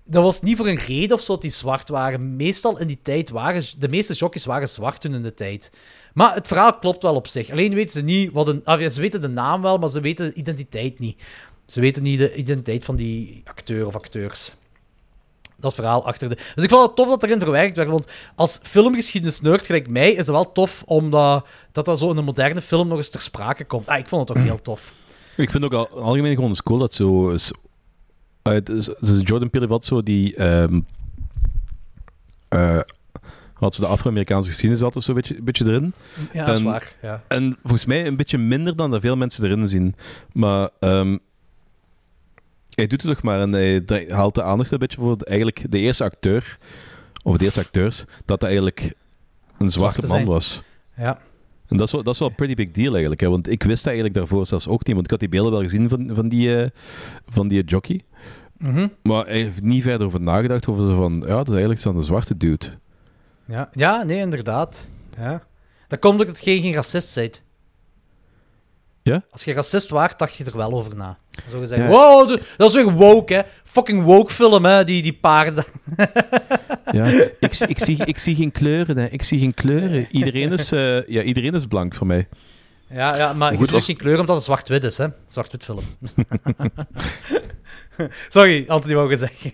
dat was niet voor een reden of zo dat die zwart waren. Meestal in die tijd waren... De meeste jockeys waren zwart toen in de tijd. Maar het verhaal klopt wel op zich. Alleen weten ze niet wat een... ah, ze weten de naam wel, maar ze weten de identiteit niet. Ze weten niet de identiteit van die acteur of acteurs. Dat is verhaal achter de... Dus ik vond het tof dat erin verwerkt werd, want als filmgeschiedenis nerd gelijk mij, is het wel tof omdat dat, dat zo in een moderne film nog eens ter sprake komt. Ah, ik vond het toch heel tof. Ik vind ook al algemeen gewoon eens cool dat zo... is- dus- dus Jordan Peele had zo die... ehm eh, had ze de Afro-Amerikaanse geschiedenis altijd zo een beetje, een beetje erin. Ja, dat is En- waar, ja. En volgens mij een beetje minder dan dat veel mensen erin zien. Maar ehm, hij doet het toch maar en hij haalt de aandacht een beetje voor de, eigenlijk de eerste acteur, of de eerste acteurs, dat dat eigenlijk een zwarte Zwarte man zijn. was. Ja. En dat is wel, dat is wel een pretty big deal eigenlijk. Hè? Want ik wist dat eigenlijk daarvoor zelfs ook niet. Want ik had die beelden wel gezien van, van, die, eh, van die jockey. Mhm. Maar hij heeft niet verder over nagedacht. Over zo van, ja, dat is eigenlijk zo'n zwarte dude. Ja, ja nee, inderdaad. Ja. Dat komt omdat je geen racist bent. Ja? Als je racist waart, dacht je er wel over na. Zo gezegd, Ja. wow, dat is weer woke, hè. Fucking woke film, hè, die, die paarden. Ja, ik, ik, zie, ik zie geen kleuren. Hè. Ik zie geen kleuren. Iedereen is, eh, ja, iedereen is blank voor mij. Ja, ja maar je Goed, ziet als- geen kleur omdat het zwart-wit is, hè. Zwart-wit film. Sorry, Anthony wou je zeggen.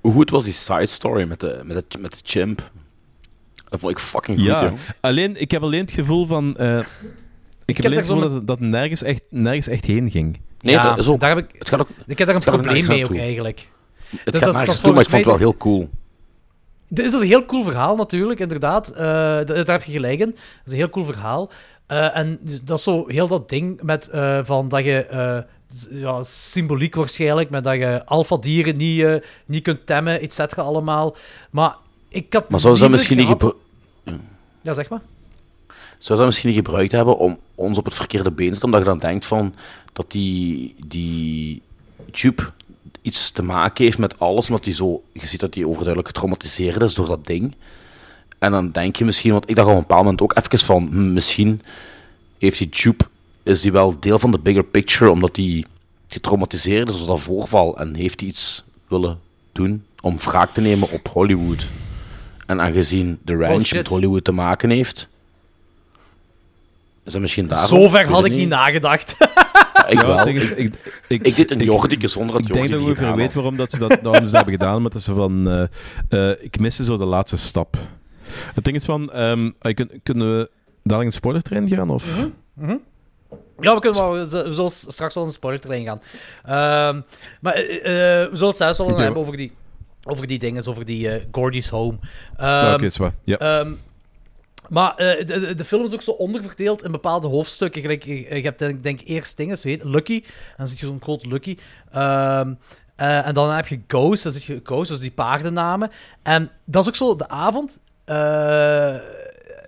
Hoe goed was die side story met de, met de, met de chimp? Dat vond ik fucking goed, ja, joh. alleen, ik heb alleen het gevoel van... eh, ik heb alleen het gevoel dat, het- dat nergens echt, nergens echt heen ging. Nee, Ja, dat is ook... daar heb ik, het gaat ook, ik heb daar een probleem mee ook, eigenlijk. Het Dat- gaat nergens dat toe, maar ik vond het wel heel cool. Dit is een heel cool verhaal natuurlijk, inderdaad. D- daar heb je gelijk in. Dat is een heel cool verhaal. Eh, en dat is zo heel dat ding met eh, van dat je... ja, symboliek waarschijnlijk, met dat je alfa-dieren niet, niet kunt temmen, et cetera, allemaal. Maar ik had Maar zou ze dat misschien niet gebru- Ja, zeg maar. Zou ze dat misschien niet gebruikt hebben om ons op het verkeerde been te omdat je dan denkt van dat die, die tube iets te maken heeft met alles, omdat die zo, je ziet dat die overduidelijk getraumatiseerd is door dat ding. En dan denk je misschien, want ik dacht op een bepaald moment ook even van, hm, misschien heeft die tube, is die wel deel van de bigger picture, omdat die getraumatiseerd is door dat voorval en heeft hij iets willen doen om wraak te nemen op Hollywood. En aangezien de ranch shit. met Hollywood te maken heeft, is dat misschien daarom? Zover weet had ik niet nagedacht. Ja, ik Ja, wel. het ding is, Ik, ik, ik, ik deed een Jordike zonder dat Ik denk dat die ik ongeveer gedaan weet had. waarom dat ze dat, waarom ze dat hebben gedaan, maar dat ze van... eh, eh, ik miste zo de laatste stap. Het ding is van, kun- kunnen we... dadelijk een spoilertrain gaan? Of? Mhm. Ja, we, kunnen wel, we zullen- we straks wel een spoiler gaan. Ehm, maar eh, eh, we zullen het zelfs wel hebben over die, over die dingen, over die eh, Gordy's Home. Ja, Ehm, oké, is waar. Ja. Ehm, maar eh, de, film is ook zo onderverdeeld in bepaalde hoofdstukken. Je, hebt denk, denk eerst dingen, ze heet Lucky. En dan zit je zo'n groot Lucky. Ehm, eh, en dan heb je Ghost, dan zit je Ghost, dus die paardennamen. En dat is ook zo de avond eh,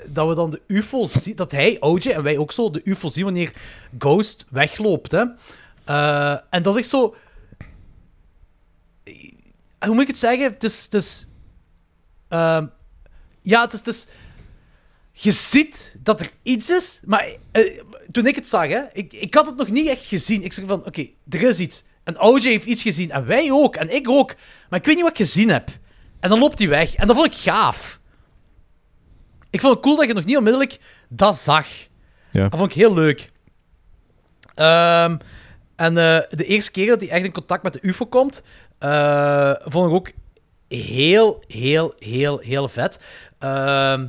dat we dan de UFO zien, dat hij, OJ, en wij ook zo de UFO zien wanneer Ghost wegloopt. Hè. En dat is echt zo... Hoe moet ik het zeggen? Het is ehm, ja, het is, het is... Je ziet dat er iets is, maar eh, toen ik het zag, hè, ik, ik had het nog niet echt gezien. Ik zeg van, oké, er is iets. En OJ heeft iets gezien, en wij ook, en ik ook. Maar ik weet niet wat ik gezien heb. En dan loopt hij weg. En dat vond ik gaaf. Ik vond het cool dat je nog niet onmiddellijk dat zag. Ja. Dat vond ik heel leuk. Ehm, en eh, de eerste keer dat hij echt in contact met de UFO komt, eh, vond ik ook heel, heel, heel, heel vet. Ehm,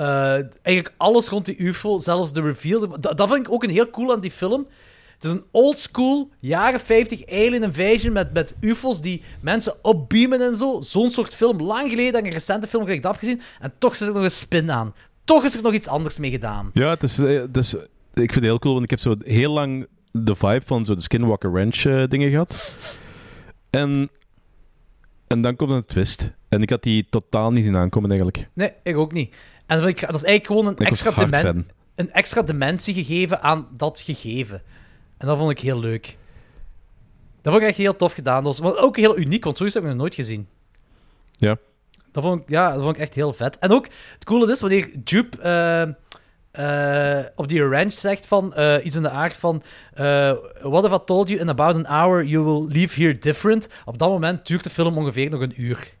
eh, eigenlijk alles rond die UFO, zelfs de reveal. Dat, dat vind ik ook een heel cool aan die film. Het is een oldschool, jaren 50 alien invasion met, met UFO's die mensen opbeamen en zo. Zo'n soort film. Lang geleden ik een recente film gelijk dat gezien. En toch zit er nog een spin aan. Toch is er nog iets anders mee gedaan. Ja, het is, eh, het is, ik vind het heel cool, want ik heb zo heel lang de vibe van zo de Skinwalker Ranch eh, dingen gehad. En, en dan komt een twist. En ik had die totaal niet zien aankomen, eigenlijk. Nee, ik ook niet. En dat, ik, dat is eigenlijk gewoon een Ik extra, dimen- een extra dimensie gegeven aan dat gegeven. En dat vond ik heel leuk. Dat vond ik echt heel tof gedaan. Dat was, ook heel uniek, want zoiets heb ik nog nooit gezien. Ja. Dat vond ik, ja, dat vond ik echt heel vet. En ook, het coole is, wanneer Jupe eh, eh, op die ranch zegt van eh, iets in de aard van What if I told you in about an hour you will leave here different? Op dat moment duurt de film ongeveer nog een uur.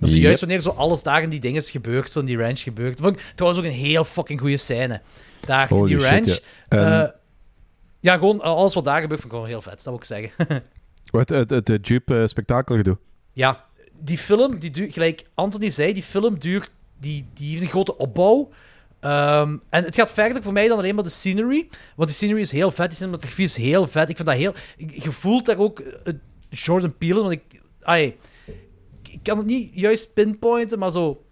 Dat is Yep. juist wanneer zo alles daar in die dingen is gebeurd, zo in die ranch gebeurt. Dat vond ik trouwens ook een heel fucking goede scène. Daar in die shit, ranch. ja. Eh, ja, gewoon eh, alles wat daar gebeurt, vond ik gewoon heel vet, dat wil ik zeggen. Wat, het, het, het Jupe-spektakelgedoe. Ja, die film, die duurt, gelijk Anthony zei, die film duurt, die, die heeft een grote opbouw. Ehm, en het gaat verder voor mij dan alleen maar de scenery. Want die scenery is heel vet, die cinematografie is heel vet. Ik vind dat heel... Je voelt daar ook eh, Jordan Peele, want ik... ai, ik kan het niet juist pinpointen, maar zo...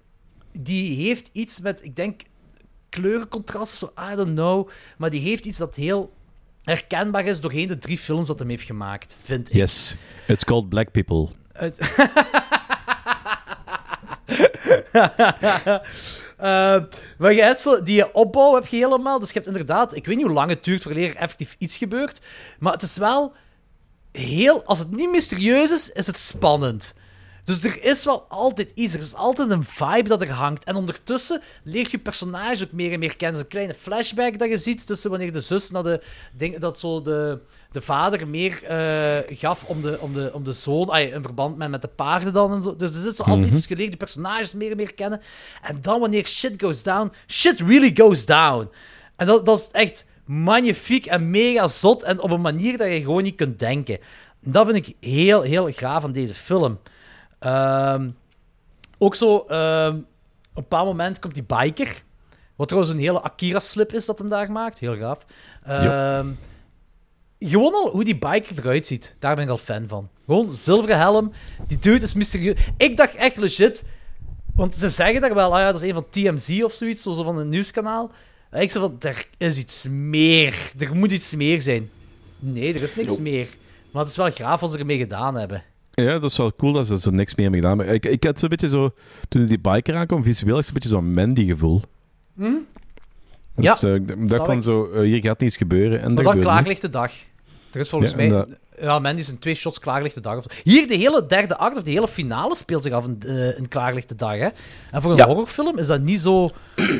Die heeft iets met, ik denk, kleurencontrast of zo, I don't know. Maar die heeft iets dat heel herkenbaar is doorheen de drie films dat hem heeft gemaakt, vind ik. Yes. It's called Black People. Eh, maar je hebt zo, die opbouw heb je helemaal. Dus je hebt inderdaad, ik weet niet hoe lang het duurt voordat er effectief iets gebeurt. Maar het is wel heel. Als het niet mysterieus is, is het spannend. Dus er is wel altijd iets. Er is altijd een vibe dat er hangt. En ondertussen leert je personage ook meer en meer kennen. Een kleine flashback dat je ziet tussen wanneer de zus naar de. Ding, dat zo de, de vader meer eh, gaf om de, om de, om de zoon. ay, in verband met, met de paarden dan en zo. Dus er zit zo altijd Mhm. iets. Je leert de personages meer en meer kennen. En dan wanneer shit goes down. Shit really goes down. En dat, dat is echt magnifiek en mega zot. En op een manier dat je gewoon niet kunt denken. Dat vind ik heel, heel gaaf aan deze film. Ehm, ook zo, ehm, op een bepaald moment komt die biker. Wat trouwens een hele Akira-slip is dat hem daar maakt. Heel gaaf. Ehm, gewoon al hoe die biker eruit ziet. Daar ben ik al fan van. Gewoon zilveren helm. Die dude is mysterieus. Ik dacht echt legit... Want ze zeggen daar wel, ah ja, dat is een van TMZ of zoiets, zo van een nieuwskanaal. En ik zei van, er is iets meer. Er moet iets meer zijn. Nee, er is niks meer. Maar het is wel graaf als ze ermee gedaan hebben. Ja, dat is wel cool dat ze er zo niks meer mee gedaan hebben. Ik, ik had zo'n beetje zo... Toen die biker aankwam, visueel, had ik zo'n beetje zo'n Mandy-gevoel. Hm? Dus, Ja, eh, ik dacht van ik. zo, eh, hier gaat niets gebeuren. En Maar dat dan klaarlichte dag. Er is volgens Ja, mij... dat- Ja, Mandy is in twee shots klaarlichte dag. Of zo. Hier, de hele derde act, of de hele finale speelt zich af in, eh, in klaarlichte dag. Hè? En voor een Ja. horrorfilm is dat niet zo...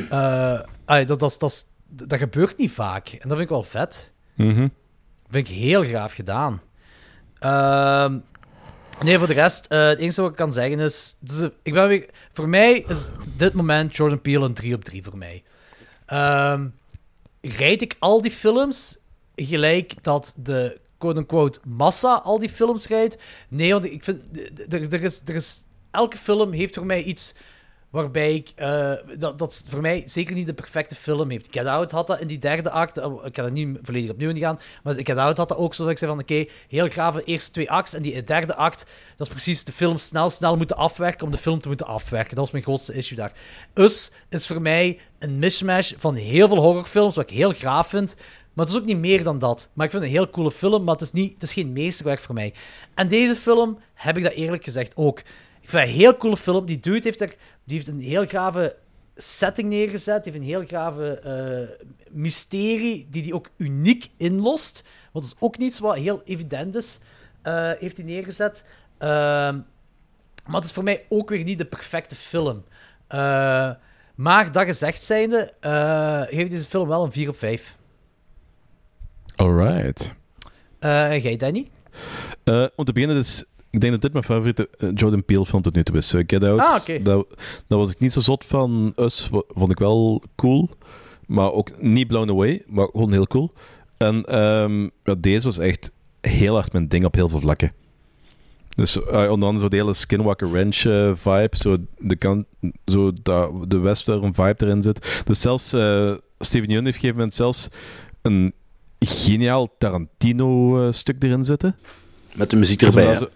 eh, dat, dat, dat, dat gebeurt niet vaak. En dat vind ik wel vet. Mhm. vind ik heel gaaf gedaan. Ehm, nee, voor de rest, eh, het enige wat ik kan zeggen is... een- ik ben weer, voor mij is dit moment Jordan Peele een 3 op 3 voor mij. Ehm rijd ik al die films gelijk dat de quote-unquote massa al die films rijdt? Nee, want ik vind... Er, er, is, er is, elke film heeft voor mij iets Waarbij ik, eh, dat, dat voor mij zeker niet de perfecte film heeft. Get Out had dat in die derde act. oh, Ik ga er niet volledig opnieuw in gaan. Maar Get Out had dat ook zo dat ik zei van oké, heel grave eerste twee acts. En die derde act, dat is precies de film snel, snel moeten afwerken om de film te moeten afwerken. Dat was mijn grootste issue daar. Us is voor mij een mishmash van heel veel horrorfilms, wat ik heel graaf vind. Maar het is ook niet meer dan dat. Maar ik vind het een heel coole film, maar het is, niet, het is geen meesterwerk voor mij. En deze film heb ik dat eerlijk gezegd ook. Ik vind het een heel coole film. Die dude heeft, er, die heeft een heel grave setting neergezet. Die heeft een heel grave eh, mysterie die hij ook uniek inlost. Want dat is ook niets wat heel evident is. eh, heeft hij neergezet. Ehm, maar het is voor mij ook weer niet de perfecte film. Eh, maar dat gezegd zijnde, geeft deze film wel een 4 op 5. Alright. En jij, Danny? Om te beginnen, dus, ik denk dat dit mijn favoriete eh, Jordan Peele film tot nu toe is. Eh, Get Out, Ah, oké. dat, dat was ik niet zo zot van. Us vond ik wel cool. Maar ook niet blown away, maar gewoon heel cool. En ehm, ja, deze was echt heel hard mijn ding op heel veel vlakken. Dus eh, onder andere zo de hele Skinwalker Ranch vibe, zo de, kant, zo dat, de western vibe erin zit. Dus zelfs uh, Steven Yeun heeft op een gegeven moment zelfs een geniaal Tarantino-stuk erin zitten. Met de muziek erbij,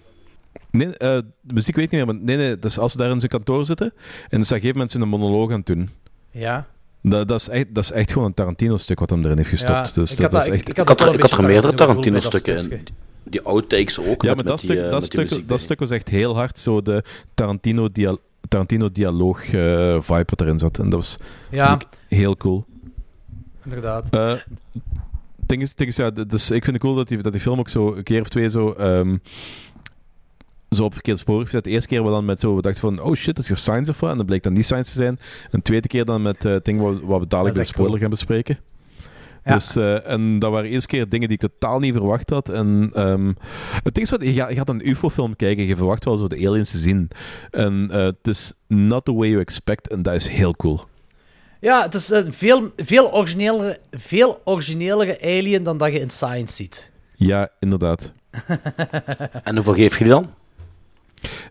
Nee, eh, de muziek weet ik niet meer, maar nee, nee, dus als ze daar in zijn kantoor zitten en ze op een gegeven moment zijn een monoloog aan het doen. Ja. Dat, dat, is echt, dat is echt gewoon een Tarantino-stuk wat hem erin heeft gestopt. Ja, dus ik dat, had dat is echt... ik had Ik had, er, ik had er meerdere Tarantino-stukken in. Die outtakes ook. Ja, met, maar met dat die, stuk, eh, dat, die stuk, dat stuk was echt heel hard zo de Tarantino-dialoog Tarantino dialoog, eh, vibe wat erin zat. En dat was Ja. heel cool. Inderdaad. Eh, het ding is, ding is, ja, dus ik vind het cool dat die, dat die film ook zo een keer of twee zo, ehm, zo op verkeerd spoor heeft. De eerste keer we dan met zo, we dachten van, oh shit, dat is hier science of wat? En dan bleek dat niet science te zijn. En de tweede keer dan met eh, het ding wat, wat we dadelijk Dat bij spoiler cool. gaan bespreken. Ja. Dus, eh, en dat waren eerst keer dingen die ik totaal niet verwacht had. En ehm, het ding is wat, je gaat, je gaat een UFO-film kijken, je verwacht wel zo de aliens te zien. En eh, het is not the way you expect, en dat is heel cool. Ja, het is een veel, veel, originelere, veel originelere alien dan dat je in Science ziet. Ja, inderdaad. En hoeveel geef je die dan?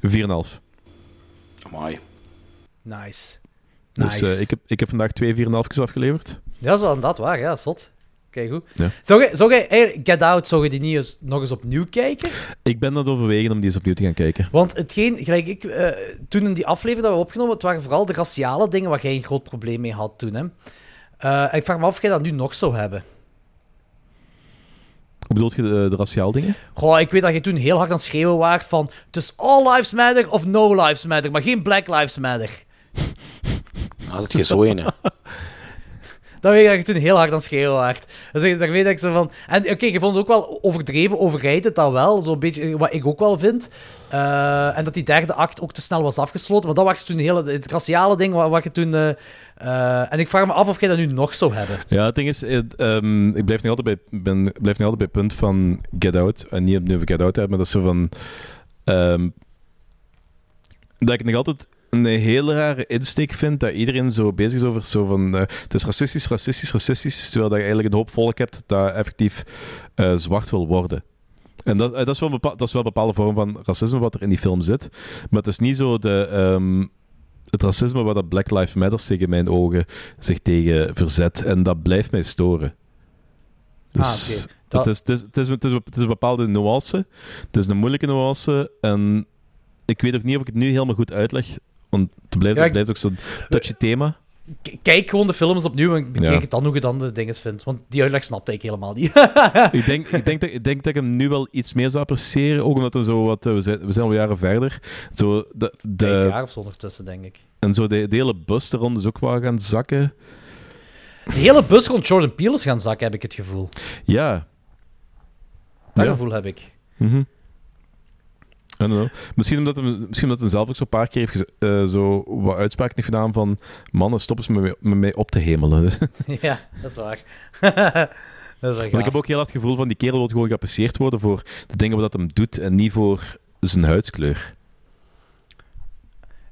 4,5. Amai. Nice. Dus Nice. eh, ik, heb, ik heb vandaag twee 4,5's afgeleverd. Ja, dat is wel dat waar, ja, zot. Kijk goed. Ja. Zou je, zou je eigenlijk Get Out, zou je die niet eens, nog eens opnieuw kijken? Ik ben aan het overwegen om die eens opnieuw te gaan kijken. Want hetgeen, gelijk ik, eh, toen in die aflevering dat we opgenomen, het waren vooral de raciale dingen waar jij een groot probleem mee had toen. Hè. Eh, ik vraag me af of jij dat nu nog zou hebben. Hoe bedoelt je de, de raciaal dingen? Goh, ik weet dat je toen heel hard aan het schreeuwen waart van het is all lives matter of no lives matter, maar geen black lives matter. Ah, zit je zo in, hè? Dat weet ik dat je toen heel hard aan het schreeuwen waart. Dus daar weet ik zo van... En oké, je vond het ook wel overdreven, overrijd dat wel, zo'n beetje, wat ik ook wel vind. Eh, en dat die derde act ook te snel was afgesloten, maar dat was toen heel, het raciale ding wat, je toen... eh, eh, en ik vraag me af of jij dat nu nog zou hebben. Ja, het ding is, eh, ehm, ik blijf nog altijd bij, ben, blijf altijd bij het punt van Get Out. En niet opnieuw Get Out hebben, maar dat is zo van... ehm, dat ik nog altijd een hele rare insteek vind dat iedereen zo bezig is over zo van... eh, het is racistisch, racistisch, racistisch, terwijl dat je eigenlijk een hoop volk hebt dat effectief eh, zwart wil worden. En dat, eh, dat, is wel een bepa- dat is wel een bepaalde vorm van racisme wat er in die film zit. Maar het is niet zo de, ehm, het racisme waar dat Black Lives Matter tegen mijn ogen zich tegen verzet. En dat blijft mij storen. Dus Ah, Dat- het, is, het, is, het, is, het is een bepaalde nuance. Het is een moeilijke nuance. En ik weet ook niet of ik het nu helemaal goed uitleg. Want het blijft, Ja, het blijft ook zo'n touchy thema. K- Kijk gewoon de films opnieuw en bekijk Ja. het dan hoe je dan de dingen vindt. Want die uitleg snapte ik helemaal niet. ik, denk, ik, denk dat, ik denk dat ik hem nu wel iets meer zou appreciëren. Ook omdat er zo wat... eh, We zijn, we zijn al jaren verder. Zo de, de, Vijf jaar of zo ondertussen, denk ik. En zo de, de hele bus er rond is ook wel gaan zakken. De hele bus rond Jordan Peele is gaan zakken, heb ik het gevoel. Ja. Dat Ja. gevoel heb ik. Mhm. Know. Misschien omdat, hij, misschien omdat hij zelf ook zo'n paar keer heeft eh, zo wat uitspraken heeft gedaan van mannen, stop eens met mij, op te hemelen. ja, dat is waar. dat is Want ik heb ook heel hard het gevoel van die kerel wil gewoon geapprecieerd worden voor de dingen wat hij doet en niet voor zijn huidskleur.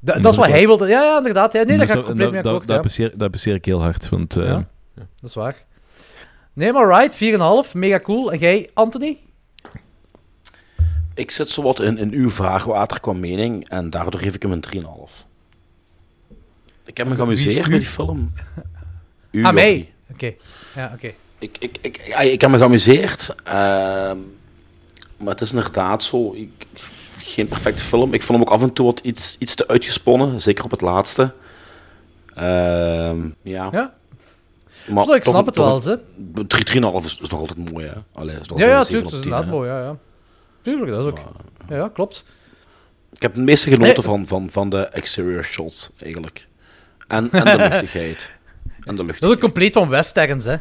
Da- dat is wat hij wilde. Ja, ja, inderdaad. Ja, nee, daar Dus ga ik compleet dat, mee dat, akkoord. dat, ja. dat ik heel hard. Want, eh, Ja. Dat is waar. Nee, maar right, 4,5. Mega cool. En jij, Anthony? Ik zit zo wat in, in uw vraagwater qua mening en daardoor geef ik hem een 3,5. Ik heb me geamuseerd met die film. U, ah, mij? Jordi. Oké. Ja, oké. Ik, ik, ik, ja, ik heb me geamuseerd. ehm, maar het is inderdaad zo. Ik, geen perfecte film. Ik vond hem ook af en toe wat iets, iets te uitgesponnen. Zeker op het laatste. Ehm, ja. Ja. Maar Zo, ik toch- snap het wel, een- ze. een 3, 3,5 is, is nog altijd mooi, hè? Allee, is nog Ja, ja, een 7 tuurlijk. op Dat is 10, inderdaad mooi, ja, ja. Tuurlijk, dat is ook... Ja, ja, klopt. Ik heb het meeste genoten Nee. van, van, van de exterior shots, eigenlijk. En, en de luchtigheid. En de Dat is luchtigheid. ook compleet van westerns, hè.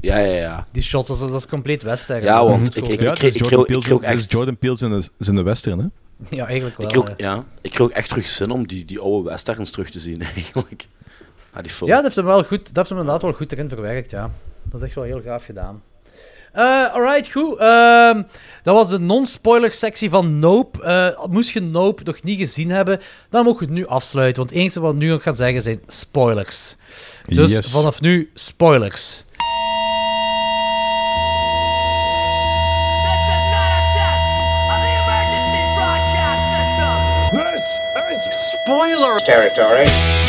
Ja, ja, ja. Die shots, dat is, dat is compleet westerns. Ja, want is ik- ik- kreeg- Peele ik kreeg ook echt- Jordan Peele zijn de, zijn de western, hè? Ja, eigenlijk wel. Ik kreeg, ja, ik kreeg ook echt terug zin om die, die oude westerns terug te zien, eigenlijk. Ja, die film. Ja, dat heeft hem wel goed, dat heeft hem inderdaad wel goed erin verwerkt, ja. Dat is echt wel heel gaaf gedaan. Eh alright, goed. Ehm, dat was de non-spoiler sectie van Nope. Eh, moest je Nope nog niet gezien hebben, dan mogen we het nu afsluiten. Want het enige wat we nu nog gaan zeggen zijn spoilers. Dus Yes. vanaf nu spoilers. This is Spoiler territory.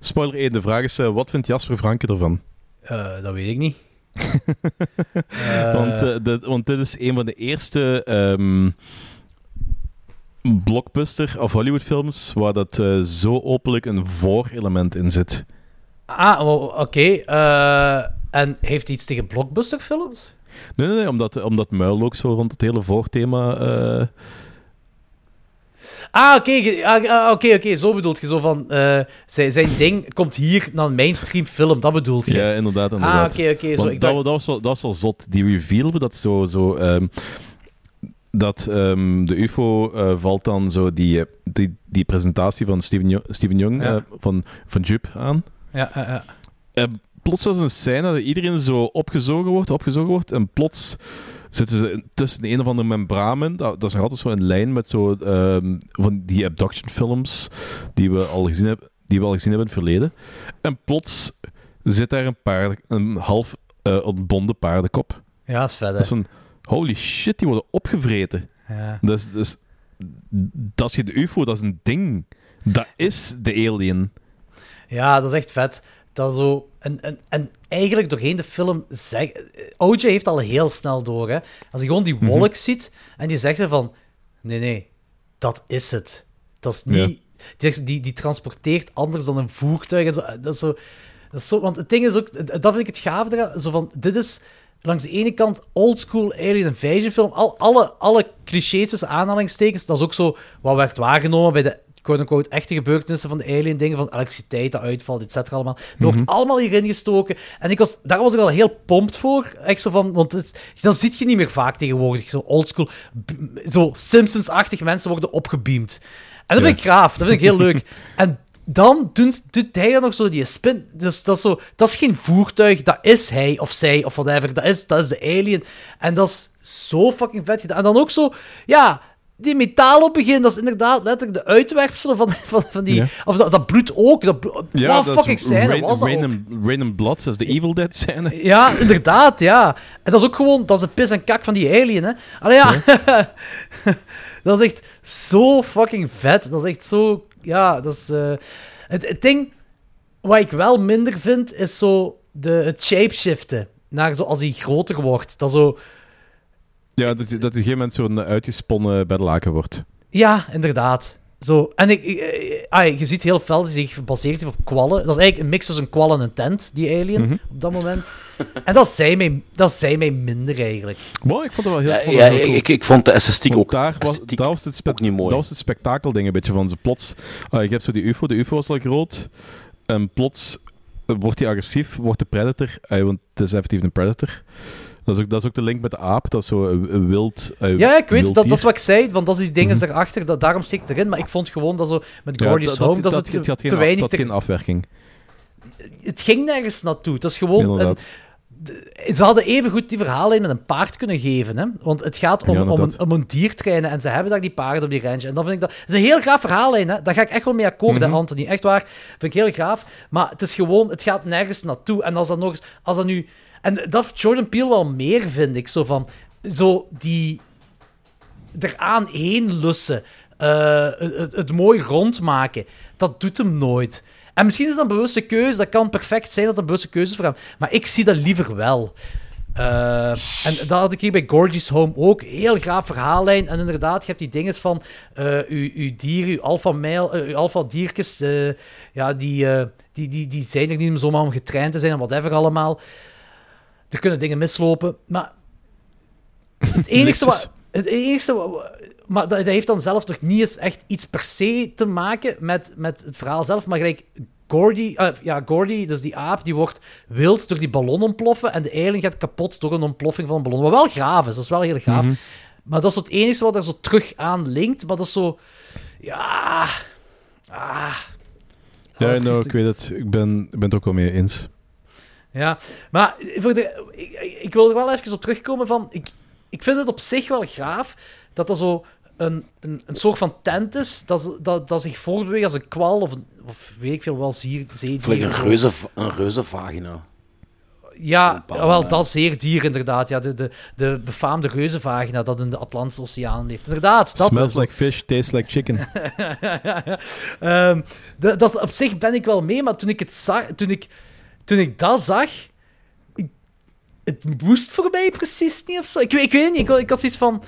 Spoiler 1, de vraag is, eh, wat vindt Jasper Franke ervan? Eh, dat weet ik niet. want, eh, de- want dit is een van de eerste ehm, blockbuster of Hollywoodfilms waar dat zo openlijk een voorelement in zit. Ah, oké. en heeft hij iets tegen blockbusterfilms? Nee, nee, nee, omdat, omdat Muil ook zo rond het hele voorthema... Ah, oké, ah, ah, oké, oké, zo bedoelt je zo van... eh, zijn, zijn ding komt hier naar een mainstream film, dat bedoelt je? Ja, inderdaad. inderdaad. Ah, oké, oké, zo, ik dat, dacht- dat, was wel, dat was wel zot. Die reveal, dat zo... zo ehm, dat ehm, de UFO eh, valt dan zo die, eh, die, die presentatie van Steven, Jo- Steven Young Ja. van, van Jup aan. Ja, ja, ja. Plots was een scène dat iedereen zo opgezogen wordt, opgezogen wordt, en plots zitten ze tussen een of andere membranen. Dat, dat is altijd zo een lijn met zo ehm, van die abduction films die we al gezien hebben, die we al gezien hebben in het verleden. En plots zit daar een paard, een half eh, ontbonden paardenkop. Ja, dat is vet, hè. Dat is van, holy shit, die worden opgevreten. Ja. Dus, dus, dat is je de UFO, dat is een ding. Dat is de alien. Ja, dat is echt vet. Dat zo... En, en, en eigenlijk doorheen de film... Zeg, OJ heeft al heel snel door, hè. Als hij gewoon die wolk ziet en die zegt er van... Nee, nee, dat is het. Dat is niet... Die, zegt- die, die transporteert anders dan een voertuig. En zo, dat is zo, dat is zo... Want het ding is ook... Dat vind ik het gaaf eraan. Zo van, dit is langs de ene kant oldschool alien invasion film. Al, alle, alle clichés tussen aanhalingstekens. Dat is ook zo wat werd waargenomen bij de quote-unquote echte gebeurtenissen van de alien dingen, van elektriciteit, dat uitvalt, et cetera allemaal. Er wordt allemaal hierin gestoken. En ik was, daar was ik al heel pompt voor. Echt zo van, want het, dan zit je niet meer vaak tegenwoordig. Zo oldschool, zo Simpsons-achtig mensen worden opgebeamd. En dat vind ik graaf, dat vind ik heel leuk. En dan doet hij er nog zo die spin. Dus dat is, zo, dat is geen voertuig, dat is hij of zij of whatever. Dat is, dat is de alien. En dat is zo fucking vet gedaan. En dan ook zo, ja, die metaal op begin, dat is inderdaad letterlijk de uitwerpselen van, van, van die. Ja. Of dat, dat bloed ook. Dat bloed, wat dat fucking scène was dat ook? Rain and Blood, dat is de Evil Dead scène. Ja, inderdaad, ja. En dat is ook gewoon, dat is de pis en kak van die alien, hè. Allee, ja. dat is echt zo fucking vet. Dat is echt zo, ja, dat is... eh, het, het ding wat ik wel minder vind, is zo de, het shapeshiften. Naar zo, als hij groter wordt. Dat zo... Ja, dat, dat op een gegeven moment zo'n uitgesponnen beddelaken wordt. Ja, inderdaad. Zo. En ik, ik- eh, ah, je ziet heel fel dat hij zich gebaseerd heeft op kwallen. Dat is eigenlijk een mix tussen een kwal en een tent, die alien, Mhm. op dat moment. En dat zei mij, dat zei mij minder, eigenlijk. Wow, ik vond het wel heel Ja, ik vond ja, het wel cool. ik, ik vond de esthetiek ook, daar was, esthetiek dat was het ook niet mooi. Dat was het spektakelding een beetje van ze plots. ah, je hebt zo die UFO, de UFO was al groot. En plots eh, wordt hij agressief, wordt de predator, ah, want het is effectief een predator. Dat is ook, dat is ook de link met de aap, dat is zo een, een wild. eh, Ja, ik weet, dat, dat is wat ik zei, want dat is die dingen daarachter, dat, daarom steekt het erin. Maar ik vond gewoon dat zo met Ja, Gordy's dat- Home, dat, dat, is dat, het te, geen, te weinig... dat te- geen afwerking. het ging nergens naartoe. Het is gewoon... Een, ze hadden evengoed die verhaallijn met een paard kunnen geven. Hè? Want het gaat om, Ja, om, een, om een en ze hebben daar die paarden op die ranch. En dan vind ik dat... Het is een heel gaaf verhaallijn, hè? Daar ga ik echt wel mee akkoord, hè, Anthony. Echt waar. Vind ik heel gaaf. Maar het is gewoon... Het gaat nergens naartoe. En als dat nog eens... Als dat nu... En dat heeft Jordan Peele wel meer, vind ik. Zo van... Zo die... eraan heen lussen. eh, het, mooi rondmaken. Dat doet hem nooit. En misschien is dat een bewuste keuze. Dat kan perfect zijn dat een bewuste keuze is voor hem. Maar ik zie dat liever wel. Eh, en dat had ik hier bij Gorgeous Home ook. Heel graaf verhaallijn. En inderdaad, je hebt die dingen van eh uw, uw dier, uw mail, eh, uw alpha diertjes. ja, die, die, die, die zijn er niet om zomaar om getraind te zijn en whatever allemaal. Er kunnen dingen mislopen. Maar het enige wat. Het enige wat- maar dat, dat heeft dan zelf toch niet eens echt iets per se te maken met, met het verhaal zelf. Maar gelijk Gordy, eh, ja, Gordy, dus die aap, die wordt wild door die ballon ontploffen. En de eiling gaat kapot door een ontploffing van een ballon. Wat wel gaaf is, dat is wel heel gaaf. Mhm. Maar dat is het enige wat er zo terug aan linkt. Maar dat is zo. Ja. Ah. Ja, Oh, nou, ik weet het. Ik ben, ik ben het ook wel mee eens. Ja, maar voor de, ik, ik- wil er wel even op terugkomen van... Ik, ik vind het op zich wel gaaf dat er zo een, een, een soort van tent is dat, ze- dat, dat zich voortbeweegt als een kwal of, een, of weet ik veel wel, zier, zeedier. Een reuze, een reuze vagina. Ja, bepaalde- wel, dat zeerdier inderdaad. Ja, de, de, de befaamde reuzenvagina dat in de Atlantische Oceaan leeft. Inderdaad, dat Smells is- like fish, tastes like chicken. Ehm, dat, dat is, op zich ben ik wel mee, maar toen ik, het zag, toen ik, toen ik dat zag, ik- het moest voor mij precies niet of zo. Ik, weet- niet, ik, had- zoiets van...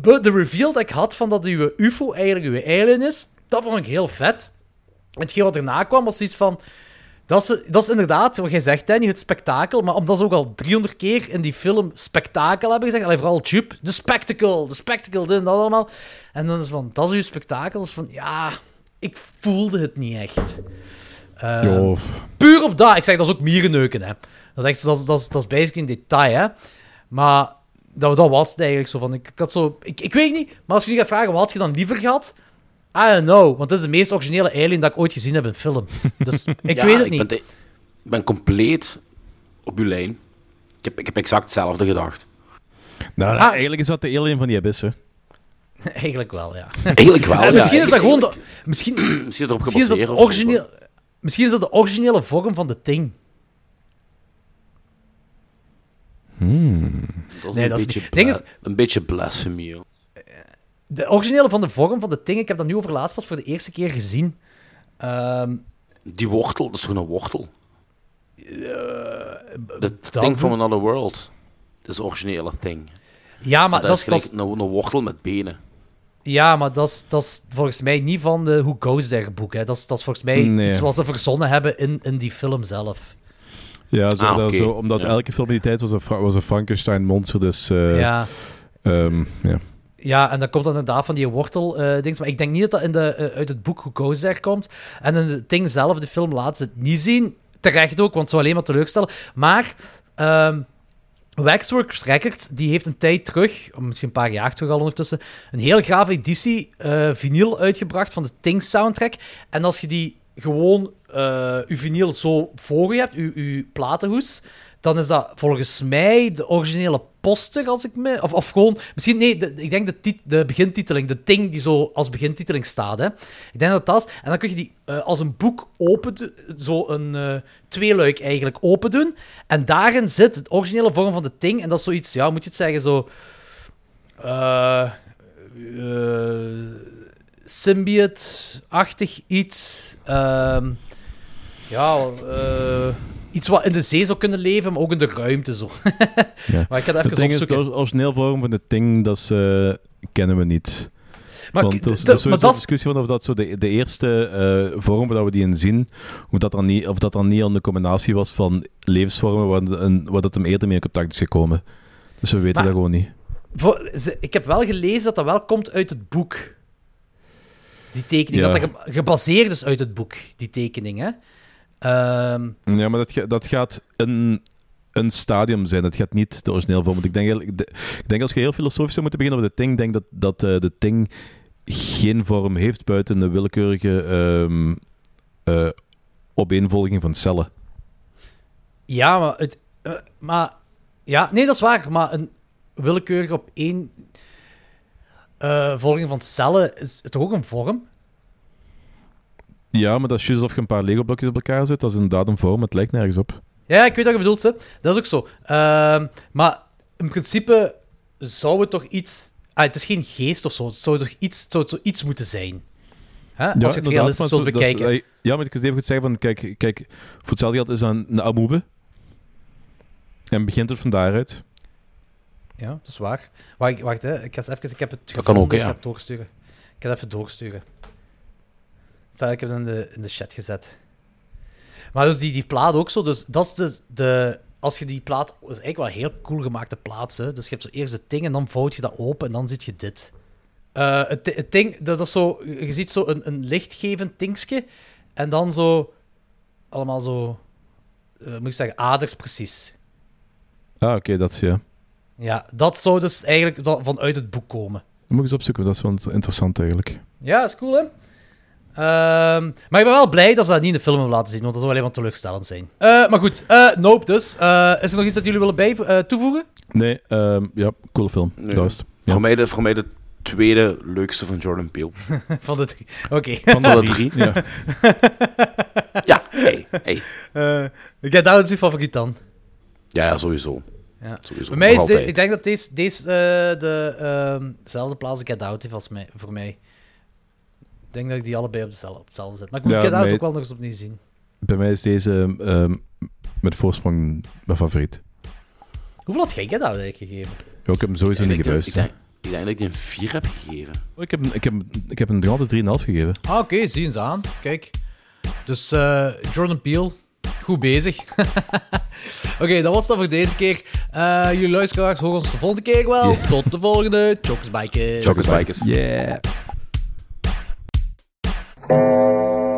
De reveal dat ik had van dat uw UFO eigenlijk uw alien is, dat vond ik heel vet. En hetgeen wat erna kwam, was zoiets van... Dat is, dat is inderdaad, wat jij zegt, hè, niet het spektakel, maar omdat ze ook al 300 keer in die film spektakel hebben gezegd, alleen vooral Jupe, de spectacle, de spectacle, dit en dat allemaal. En dan is van, dat is uw spektakel. Is van, ja, ik voelde het niet echt. Ehm. Puur op dat. Ik zeg, dat is ook mierenneuken, hè. Dat is echt, dat is, dat is, dat is basically een detail, hè. Maar dat, dat was het eigenlijk zo van, ik, ik had zo, ik, ik weet niet, maar als je nu gaat vragen, wat had je dan liever gehad? I don't know, want het is de meest originele alien dat ik ooit gezien heb in film. Dus ik Ja, weet het ik niet. Ben, ik ben compleet op uw lijn. Ik heb, ik heb exact hetzelfde gedacht. Nou, Ah. eigenlijk is dat de alien van die abyss, hè. Eigenlijk wel, ja. Eigenlijk wel, ja. misschien is dat gewoon de, misschien, Misschien is het erop misschien is dat origineel, misschien is dat de originele vorm van de ting. Dat is Nee, een, dat is beetje niet- ding is- een beetje blasphemie. hoor. De originele van de vorm van de ting, ik heb dat nu over laatst pas voor de eerste keer gezien. Ehm, Die wortel, dat is toch een wortel? The dat thing from another world. Dat is de originele thing. ja, maar dat is, dat is, een, een wortel met benen. Ja, maar dat is, dat is volgens mij niet van de Who Goes There boek. Hè. Dat, is, dat is volgens mij Nee. iets wat ze verzonnen hebben in, in die film zelf. Ja, zo, Ah, dat, zo, omdat Ja. elke film in die tijd was een, was een Frankenstein-monster, dus... eh, Ja. ehm, ja. Ja, en dan komt dan inderdaad van die wortel eh dings. Maar ik denk niet dat dat in de, eh, uit het boek Who Goes There komt. En in het ding zelf, de film, laat ze het niet zien. Terecht ook, want het zou alleen maar teleurstellen. Maar ehm Waxworks Records, die heeft een tijd terug, of misschien een paar jaar terug al ondertussen, een heel gaaf editie eh vinyl uitgebracht van de Ting soundtrack. En als je die gewoon eh uw vinyl zo voor je hebt, uw, uw platenhoes, dan is dat volgens mij de originele poster, als ik me... Of, of gewoon... Misschien, nee, ik denk de, de begintiteling, de Ting die zo als begintiteling staat, hè. Ik denk dat dat is. En dan kun je die eh, als een boek open zo een eh tweeluik eigenlijk open doen. En daarin zit het originele vorm van de Ting. En dat is zoiets, ja, moet je het zeggen, zo... eh eh, Symbiote-achtig iets. Ehm, ja, eh, iets wat in de zee zou kunnen leven, maar ook in de ruimte zo. Ja. Maar ik Het even ding is, de origineel vorm van de Ting, dat is, kennen we niet. Maar Want er is, er maar dat is- discussie van of dat zo de, de eerste eh, vorm waar we die in zien, of dat, dan niet, of dat dan niet al een combinatie was van levensvormen waar, een, waar dat hem eerder mee in contact is gekomen. Dus we weten Maar- dat gewoon niet. Voor- ze- ik heb wel gelezen dat dat wel komt uit het boek. Die tekening. Ja. Dat dat ge- gebaseerd is uit het boek, die tekening. Hè? Ehm, Ja, maar dat, dat gaat een, een stadium zijn. Dat gaat niet de origineel vorm. Want ik denk, ik denk als je heel filosofisch zou moeten beginnen over de Ting, denk dat, dat eh, de Ting geen vorm heeft buiten de willekeurige ehm, eh, opeenvolging van cellen. ja, maar, het, eh, maar... Ja, nee, dat is waar. Maar een willekeurige op één volging van cellen is, is toch ook een vorm? Ja, maar dat is juist alsof je een paar Lego-blokjes op elkaar zet. Dat is inderdaad een vorm, het lijkt nergens op. Ja, ik weet wat je bedoelt. Hè. Dat is ook zo. Ehm, maar in principe zou het toch iets... Ah, het is geen geest of zo. Het zou toch iets, het zou toch iets moeten zijn. Hè? Als je het realistisch maar wil zo- dat is- bekijken. ja, maar ik kan het even goed zeggen van, kijk, kijk voor hetzelfde geld is dat een, een amoebe. En begint het van daaruit. Ja, dat is waar. Wacht, wacht hè. Ik, ga eens even, ik heb het Dat kan ook, hè, Ik ga ja. het doorsturen. Ik ga het even doorsturen. Stel, ik heb het in de, in de chat gezet. Maar dus die, die plaat ook zo. Dus dat is de, de... Als je die plaat... Dat is eigenlijk wel een heel cool gemaakte plaat. Hè. Dus je hebt zo eerst het ding en dan vouwt je dat open en dan zie je dit. Eh, het, het ding, dat is zo... Je ziet zo een, een lichtgevend dingetje. En dan zo... Allemaal zo... eh, moet ik zeggen, aders precies. Ah, oké, dat is ja. Ja, dat zou dus eigenlijk vanuit het boek komen. Dat moet ik eens opzoeken, dat is wel interessant eigenlijk. Ja, is cool, hè? Ehm, maar ik ben wel blij dat ze dat niet in de film hebben laten zien, want dat zou alleen maar teleurstellend zijn. Eh, maar goed, eh, Nope dus. Eh, is er nog iets dat jullie willen bij, eh, toevoegen? Nee, ehm, ja, coole film. Nee. Dat was het. Ja. Voor, mij de, voor mij de tweede leukste van Jordan Peele. Van de drie. Oké. Van de drie. Ja. ja, hey, hey. Get Out is uw favoriet dan? Ja, ja, sowieso. Ja. sowieso. Bij mij is altijd. ik denk dat deze, deze eh, de, ehm, dezelfde plaats als Get Out heeft als mij, voor mij. Ik denk dat ik die allebei op, dezelfde, op hetzelfde zet. Maar ik moet Ja, Get Out mij- ook wel nog eens opnieuw zien. Bij mij is deze ehm, met voorsprong mijn favoriet. Hoeveel had jij Get Out eigenlijk gegeven? Ja, ik heb hem sowieso niet dat- ik, denk, ik denk dat ik die een 4 heb gegeven. Oh, ik, heb, hem- ik, heb, ik heb hem nog altijd 3,5 gegeven. Ah, oké, zie eens aan. Kijk. Dus eh, Jordan Peele, goed bezig. oké, dat was het dan voor deze keer. Eh, jullie luisteraars horen ons de volgende keer wel. Tot de volgende. Chokers Bikers. Chokers Bikers. Yeah. thank you